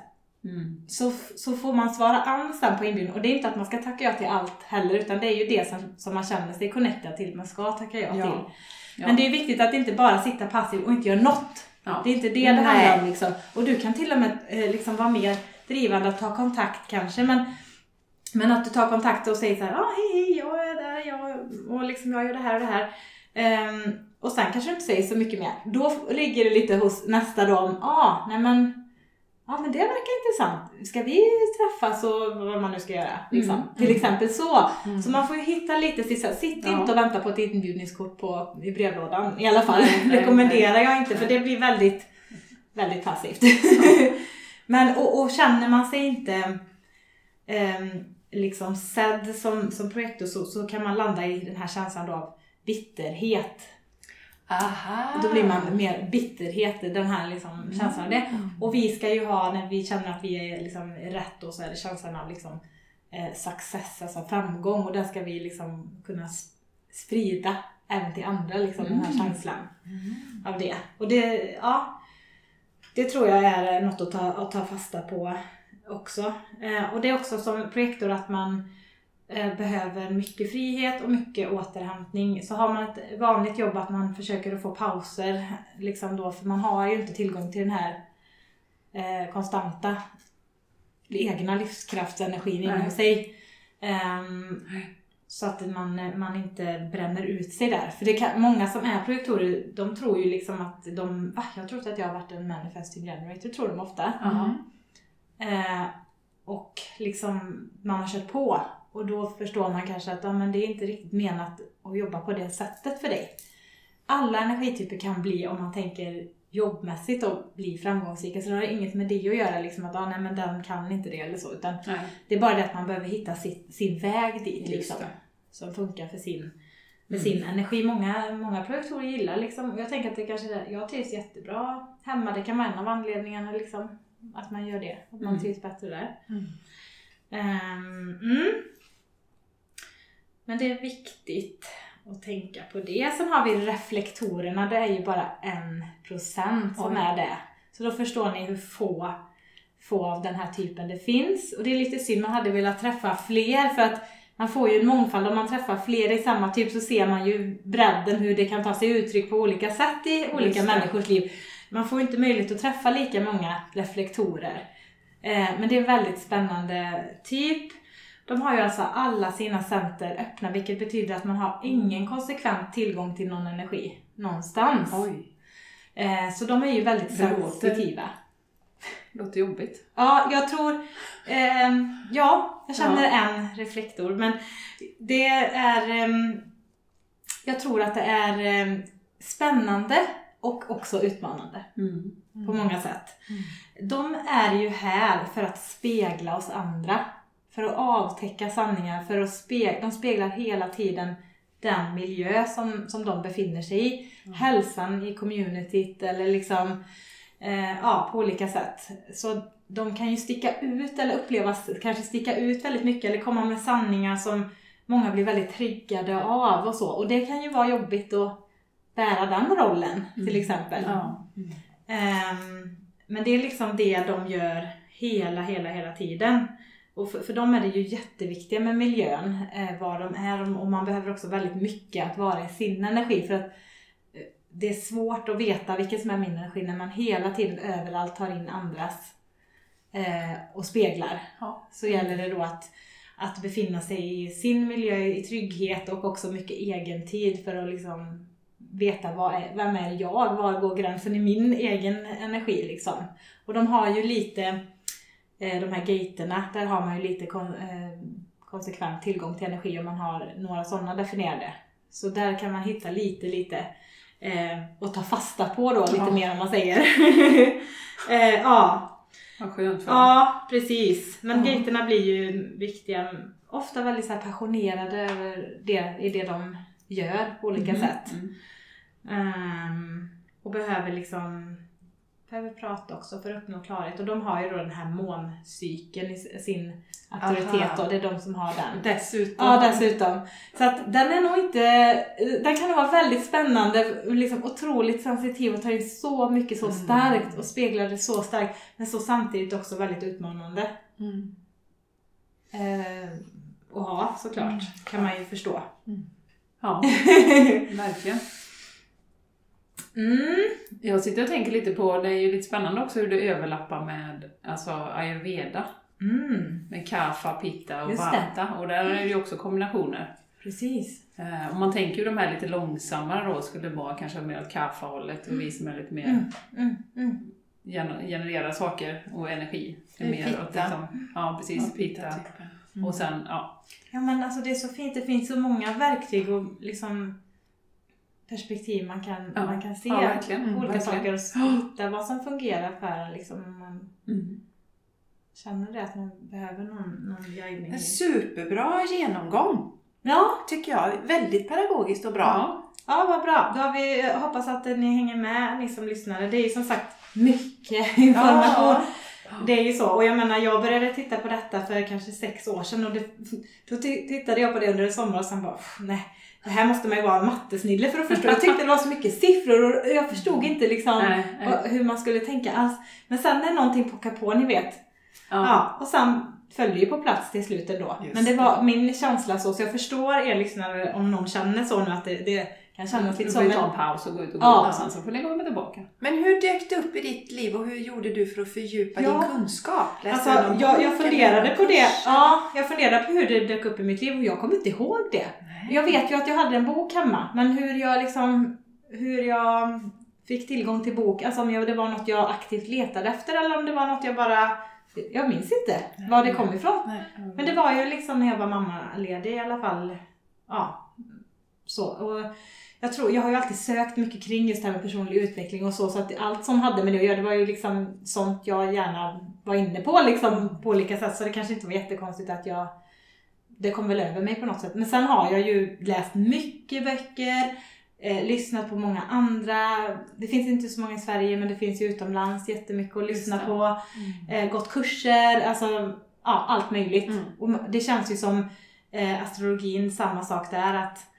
Mm. så, så får man svara an sen på inbjudan. Och det är inte att man ska tacka ja till allt heller, utan det är ju det som, som man känner sig connectad till, man ska tacka ja, Ja. till. Ja. Men det är viktigt att inte bara sitta passiv och inte göra något. Ja. Det är inte det det handlar om. Liksom. Och du kan till och med eh, liksom vara mer drivande att ta kontakt kanske, men men att du tar kontakt och säger så här, ah, hej hej, jag är där, jag, och liksom, jag gör det här och det här. Ehm, och sen kanske du inte säger så mycket mer. Då ligger det lite hos nästa då om, ah, nej men, ja men det verkar intressant. Ska vi träffas och vad man nu ska göra? Liksom. Mm. Till exempel så. Mm. Så man får ju hitta lite, sitt Ja. inte och vänta på ett inbjudningskort på, i brevlådan i alla fall. Nej, nej, rekommenderar jag inte för det blir väldigt, väldigt passivt. Men och, och känner man sig inte ehm, liksom sedd som, som projektor så, så kan man landa i den här känslan av bitterhet. Aha. Då blir man mer bitterhet, den här liksom känslan av det. Och vi ska ju ha, när vi känner att vi är liksom rätt då, så är det känslan av liksom eh, success, alltså framgång. Och där ska vi liksom kunna sprida även till andra liksom den här känslan av det. Och det, ja, det tror jag är eh, något att ta, att ta fasta på också. Eh, och det är också som projektor att man behöver mycket frihet och mycket återhämtning. Så har man ett vanligt jobb att man försöker att få pauser, liksom då, för man har ju inte tillgång till den här eh, konstanta egna livskraftsenergin inom Nej. sig. Ehm, så att man, man inte bränner ut sig där. För det kan, många som är projektorer, de tror ju liksom att de, va? Jag tror att jag har varit en manifesting generator, tror de ofta. Ja. Eh, och liksom man har kört på. Och då förstår man kanske att ja, men det är inte riktigt menat att jobba på det sättet för dig. Alla energityper kan bli, om man tänker jobbmässigt, och bli framgångsrika. Så det har inget med det att göra, liksom att ah, nej, men den kan inte det eller så. Utan Nej, det är bara det att man behöver hitta sitt, sin väg dit. Liksom, som funkar för sin, med Mm. sin energi. Många, många projektorer gillar liksom, och jag tänker att det kanske är, jag trivs jättebra hemma. Det kan vara en av anledningarna liksom, att man gör det. Att man Mm. trivs bättre där. Mm. Mm. Men det är viktigt att tänka på det. Sen har vi reflektorerna, det är ju bara en procent som Oj. är det. Så då förstår ni hur få, få av den här typen det finns. Och det är lite synd, man hade velat träffa fler för att man får ju en mångfald. Om man träffar flera i samma typ så ser man ju bredden, hur det kan ta sig uttryck på olika sätt i olika människors liv. Man får inte möjlighet att träffa lika många reflektorer. Eh, men det är en väldigt spännande typ. De har ju alltså alla sina center öppna vilket betyder att man har ingen konsekvent tillgång till någon energi någonstans. Oj, Eh, så de är ju väldigt sensitiva. låter jobbigt. Ja, jag tror... ehm, ja, jag känner en reflektor. Men det är... ehm, jag tror att det är ehm, spännande och också utmanande Mm. på många sätt. De är ju här för att spegla oss andra. För att avtäcka sanningar, för att spegla, de speglar hela tiden den miljö som, som de befinner sig i. Hälsan i communityt eller liksom, eh, ja, på olika sätt. Så de kan ju sticka ut eller upplevas, kanske sticka ut väldigt mycket eller komma med sanningar som många blir väldigt triggade av och så. Och det kan ju vara jobbigt att bära den rollen till exempel. Ja. Ehm, men det är liksom det de gör hela, hela, hela tiden. Och för, för dem är det ju jätteviktiga med miljön, eh, var de är och man behöver också väldigt mycket att vara i sin energi för att eh, det är svårt att veta vilken som är min energi när man hela tiden överallt tar in andras eh, och speglar. Ja. Så gäller det då att, att befinna sig i sin miljö i trygghet och också mycket egen tid för att liksom veta vad är, vem är jag, var går gränsen i min egen energi liksom. Och de har ju lite, de här gaterna, där har man ju lite kon, eh, konsekvent tillgång till energi om man har några sådana definierade. Så där kan man hitta lite, lite eh, och ta fasta på då lite Ja. mer om man säger. eh, ja, Vad skönt för Ja, precis. Men Ja. gaterna blir ju viktiga. Ofta väldigt så passionerade över det, i det de gör på olika Mm. sätt. Mm. Ehm, och behöver liksom behöver prata också för att uppnå klarhet. Och de har ju då den här måncykeln i sin auktoritet då. Det är de som har den. Dessutom. Ja, dessutom. Så att den är nog inte... Den kan nog vara väldigt spännande, liksom otroligt sensitiv och tar in så mycket så Mm. starkt och speglar det så starkt. Men så samtidigt också väldigt utmanande. Mm. Eh, att ha såklart, kan man ju förstå. Ja, verkligen. Mm. Jag sitter och tänker lite på, det är ju lite spännande också hur det överlappar med alltså ayurveda. Mm. Med kapha, pitta och vata. Och där är det ju också kombinationer. Precis. Eh, om man tänker ju de här lite långsammare då skulle vara kanske mer åt kapha-hållet och vi som är lite mer Mm. Mm. Mm. gener- genererar saker och energi. Är mer pitta. åt liksom, ja precis, pitta. typen. Och sen, ja. Ja men alltså det är så fint, det finns så många verktyg och liksom perspektiv man kan, Ja. man kan se Ja, på Mm, olika saker och hitta vad som fungerar för liksom, om man Mm. känner det att man behöver någon, någon guidning. En superbra genomgång, Ja, tycker jag. Väldigt pedagogiskt och bra. Ja. vad bra. Då har vi, jag hoppas att ni hänger med ni som lyssnare. Det är ju som sagt mycket information. Ja. Det är ju så. Och jag menar, jag började titta på detta för kanske sex år sedan och det, då ti- tittade jag på det under en sommar och sen bara, "Pff, nej, det här måste man ju vara en mattesnille för att förstå. Jag tyckte det var så mycket siffror och jag förstod inte liksom Nej, nej. hur man skulle tänka alls. Men sen när någonting pockar på, ni vet. Ja. Ja. och sen följde ju på plats till slut ändå. Just Men det var min känsla så, så jag förstår er lyssnare om någon känner så nu att det, det kan kännas Du lite så. ju ta en paus och gå ut och gå Ja. och sen så får ni komma tillbaka. Men hur dök det upp i ditt liv och hur gjorde du för att fördjupa Ja. din kunskap? Läste alltså, jag, jag funderade på det. Ja, jag funderade på hur det dök upp i mitt liv och jag kommer inte ihåg det. Nej. Jag vet ju att jag hade en bok hemma, men hur jag liksom, hur jag fick tillgång till bok, alltså om jag, det var något jag aktivt letade efter eller om det var något jag bara, jag minns inte var det kom ifrån. Nej. Men det var ju liksom när jag var mammaledig i alla fall. Ja, så. Och jag tror, jag har ju alltid sökt mycket kring just det här med personlig utveckling och så, så att allt som hade med det att göra, det var ju liksom sånt jag gärna var inne på liksom på olika sätt, så det kanske inte var jättekonstigt att jag det kom väl över mig på något sätt. Men sen har jag ju läst mycket böcker, eh, lyssnat på många andra. Det finns inte så många i Sverige men det finns ju utomlands jättemycket att lyssna på. Eh, gått kurser, alltså ja, allt möjligt. Mm. Och det känns ju som eh, astrologin, samma sak där att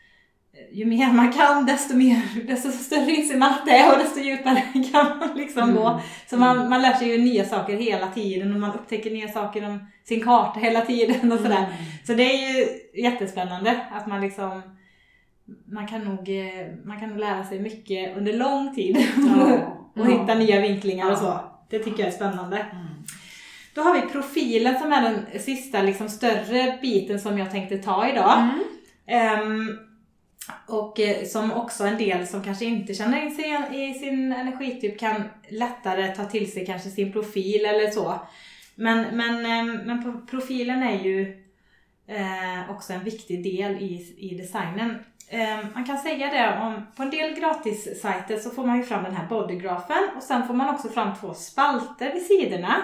ju mer man kan desto, mer, desto större inser man att det är och desto djupare kan man liksom Mm. gå. Så man, man lär sig ju nya saker hela tiden och man upptäcker nya saker om sin karta hela tiden och sådär. Mm. Så det är ju jättespännande att man liksom man kan, nog, eh, man kan nog lära sig mycket under lång tid och Ja. hitta nya vinklingar och Ja. så. Det tycker jag är spännande. Mm. Då har vi profilen som är den sista liksom, större biten som jag tänkte ta idag. Mm. Och eh, som också en del som kanske inte känner in sig i sin energityp kan lättare ta till sig kanske sin profil eller så. Men, men, eh, men profilen är ju eh, också en viktig del i, i designen. Man kan säga det om, på en del gratissajter så får man ju fram den här bodygrafen och sen får man också fram två spalter vid sidorna.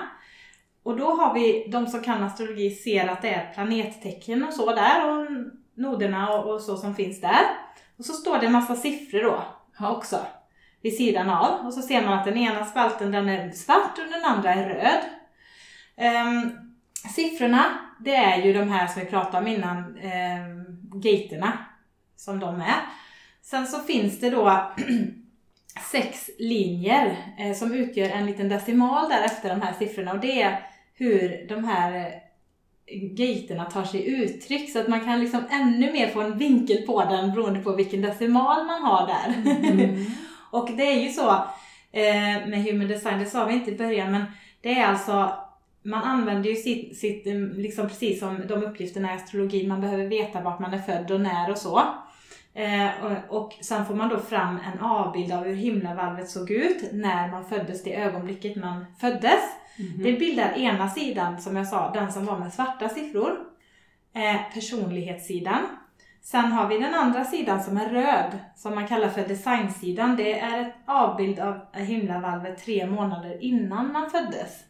Och då har vi, de som kan astrologi ser att det är planettecken och så där och noderna och, och så som finns där. Och så står det en massa siffror då också vid sidan av. Och så ser man att den ena spalten den är svart och den andra är röd. Ehm, siffrorna, det är ju de här som vi pratade om innan, um, gaterna som de är. Sen så finns det då sex linjer eh, som utgör en liten decimal där efter de här siffrorna och det är hur de här gaterna tar sig uttryck så att man kan liksom ännu mer få en vinkel på den beroende på vilken decimal man har där. Mm. och det är ju så eh, med human design, det sa vi inte i början, men det är alltså man använder ju sitt, sitt eh, liksom precis som de uppgifterna i astrologin, man behöver veta vart man är född och när och så. Eh, och, och sen får man då fram en avbild av hur himlavalvet såg ut när man föddes, det ögonblicket man föddes. Mm. Det bildar ena sidan, som jag sa, den som var med svarta siffror. Eh, personlighetssidan. Sen har vi den andra sidan som är röd, som man kallar för designsidan. Det är ett avbild av himlavalvet tre månader innan man föddes.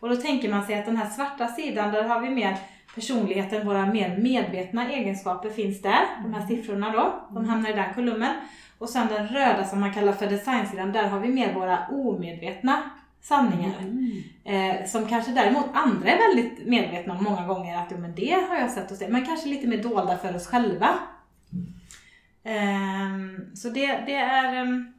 Och då tänker man sig att den här svarta sidan, där har vi mer personligheten, våra mer medvetna egenskaper finns där. De här siffrorna då, de hamnar i den kolumnen. Och sen den röda som man kallar för designsidan, där har vi mer våra omedvetna sanningar. Mm. Eh, som kanske däremot andra är väldigt medvetna om många gånger att jo, men det har jag sett hos dig. Men kanske lite mer dolda för oss själva. Ehm, så det, det är ehm,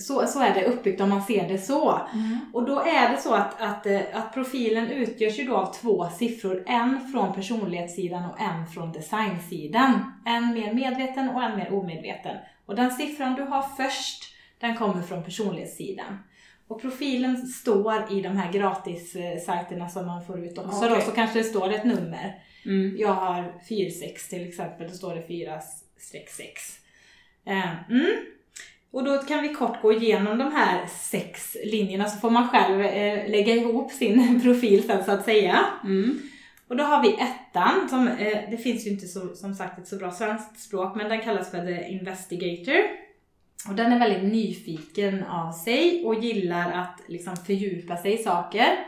så, så är det uppbyggt om man ser det så. Mm. Och då är det så att, att, eh, att profilen utgörs ju då av två siffror. En från personlighetssidan och en från designsidan. En mer medveten och en mer omedveten. Och den siffran du har först, den kommer från personlighetssidan. Och profilen står i de här gratissajterna som man får ut också då, Okej. så kanske det står ett nummer. Mm. Jag har 46 till exempel, då står det 4-6. Eh, mm. Och då kan vi kort gå igenom de här sex linjerna så får man själv eh, lägga ihop sin profil sen så att säga. Mm. Och då har vi ettan, som, eh, det finns ju inte så, som sagt ett så bra svenskt språk, men den kallas för the investigator. Och den är väldigt nyfiken av sig och gillar att liksom fördjupa sig i saker.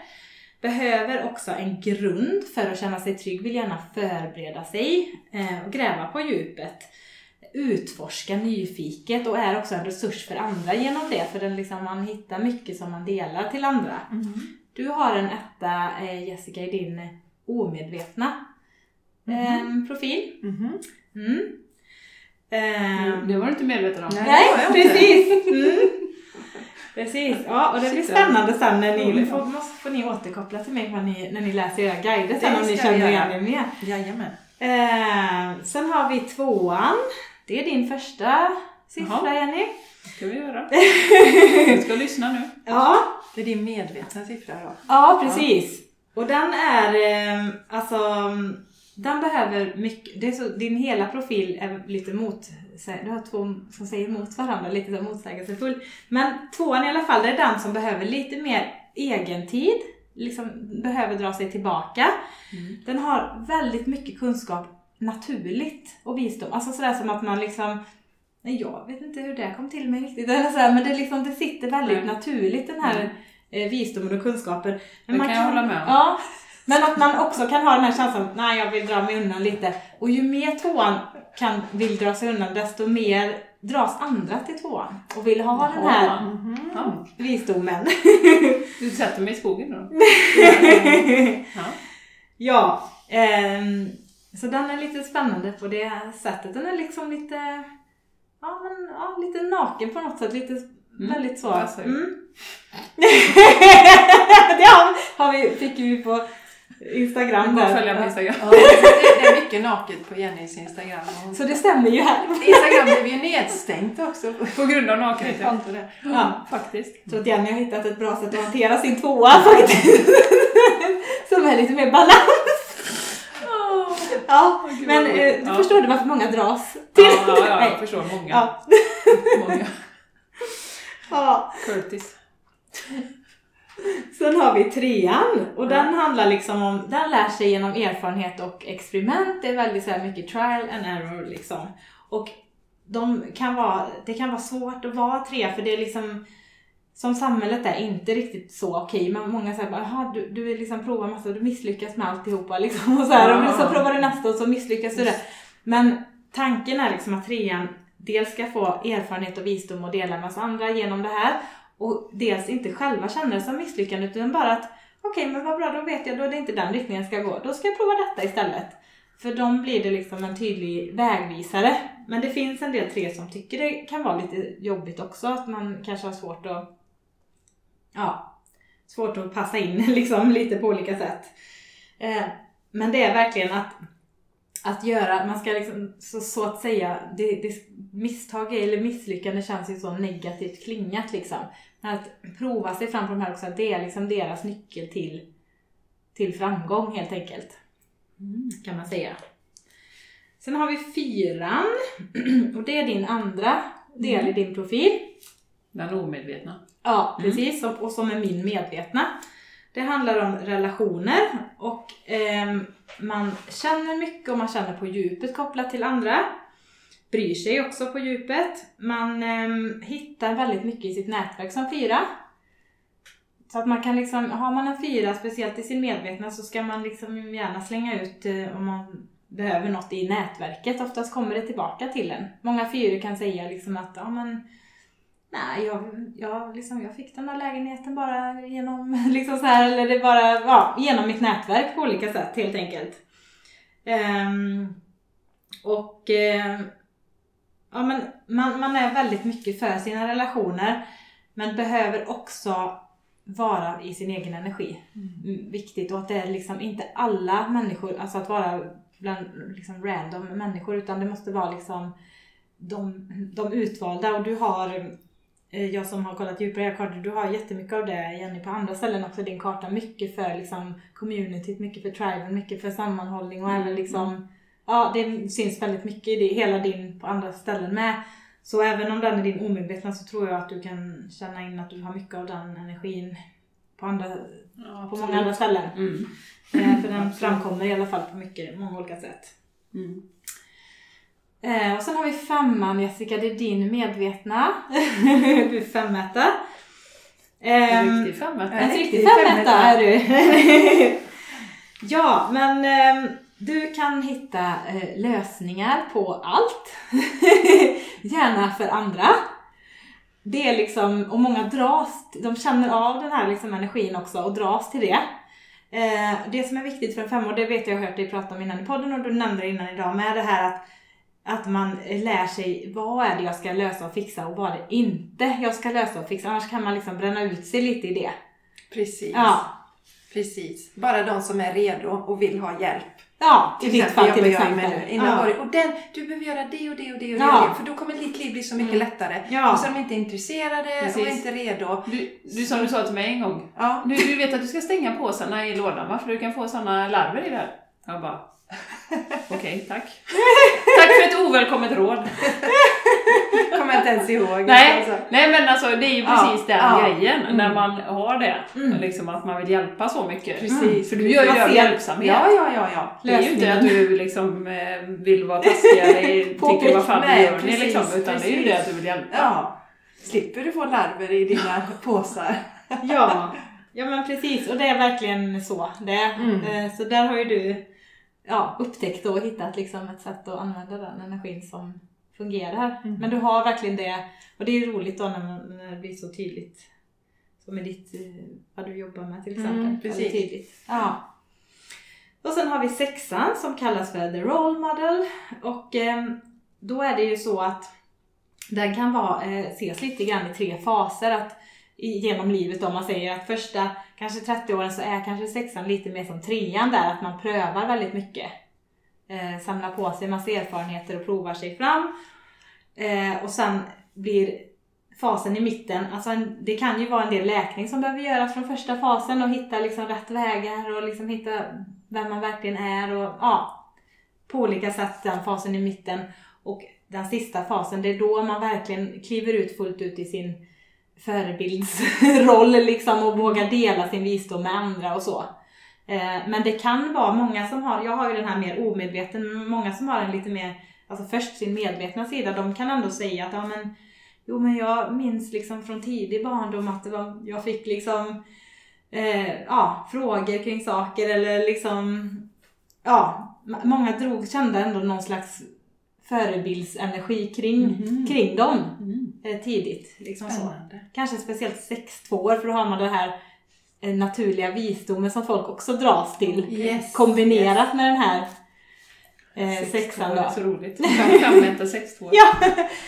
Behöver också en grund för att känna sig trygg, vill gärna förbereda sig eh, och gräva på djupet. Utforska nyfiket och är också en resurs för andra genom det, för den liksom, man hittar mycket som man delar till andra. Mm. Du har en etta, eh, Jessica, i din omedvetna eh, profil. Mhm. Mm. Eh, Det var du inte medveten om. Nej. Precis! Mm. Precis, ja och det blir spännande sen när ni, roligt. får, måste, får ni återkoppla till mig när ni, när ni läser era guider sen om ni vi känner igen er mer. Jajamän. Eh, sen har vi tvåan, det är din första siffra Jaha. Jenny. Det ska vi göra. Du ska lyssna nu. Ja, Det är din medvetna siffra då. Ja, precis. Och den är, eh, alltså, den behöver mycket, det är så, din hela profil är lite mot, du har två som säger emot varandra, lite så motsägelsefull. Men tvåan i alla fall, det är den som behöver lite mer egentid, liksom behöver dra sig tillbaka. Mm. Den har väldigt mycket kunskap naturligt och visdom. Alltså sådär som att man liksom Nej, jag vet inte hur det kom till mig riktigt. Eller men det, liksom, det sitter väldigt Nej. naturligt den här Mm. eh, visdomen och kunskaper. Men Det man kan jag hålla med om. Ja, men att man också kan ha den här känslan, nej jag vill dra mig undan lite. Och ju mer tvåan kan, vill dra sig undan, desto mer dras andra till tvåan. Och vill ha den här Jaha. Mhm. Ja. visdomen. Du sätter mig i skogen då? Ja. ja, ehm, så den är lite spännande på det sättet. Den är liksom lite ja, men, ja, lite naken på något sätt. Lite väldigt så. Mm. det har, har vi, fick vi på Instagram där. följa på Instagram. Ja, det, är mycket naket på Jennys Instagram. Och Så det stämmer ju här. Instagram blev ju nedstängt också. På grund av nakenhet. ja. Ja. Faktiskt. Tror att Jenny har hittat ett bra sätt att hantera sin tvåa faktiskt. Som är lite mer balans. Ja, men eh, du Ja. förstår du varför många dras till. Ja, ja, ja, Nej. jag förstår. Många. Ja. många. Ja. Curtis. Sen har vi trean och den handlar liksom om, den lär sig genom erfarenhet och experiment. Det är väldigt så mycket trial and error liksom. Och de kan vara, det kan vara svårt att vara trea för det är liksom som samhället är inte riktigt så okej. Men många säger bara, "Jaha, du, du är liksom provar massa, du misslyckas med alltihopa liksom. Och så, här, och så provar du nästa och så misslyckas du det. Men tanken är liksom att trean dels ska få erfarenhet och visdom och dela med oss andra genom det här. Och dels inte själva känner det som misslyckande utan bara att okej men vad bra då vet jag, då är det inte den riktningen jag ska gå. Då ska jag prova detta istället. För dem blir det liksom en tydlig vägvisare. Men det finns en del tre som tycker det kan vara lite jobbigt också. Att man kanske har svårt att ja, svårt att passa in liksom lite på olika sätt. Eh, men det är verkligen att att göra, man ska liksom så, så att säga, det, det, misstag eller misslyckande känns ju så negativt klingat liksom. Att prova sig fram på de här också, det är liksom deras nyckel till, till framgång helt enkelt. Kan man säga. Sen har vi fyran och det är din andra del i din profil. Den omedvetna. Ja, Mm. precis. Och, och som är min medvetna. Det handlar om relationer och ehm, man känner mycket och man känner på djupet kopplat till andra. Bryr sig också på djupet. Man eh, hittar väldigt mycket i sitt nätverk som fyra. Så att man kan liksom, har man en fyra, speciellt i sin medvetna, så ska man liksom gärna slänga ut eh, om man behöver något i nätverket. Oftast kommer det tillbaka till en. Många fyror kan säga liksom att, ja men Nej, jag, jag, liksom, jag fick den där lägenheten bara genom, liksom så här, eller det bara, ja, genom mitt nätverk på olika sätt helt enkelt. Ehm, och ehm, ja, men man, man är väldigt mycket för sina relationer men behöver också vara i sin egen energi. Mm, Viktigt och att det är liksom inte alla människor, alltså att vara bland liksom random människor utan det måste vara liksom de, de utvalda och du har eh, jag som har kollat djupare i era kartor, du har jättemycket av det Jenny på andra ställen också din karta. Mycket för liksom communityt, mycket för triben, mycket för sammanhållning och även liksom Ja, det syns väldigt mycket i det, hela din på andra ställen med. Så även om den är din omedvetna så tror jag att du kan känna in att du har mycket av den energin på, andra, Ja, på många andra ställen. Mm. Eh, för den framkommer i alla fall på mycket, många olika sätt. Mm. Eh, och sen har vi femman Jessica, det är din medvetna. du är femetta. En Ehm, riktig femma. en riktig femetta femetta. är du. ja, men ehm, du kan hitta eh, lösningar på allt. Gärna för andra. Det är liksom, och många dras, de känner av den här liksom energin också och dras till det. Eh, det som är viktigt för en och det vet jag, jag har hört dig prata om innan i podden och du nämnde det innan idag med det här att att man lär sig vad är det jag ska lösa och fixa och vad är det inte jag ska lösa och fixa. Annars kan man liksom bränna ut sig lite i det. Precis. Ja, Precis. Bara de som är redo och vill ha hjälp. Ja i ditt fall till exempel. nu. Innan Ja. och den, du behöver göra det och det och det och det, Ja. och det. För då kommer ditt liv bli så mycket Mm. lättare. Ja. Och så är de inte intresserade och Precis. inte redo. Du, du som du sa till mig en gång. Ja. Du, du vet att du ska stänga påsarna i lådan va? För du kan få såna larver i det här. Jag bara... Okej, tack. Tack för ett ovälkommet råd. kommer inte ens ihåg. Nej, Alltså. nej men alltså det är ju Ja, precis den ja. grejen Mm. när man har det. Mm. Liksom att man vill hjälpa så mycket. Precis. För du gör ju det av hjälpsamhet. Ja, ja, ja, ja. Det är ju inte att du liksom eh, vill vara taskig eller tycker vad fan Nej, gör ni precis, liksom. Utan det är ju precis. det att du vill hjälpa. ja. Slipper du få larver i dina påsar. Ja, ja men precis. Och det är verkligen så det är. Mm. Eh, Så där har ju du ja, upptäckt och hittat liksom ett sätt att använda den energin som fungerar. Mm. Men du har verkligen det. Och det är roligt då när, man, när det blir så tydligt. Som med ditt, eh, vad du jobbar med till exempel. Mm, precis. tydligt. Ja. Och sen har vi sexan som kallas för the role model. Och ehm, då är det ju så att den kan vara, eh, ses lite grann i tre faser. Att genom livet om man säger att första kanske 30 åren så är kanske sexan lite mer som trean där, att man prövar väldigt mycket. Eh, samlar på sig massa erfarenheter och provar sig fram. Eh, och sen blir fasen i mitten, alltså en, det kan ju vara en del läkning som behöver göras från första fasen och hitta liksom rätt vägar och liksom hitta vem man verkligen är och ja, på olika sätt den fasen i mitten. Och den sista fasen, det är då man verkligen kliver ut fullt ut i sin förebildsroll liksom och vågar dela sin visdom med andra och så. Eh, Men det kan vara många som har, jag har ju den här mer omedveten, många som har en lite mer, alltså först sin medvetna sida, de kan ändå säga att ja men Jo men jag minns liksom från tidig barndom att det var, jag fick liksom eh, ja, frågor kring saker eller liksom ja, många drog, kände ändå någon slags förebildsenergi kring, Mhm. kring dem Mm. Eh, tidigt. Liksom så. Kanske speciellt 6-2 år för då har man det här eh, naturliga visdomen som folk också dras till. Yes. Kombinerat med den här eh, Sex sexan då. så roligt. Femmeter, sex två. Ja!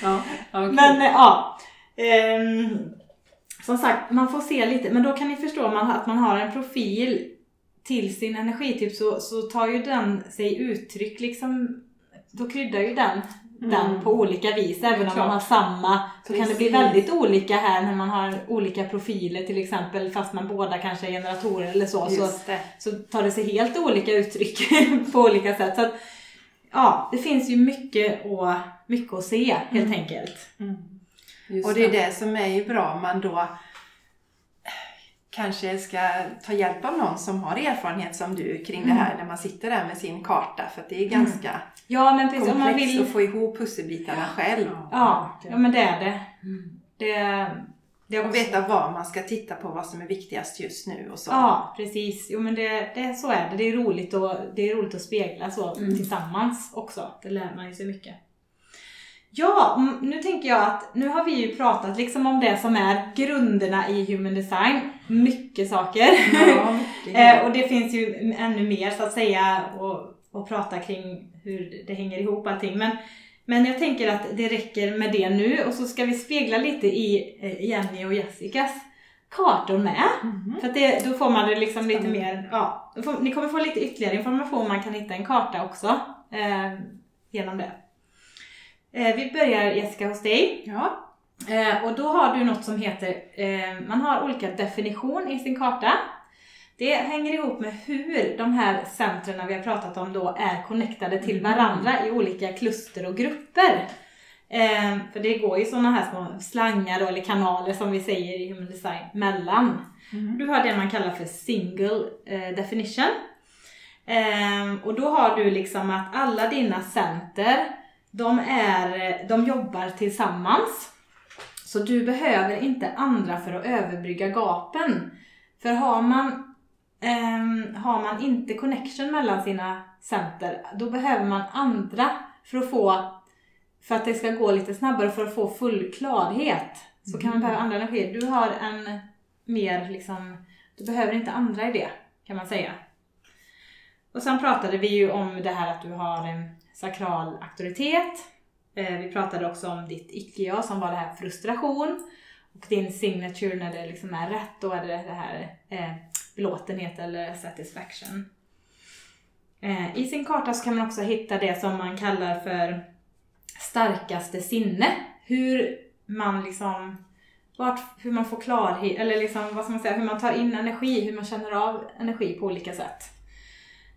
ja. ja kul. Men eh, ja. Ehm, som sagt, man får se lite. Men då kan ni förstå man, att man har en profil till sin energityp så, så tar ju den sig uttryck liksom. Då kryddar ju den den på olika vis. Även om man Klart. har samma så kan det bli Precis. väldigt olika här när man har olika profiler till exempel. Fast man båda kanske är generatorer eller så. Så, så tar det sig helt olika uttryck på olika sätt. Så att, ja, det finns ju mycket att, mycket att se helt enkelt. Just Och det är det som är ju bra om man då kanske ska ta hjälp av någon som har erfarenhet som du kring det här när man sitter där med sin karta. För att det är ganska Ja, men precis. Om man komplext vill... att få ihop pusselbitarna själv. Ja, ja, men det är det. Det, det är Och också... veta vad man ska titta på, vad som är viktigast just nu och så. Ja, precis. Jo men det, det, så är det. Det är roligt, och, det är roligt att spegla så tillsammans också. Det lär man ju sig mycket. Ja, mm, nu tänker jag att nu har vi ju pratat liksom om det som är grunderna i human design. Mycket saker. Ja, mycket. Eh, och det finns ju ännu mer så att säga och, och prata kring hur det hänger ihop allting. Men, men jag tänker att det räcker med det nu och så ska vi spegla lite i eh, Jenny och Jessicas kartor med. Mhm. För det, då får man det liksom lite mer, ja, ni kommer få lite ytterligare information, man kan hitta en karta också eh, genom det. Eh, vi börjar Jessica hos dig. Ja. Eh, och då har du något som heter, eh, man har olika definition i sin karta. Det hänger ihop med hur de här centren vi har pratat om då är connectade till varandra i olika kluster och grupper. Eh, för det går ju sådana här små slangar då, eller kanaler som vi säger i human design mellan. Du har det man kallar för single eh, definition. Ehm, och då har du liksom att alla dina center, de, är, de jobbar tillsammans. Så du behöver inte andra för att överbrygga gapen. För har man, ehm, har man inte connection mellan sina center, då behöver man andra för att få för att det ska gå lite snabbare för att få full klarhet. Så kan man behöva andra energier. Du har en mer liksom, du behöver inte andra i det kan man säga. Och sen pratade vi ju om det här att du har en sakral auktoritet. Eh, vi pratade också om ditt icke-jag som var det här frustration. Och din signature när det liksom är rätt, då är det det här eh, belåtenhet eller satisfaction. Eh, I sin karta så kan man också hitta det som man kallar för starkaste sinne. Hur man liksom vart, hur man får klarhet, eller liksom, vad ska man säga, hur man tar in energi, hur man känner av energi på olika sätt.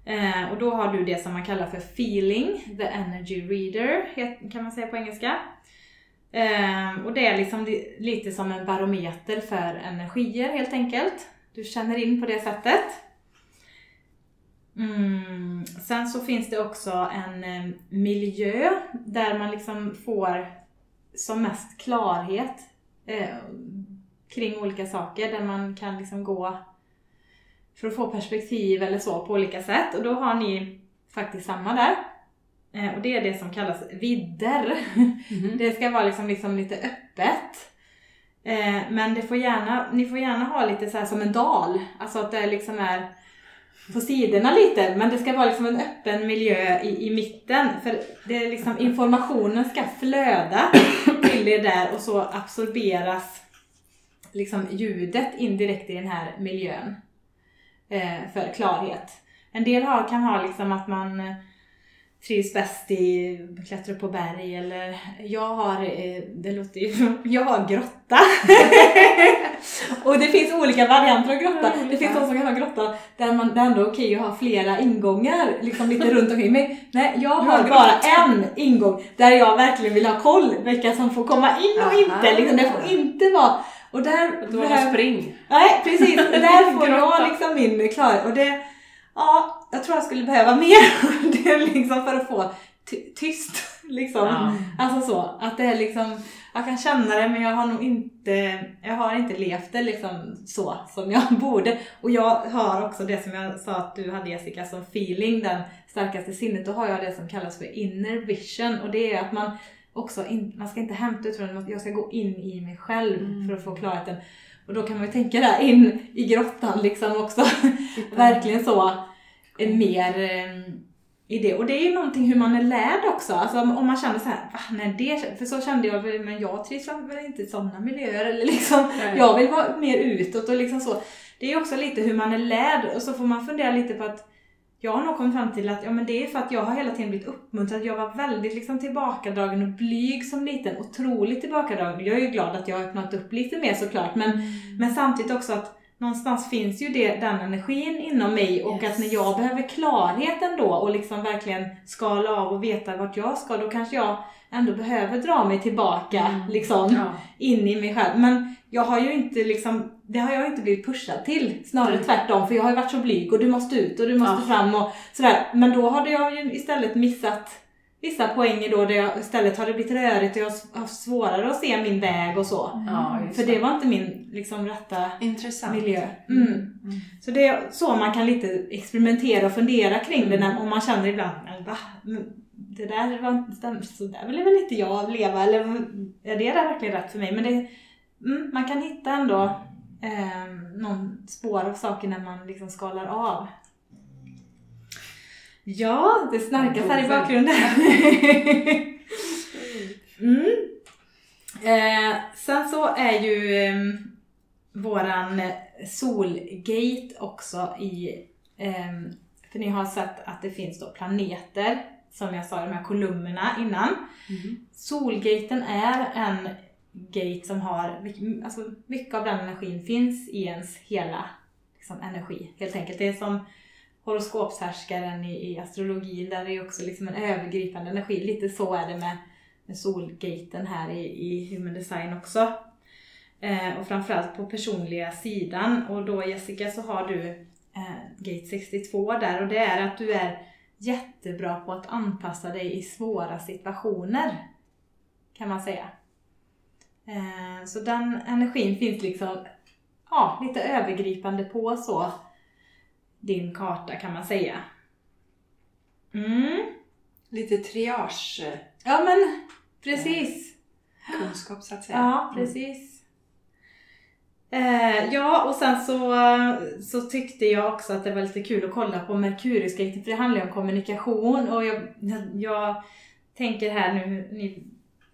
Eh, och då har du det som man kallar för feeling, the energy reader, kan man säga på engelska. Eh, och det är liksom lite som en barometer för energier helt enkelt. Du känner in på det sättet. Mm. Sen så finns det också en eh, miljö där man liksom får som mest klarhet eh, kring olika saker där man kan liksom gå för att få perspektiv eller så på olika sätt. Och då har ni faktiskt samma där. Eh, och det är det som kallas vidder. Det ska vara liksom, liksom lite öppet. Eh, men det får gärna, ni får gärna ha lite så här som en dal. Alltså att det liksom är på sidorna lite, men det ska vara liksom en öppen miljö i, i mitten. För det är liksom, informationen ska flöda till er där och så absorberas liksom ljudet indirekt i den här miljön för klarhet. En del har, kan ha liksom att man eh, trivs bäst i klättra på berg eller jag har, eh, det låter ju, jag har grotta. och det finns olika varianter av grotta. Det finns de som kan ha grotta där man, det är ändå okej att ha flera ingångar liksom lite runt omkring mig. Nej, jag har bara en ingång där jag verkligen vill ha koll vilka som får komma in och inte. Liksom, det får inte vara och där... Då är det spring. Nej, precis. Där får jag liksom min klarhet. Och det, ja, jag tror jag skulle behöva mer det liksom för att få tyst. Liksom. Ja. Alltså så, att det är liksom, jag kan känna det men jag har nog inte, jag har inte levt det liksom så som jag borde. Och jag har också det som jag sa att du hade Jessica som feeling, den starkaste sinnet. Då har jag det som kallas för inner vision och det är att man också, in, man ska inte hämta utifrån, jag ska gå in i mig själv mm. för att få klarheten. Och då kan man ju tänka där in i grottan liksom också. Verkligen så, mer eh, i det. Och det är ju någonting hur man är lärd också. Alltså om man känner så här, nej det, för så kände jag, men jag trivs väl inte i sådana miljöer. Eller liksom, jag vill vara mer utåt och liksom så. Det är också lite hur man är lärd och så får man fundera lite på att jag har nog kommit fram till att ja, men det är för att jag har hela tiden blivit uppmuntrad. Jag var väldigt liksom tillbakadragen och blyg som liten. Otroligt tillbakadragen. Jag är ju glad att jag har öppnat upp lite mer såklart. Men, mm. men samtidigt också att någonstans finns ju det, den energin inom mig och yes. att när jag behöver klarheten då och liksom verkligen skala av och veta vart jag ska, då kanske jag ändå behöver dra mig tillbaka mm. liksom ja. in i mig själv. Men jag har ju inte liksom, det har jag inte blivit pushad till. Snarare mm. tvärtom, för jag har ju varit så blyg och du måste ut och du måste ja. fram och sådär. Men då hade jag ju istället missat vissa poänger då där jag istället har det blivit rörigt och jag har svårare att se min väg och så. Mm. För det var inte min liksom, rätta Intressant. miljö. Mm. Mm. Så det är så man kan lite experimentera och fundera kring det när, om man känner ibland, va? Det där var så där vill väl inte jag leva eller är det där verkligen rätt för mig? Men det, mm, man kan hitta ändå eh, någon spår av saker när man liksom skalar av. Ja, det snarkas här i bakgrunden. mm. eh, sen så är ju eh, våran solgate också i, eh, för ni har sett att det finns då planeter, som jag sa, de här kolumnerna innan. Mm. Solgaten är en gate som har, alltså mycket av den energin finns i ens hela liksom, energi helt enkelt. Det är som horoskopshärskaren i, i astrologin, där är ju också liksom en övergripande energi. Lite så är det med, med solgaten här i, i human design också. Eh, och framförallt på personliga sidan. Och då Jessica så har du eh, gate 62 där och det är att du är jättebra på att anpassa dig i svåra situationer. Kan man säga. Eh, så den energin finns liksom ja, lite övergripande på så din karta kan man säga. Mm. Lite triage. Ja men precis. Kunskap så att säga. Ja, precis. Eh, ja, och sen så, så tyckte jag också att det var lite kul att kolla på Merkuriusgaten för det handlar ju om kommunikation och jag, jag tänker här nu, ni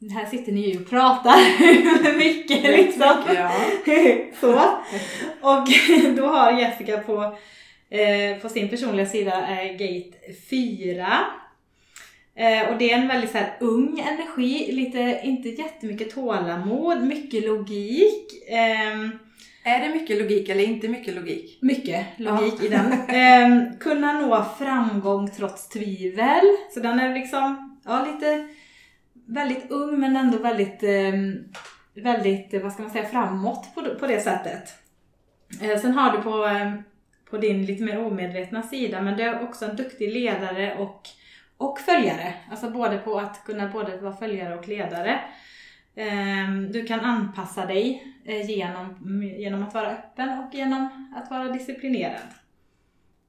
här sitter ni ju och pratar mycket liksom. Ja. Så. Och då har Jessica på, eh, på sin personliga sida eh, gate 4. Eh, och det är en väldigt så här, ung energi, lite, inte jättemycket tålamod, mycket logik. Ehm, är det mycket logik eller inte mycket logik? Mycket logik ja. i den. Eh, kunna nå framgång trots tvivel. Så den är liksom, ja lite väldigt ung men ändå väldigt, ehm, väldigt, vad ska man säga, framåt på, på det sättet. Eh, sen har du på, ehm, på din lite mer omedvetna sida, men du är också en duktig ledare och, och följare. Alltså både på att kunna både vara följare och ledare. Ehm, du kan anpassa dig eh, genom, genom att vara öppen och genom att vara disciplinerad.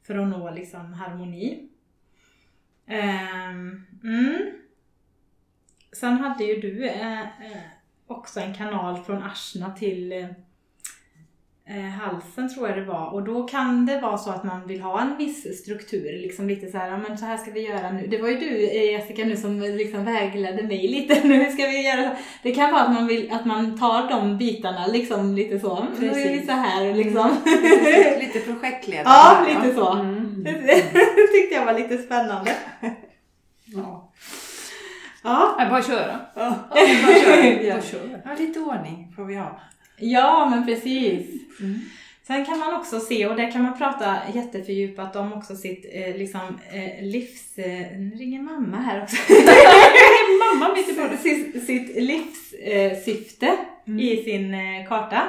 För att nå liksom harmoni. Ehm, mm. Sen hade ju du eh, eh, också en kanal från Arsna till, halsen tror jag det var. Och då kan det vara så att man vill ha en viss struktur. Liksom lite så här, ja men så här ska vi göra nu. Det var ju du eh, Jessica nu som liksom vägledde mig lite. Nu ska vi göra så. Det kan vara att man, vill, att man tar de bitarna liksom lite så. Nu är vi så här liksom. Lite, lite projektledare. Ja, lite så. Mm. Det tyckte jag var lite spännande. Ja. Ja. Nej, bara köra. Ja. Bara kör. Ja. Bara kör. Ja, lite ordning får vi ha. Ja, men precis. Mm. Sen kan man också se, och där kan man prata jättefördjupat om också sitt eh, liksom, eh, livs... Eh, nu ringer mamma här också. Mamma mitt i bordet. sitt, sitt livssyfte Mm. i sin eh, karta.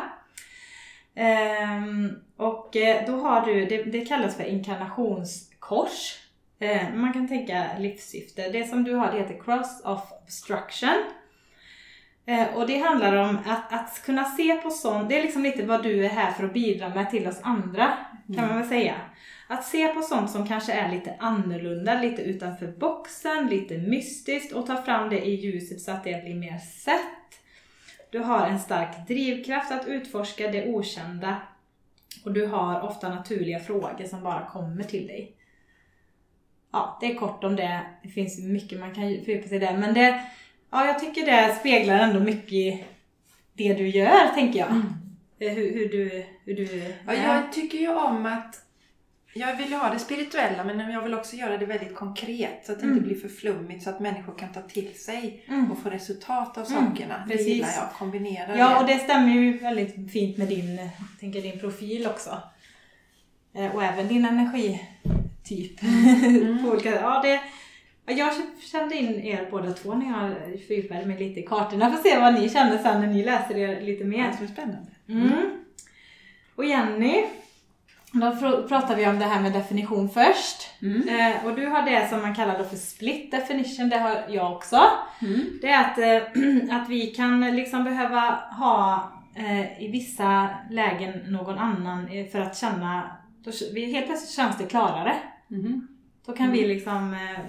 Ehm, och eh, då har du, det, det kallas för inkarnationskors. Eh, man kan tänka livssyfte. Det som du har det heter Cross of Obstruction. Eh, och det handlar om att, att kunna se på sånt, det är liksom lite vad du är här för att bidra med till oss andra, kan man väl säga. Att se på sånt som kanske är lite annorlunda, lite utanför boxen, lite mystiskt och ta fram det i ljuset så att det blir mer sett. Du har en stark drivkraft att utforska det okända och du har ofta naturliga frågor som bara kommer till dig. Ja, det är kort om det. Det finns mycket man kan fördjupa sig i det, men det, ja, jag tycker det speglar ändå mycket det du gör, tänker jag. Eh, Hur, hur du... Hur du Ja, jag tycker ju om att jag vill ha det spirituella men jag vill också göra det väldigt konkret så att det Mm. inte blir för flummigt så att människor kan ta till sig Mm. och få resultat av Mm, sakerna. Det precis. gillar jag, kombinera Ja, det. och det stämmer ju väldigt fint med din, tänker din profil också. Eh, Och även din energityp. Olika, ja, det, jag kände in er båda två när jag fördjupade mig lite i kartorna. Får se vad ni känner sen när ni läser er lite mer. Det är spännande. Mm. Och Jenny, då pratar vi om det här med definition först. Mm. Eh, och du har det som man kallar för split definition, det har jag också. Mm. Det är att, eh, att vi kan liksom behöva ha eh, i vissa lägen någon annan eh, för att känna, då, vi, helt plötsligt känns det klarare. Mhm. Då kan vi liksom, eh,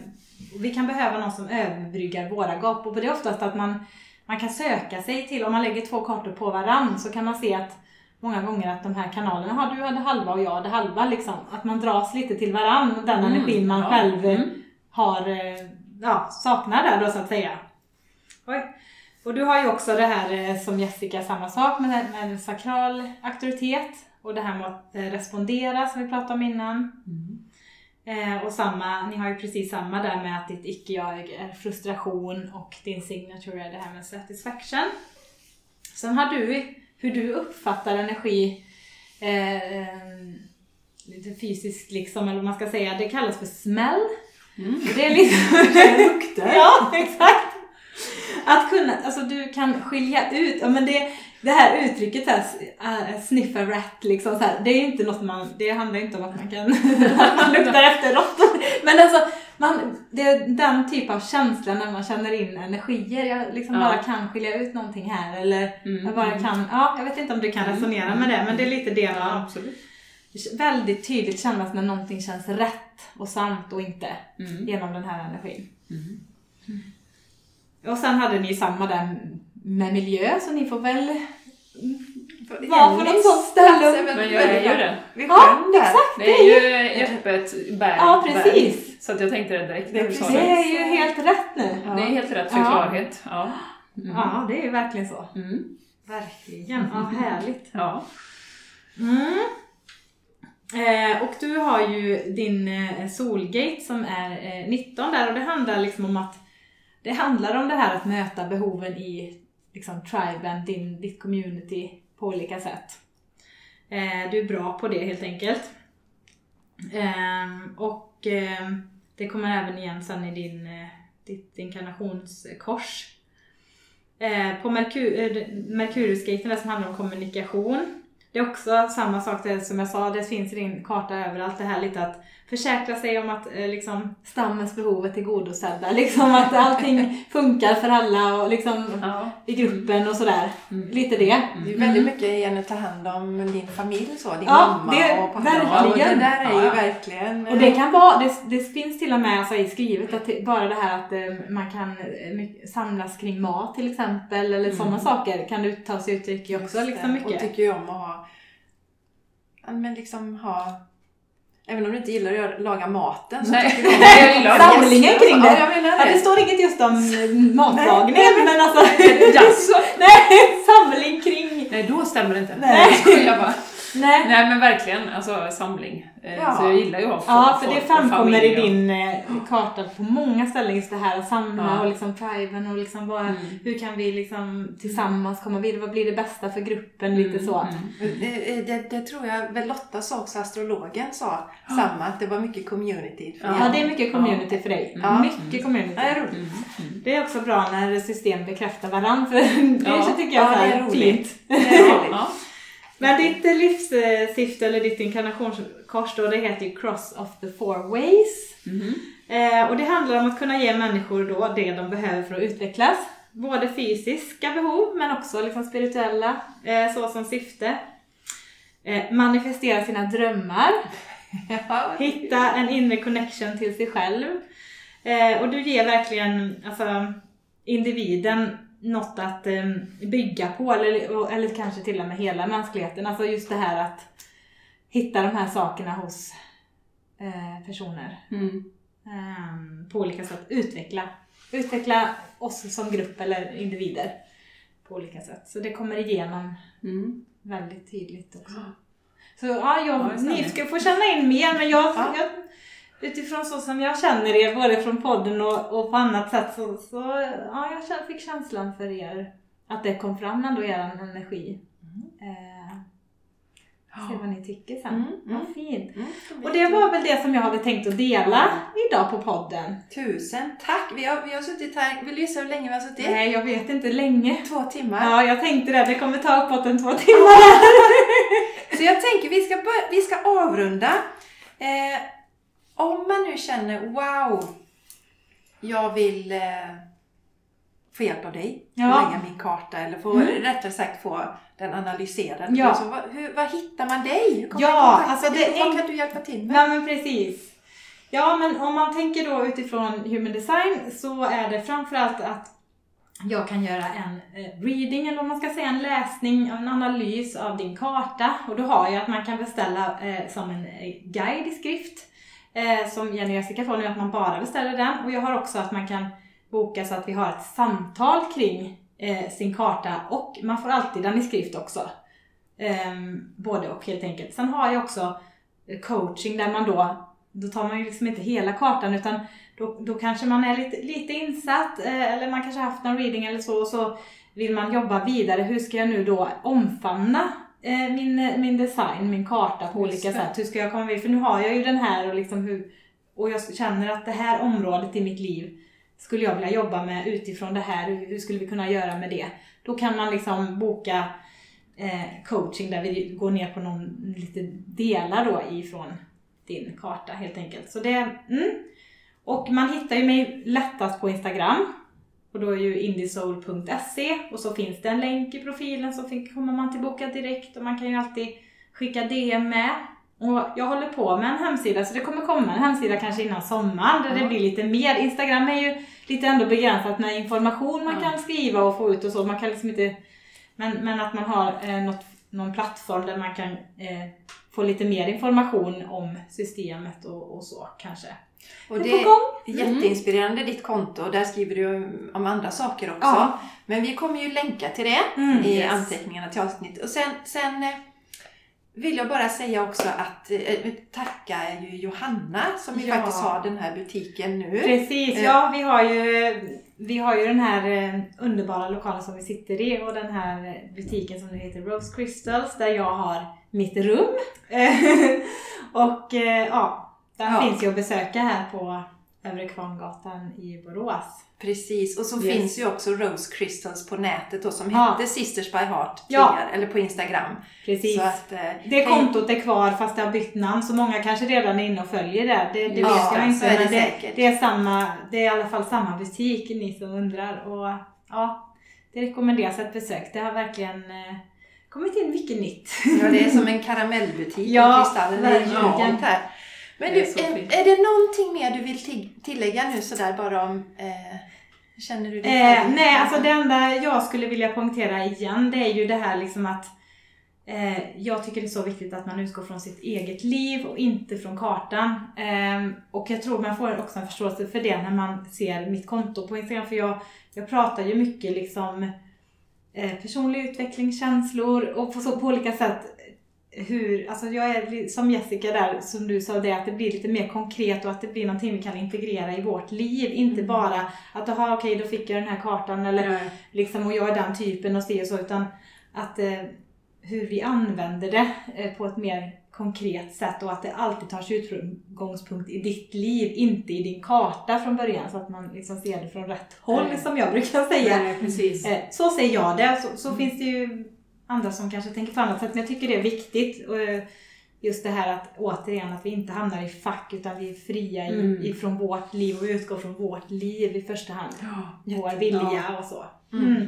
vi kan behöva någon som överbryggar våra gap och det är oftast att man, man kan söka sig till, om man lägger två kartor på varann så kan man se att många gånger att de här kanalerna, har du hade halva och jag hade halva liksom. Att man dras lite till varann, den Mm, energin man ja. själv eh, Mm. har, eh, ja, saknar där då så att säga. Oj. Och du har ju också det här eh, som Jessica, samma sak med, med sakral auktoritet och det här med att respondera som vi pratade om innan. Mm. Eh, och samma, ni har ju precis samma där med att ditt icke-jag är frustration och din signature är det här med satisfaction. Sen har du, hur du uppfattar energi eh, eh, lite fysiskt liksom, eller vad man ska säga, det kallas för smell. Mm. Det är liksom... Det luktar. ja, exakt! Att kunna, alltså du kan skilja ut, ja men det, det här uttrycket här, uh, sniff a rat liksom så här, det är inte något man, det handlar inte om att man kan, man luktar efter råttor. Men alltså, man, det är den typ av känsla när man känner in energier. Jag liksom Ja. bara kan skilja ut någonting här eller Mm. jag bara kan, ja jag vet inte om du kan resonera med det men det är lite det Ja, absolut. väldigt tydligt kännas när någonting känns rätt och sant och inte Mm. genom den här energin. Mm. Och sen hade ni samma där med miljö så ni får väl Det vara på något sånt ställe. Men jag är ju det. Ja, exakt! Det är ju ett öppet berg. Ja, precis. berg. Så att jag tänkte det direkt Det är precis. Det det. är ju helt rätt nu. Ja. Det är helt rätt för Ja. klarhet. Ja. Mm. Ja, det är ju verkligen så. Mm. Verkligen. Ja, härligt. Ja. Mm. Eh, och du har ju din eh, Solgate som är eh, 19 där och det handlar liksom om att det handlar om det här att möta behoven i liksom triben, din, ditt community på olika sätt. Eh, du är bra på det helt enkelt. Eh, och eh, det kommer även igen sen i din, eh, ditt inkarnationskors. Eh, på Merkur, eh, Merkuriusgaten som handlar om kommunikation. Det är också samma sak där, som jag sa, det finns i din karta överallt det här lite att försäkra sig om att eh, liksom, stammens behov är tillgodosedda. Liksom att allting funkar för alla och liksom Ja. i gruppen och sådär. Mm. Lite det. Det är ju väldigt mycket igen att ta hand om din familj så, din Ja, mamma det- och pappa. verkligen. Och det där är ju Ja, ja. verkligen... Och det kan vara, det, det finns till och med alltså, i skrivet att bara det här att eh, man kan eh, mycket- samlas kring mat till exempel eller sådana saker kan det ta sig uttryck i också liksom det. Och mycket. tycker ju om att ha men liksom ha Även om du inte gillar att laga maten så Nej. tycker du Nej, jag gillar det. Samlingen kring det. Ja, jag menar Ja, det det. står inget just om eh, matlagning, Nej, men alltså... Jaså? Nej, samling kring... Nej, då stämmer det inte. Nej. Jag skojar bara. Nej. Nej men verkligen, alltså samling. Eh, Ja. Så jag gillar ju att ha Ja, folk för det framkommer i din eh, karta på många ställen just det här att samla Ja. och liksom triben och liksom bara Mm. hur kan vi liksom tillsammans komma vidare, vad blir det bästa för gruppen, lite så. Mm. Det, det, det tror jag väl Lotta sa också, astrologen sa samma, att det var mycket community. Ja. Ja, det är mycket community för dig. Ja. Mycket community. Ja, det är roligt. Mm. Mm. Det är också bra när system bekräftar varandra, för det Ja. tycker jag Ja, det är roligt. fint. Det är roligt. Men ditt livssyfte eller ditt inkarnationskors då, det heter ju Cross of the Four Ways. Mhm. Eh, och det handlar om att kunna ge människor då det de behöver för att utvecklas. Både fysiska behov men också liksom spirituella, eh, så som syfte. Eh, manifestera sina drömmar. Hitta en inre connection till sig själv. Eh, och du ger verkligen alltså, individen något att eh, bygga på, eller, eller kanske till och med hela mänskligheten. Alltså just det här att hitta de här sakerna hos eh, personer. Mm. Ehm, på olika sätt. Utveckla. Utveckla oss som grupp eller individer på olika sätt. Så det kommer igenom Mm. väldigt tydligt också. Så ja, jag, Ja, ni ska få känna in mer men jag, Ja. jag utifrån så som jag känner er både från podden och, och på annat sätt så, så ja, jag fick känslan för er att det kom fram ändå er energi. Eh, se vad ni tycker sen. Mm, mm. Vad fint. Mm, Och det var väl det som jag hade tänkt att dela idag på podden. Tusen tack! Vi har, vi har suttit här, vill du gissa hur länge vi har suttit? Nej, jag vet inte länge. Två timmar. Ja, jag tänkte det. Det kommer ta uppåt en två timmar. Så jag tänker vi ska, vi ska avrunda. Eh, om man nu känner wow, jag vill eh, få hjälp av dig Ja. att lägga min karta eller få, Mm. rättare sagt få den analyserad. Ja. Så, vad, hur, vad hittar man dig? Hur Ja, alltså det dig? Vad kan du hjälpa till med? Ja, men precis. Ja, men om man tänker då utifrån human design så är det framförallt att jag kan göra en eh, reading, eller vad man ska säga, en läsning, en analys av din karta. Och då har jag att man kan beställa eh, som en eh, guide i skrift, eh, som Jenny och Jessica får nu, att man bara beställer den. Och jag har också att man kan boka så att vi har ett samtal kring eh, sin karta och man får alltid den i skrift också. Eh, både och helt enkelt. Sen har jag också eh, coaching där man då, då tar man ju liksom inte hela kartan utan då, då kanske man är lite, lite insatt eh, eller man kanske har haft någon reading eller så och så vill man jobba vidare. Hur ska jag nu då omfamna min, eh, min design, min karta på Just olika sätt? Hur ska jag komma vidare? För nu har jag ju den här och liksom hur, och jag känner att det här området i mitt liv skulle jag vilja jobba med utifrån det här. Hur, hur skulle vi kunna göra med det? Då kan man liksom boka eh, coaching där vi går ner på någon lite delar då ifrån din karta helt enkelt. Så det, mm. Och man hittar ju mig lättast på Instagram. Och då är ju indiesoul.se och så finns det en länk i profilen så kommer man till boka direkt och man kan ju alltid skicka DM med. Och jag håller på med en hemsida så det kommer komma en hemsida kanske innan sommaren där det Ja. blir lite mer. Instagram är ju lite ändå begränsat med information man Ja. kan skriva och få ut och så. Man kan liksom inte men, men att man har eh, något, någon plattform där man kan eh, få lite mer information om systemet och, och så kanske. Och Det är jätteinspirerande ditt konto. Där skriver du om- andra saker också. Ja. Men vi kommer ju länka till det Mm, i yes. anteckningarna till avsnittet. Och sen, sen eh, vill jag bara säga också att eh, tacka ju Johanna som ju Ja. faktiskt har den här butiken nu. Precis, Eh. ja vi har ju vi har ju den här eh, underbara lokalen som vi sitter i och den här eh, butiken som nu heter Rose Crystals där jag har mitt rum. och eh, ja, den Ja. finns ju att besöka här på Övre Kvarngatan i Borås. Precis, och så Yes. finns ju också Rose Crystals på nätet då som Ja. hette Sisters by Heart Ja. tidigare, eller på Instagram. Precis. Att, eh, Det kontot är kvar fast det har bytt namn så många kanske redan är inne och följer det. Det, det Ja, vet jag inte är det det, det, är samma, det är i alla fall samma butik ni som undrar. Och ja, det rekommenderas ett besök. Det har verkligen eh, kommit in mycket nytt. Ja, det är som en karamellbutik Ja, verkligen. här. Men Det du, är är, det någonting mer du vill ti- tillägga nu sådär bara om... Eh, känner du dig Eh, nej, alltså det enda jag skulle vilja poängtera igen det är ju det här liksom att Eh, jag tycker det är så viktigt att man utgår från sitt eget liv och inte från kartan. Eh, och jag tror man får också en förståelse för det när man ser mitt konto på Instagram. För jag, jag pratar ju mycket liksom eh, personlig utveckling, känslor och på, så, på olika sätt hur, alltså jag är som Jessica där, som du sa det, att det blir lite mer konkret och att det blir någonting vi kan integrera i vårt liv. Inte bara att, jaha okej då fick jag den här kartan eller Nej. liksom och jag är den typen och så och så, utan att eh, hur vi använder det eh, på ett mer konkret sätt och att det alltid tar sig utgångspunkt i ditt liv, inte i din karta från början så att man liksom ser det från rätt håll Nej. som jag brukar säga. Eh, Så ser jag det. Så, så Mm. finns det ju andra som kanske tänker på annat sätt. Men jag tycker det är viktigt. Och eh, just det här att återigen att vi inte hamnar i fack utan vi är fria Mm. ifrån vårt liv och vi utgår från vårt liv i första hand. Ja. Vår vilja och så. Mm.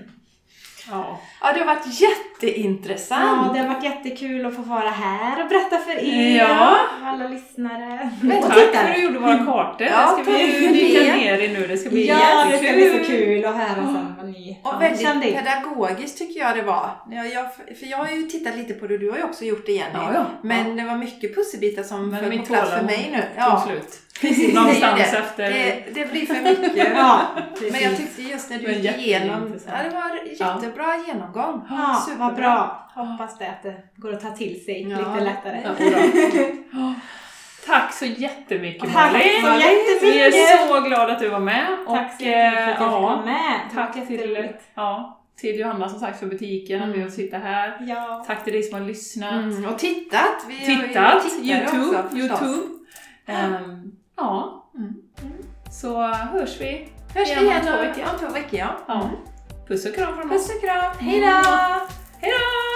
Mm. Ja. Ja, det har varit jätteintressant. Ja, det har varit jättekul att få vara här och berätta för er Ja. alla lyssnare. Och Och tack för att tittare. du gjorde våra kartor. Ja, det ska vi dyka ner i nu. Det ska bli Ja, det ska bli så jättekul. kul att höra sen vad ni Och ja, väldigt kände pedagogiskt tycker jag det var. Jag, jag, för jag har ju tittat lite på det, du har ju också gjort det Jenny. Ja, ja. Men det var mycket pusselbitar som föll på plats för mig nu. Tog Ja, slut. Precis. Någonstans det, efter- Det, det blir för mycket. Ja, Men jag tyckte just när du gick igenom, ja, det var jättebra genomgång. Ja, Superbra. vad bra. Hoppas det att det går att ta till sig Ja. lite lättare. Ja. Tack så jättemycket Tack Malin! så jättemycket! Vi är så glada att du var med. Tack så och, jättemycket för att jag fick ja, vara med. Tack till, ja, till Johanna som sagt för butiken, att Mm. vi sitter här. Ja. Tack till dig som har lyssnat. Mm, och tittat. Vi har ju Tittat, Youtube, också. Youtube. Ehm, ja, Mm. så hörs vi. Hörs vi Igen om igen två veckor. om två veckor. Ja. Ja. Mm. Puss och kram från oss. Puss och kram. Hej då! Hej då!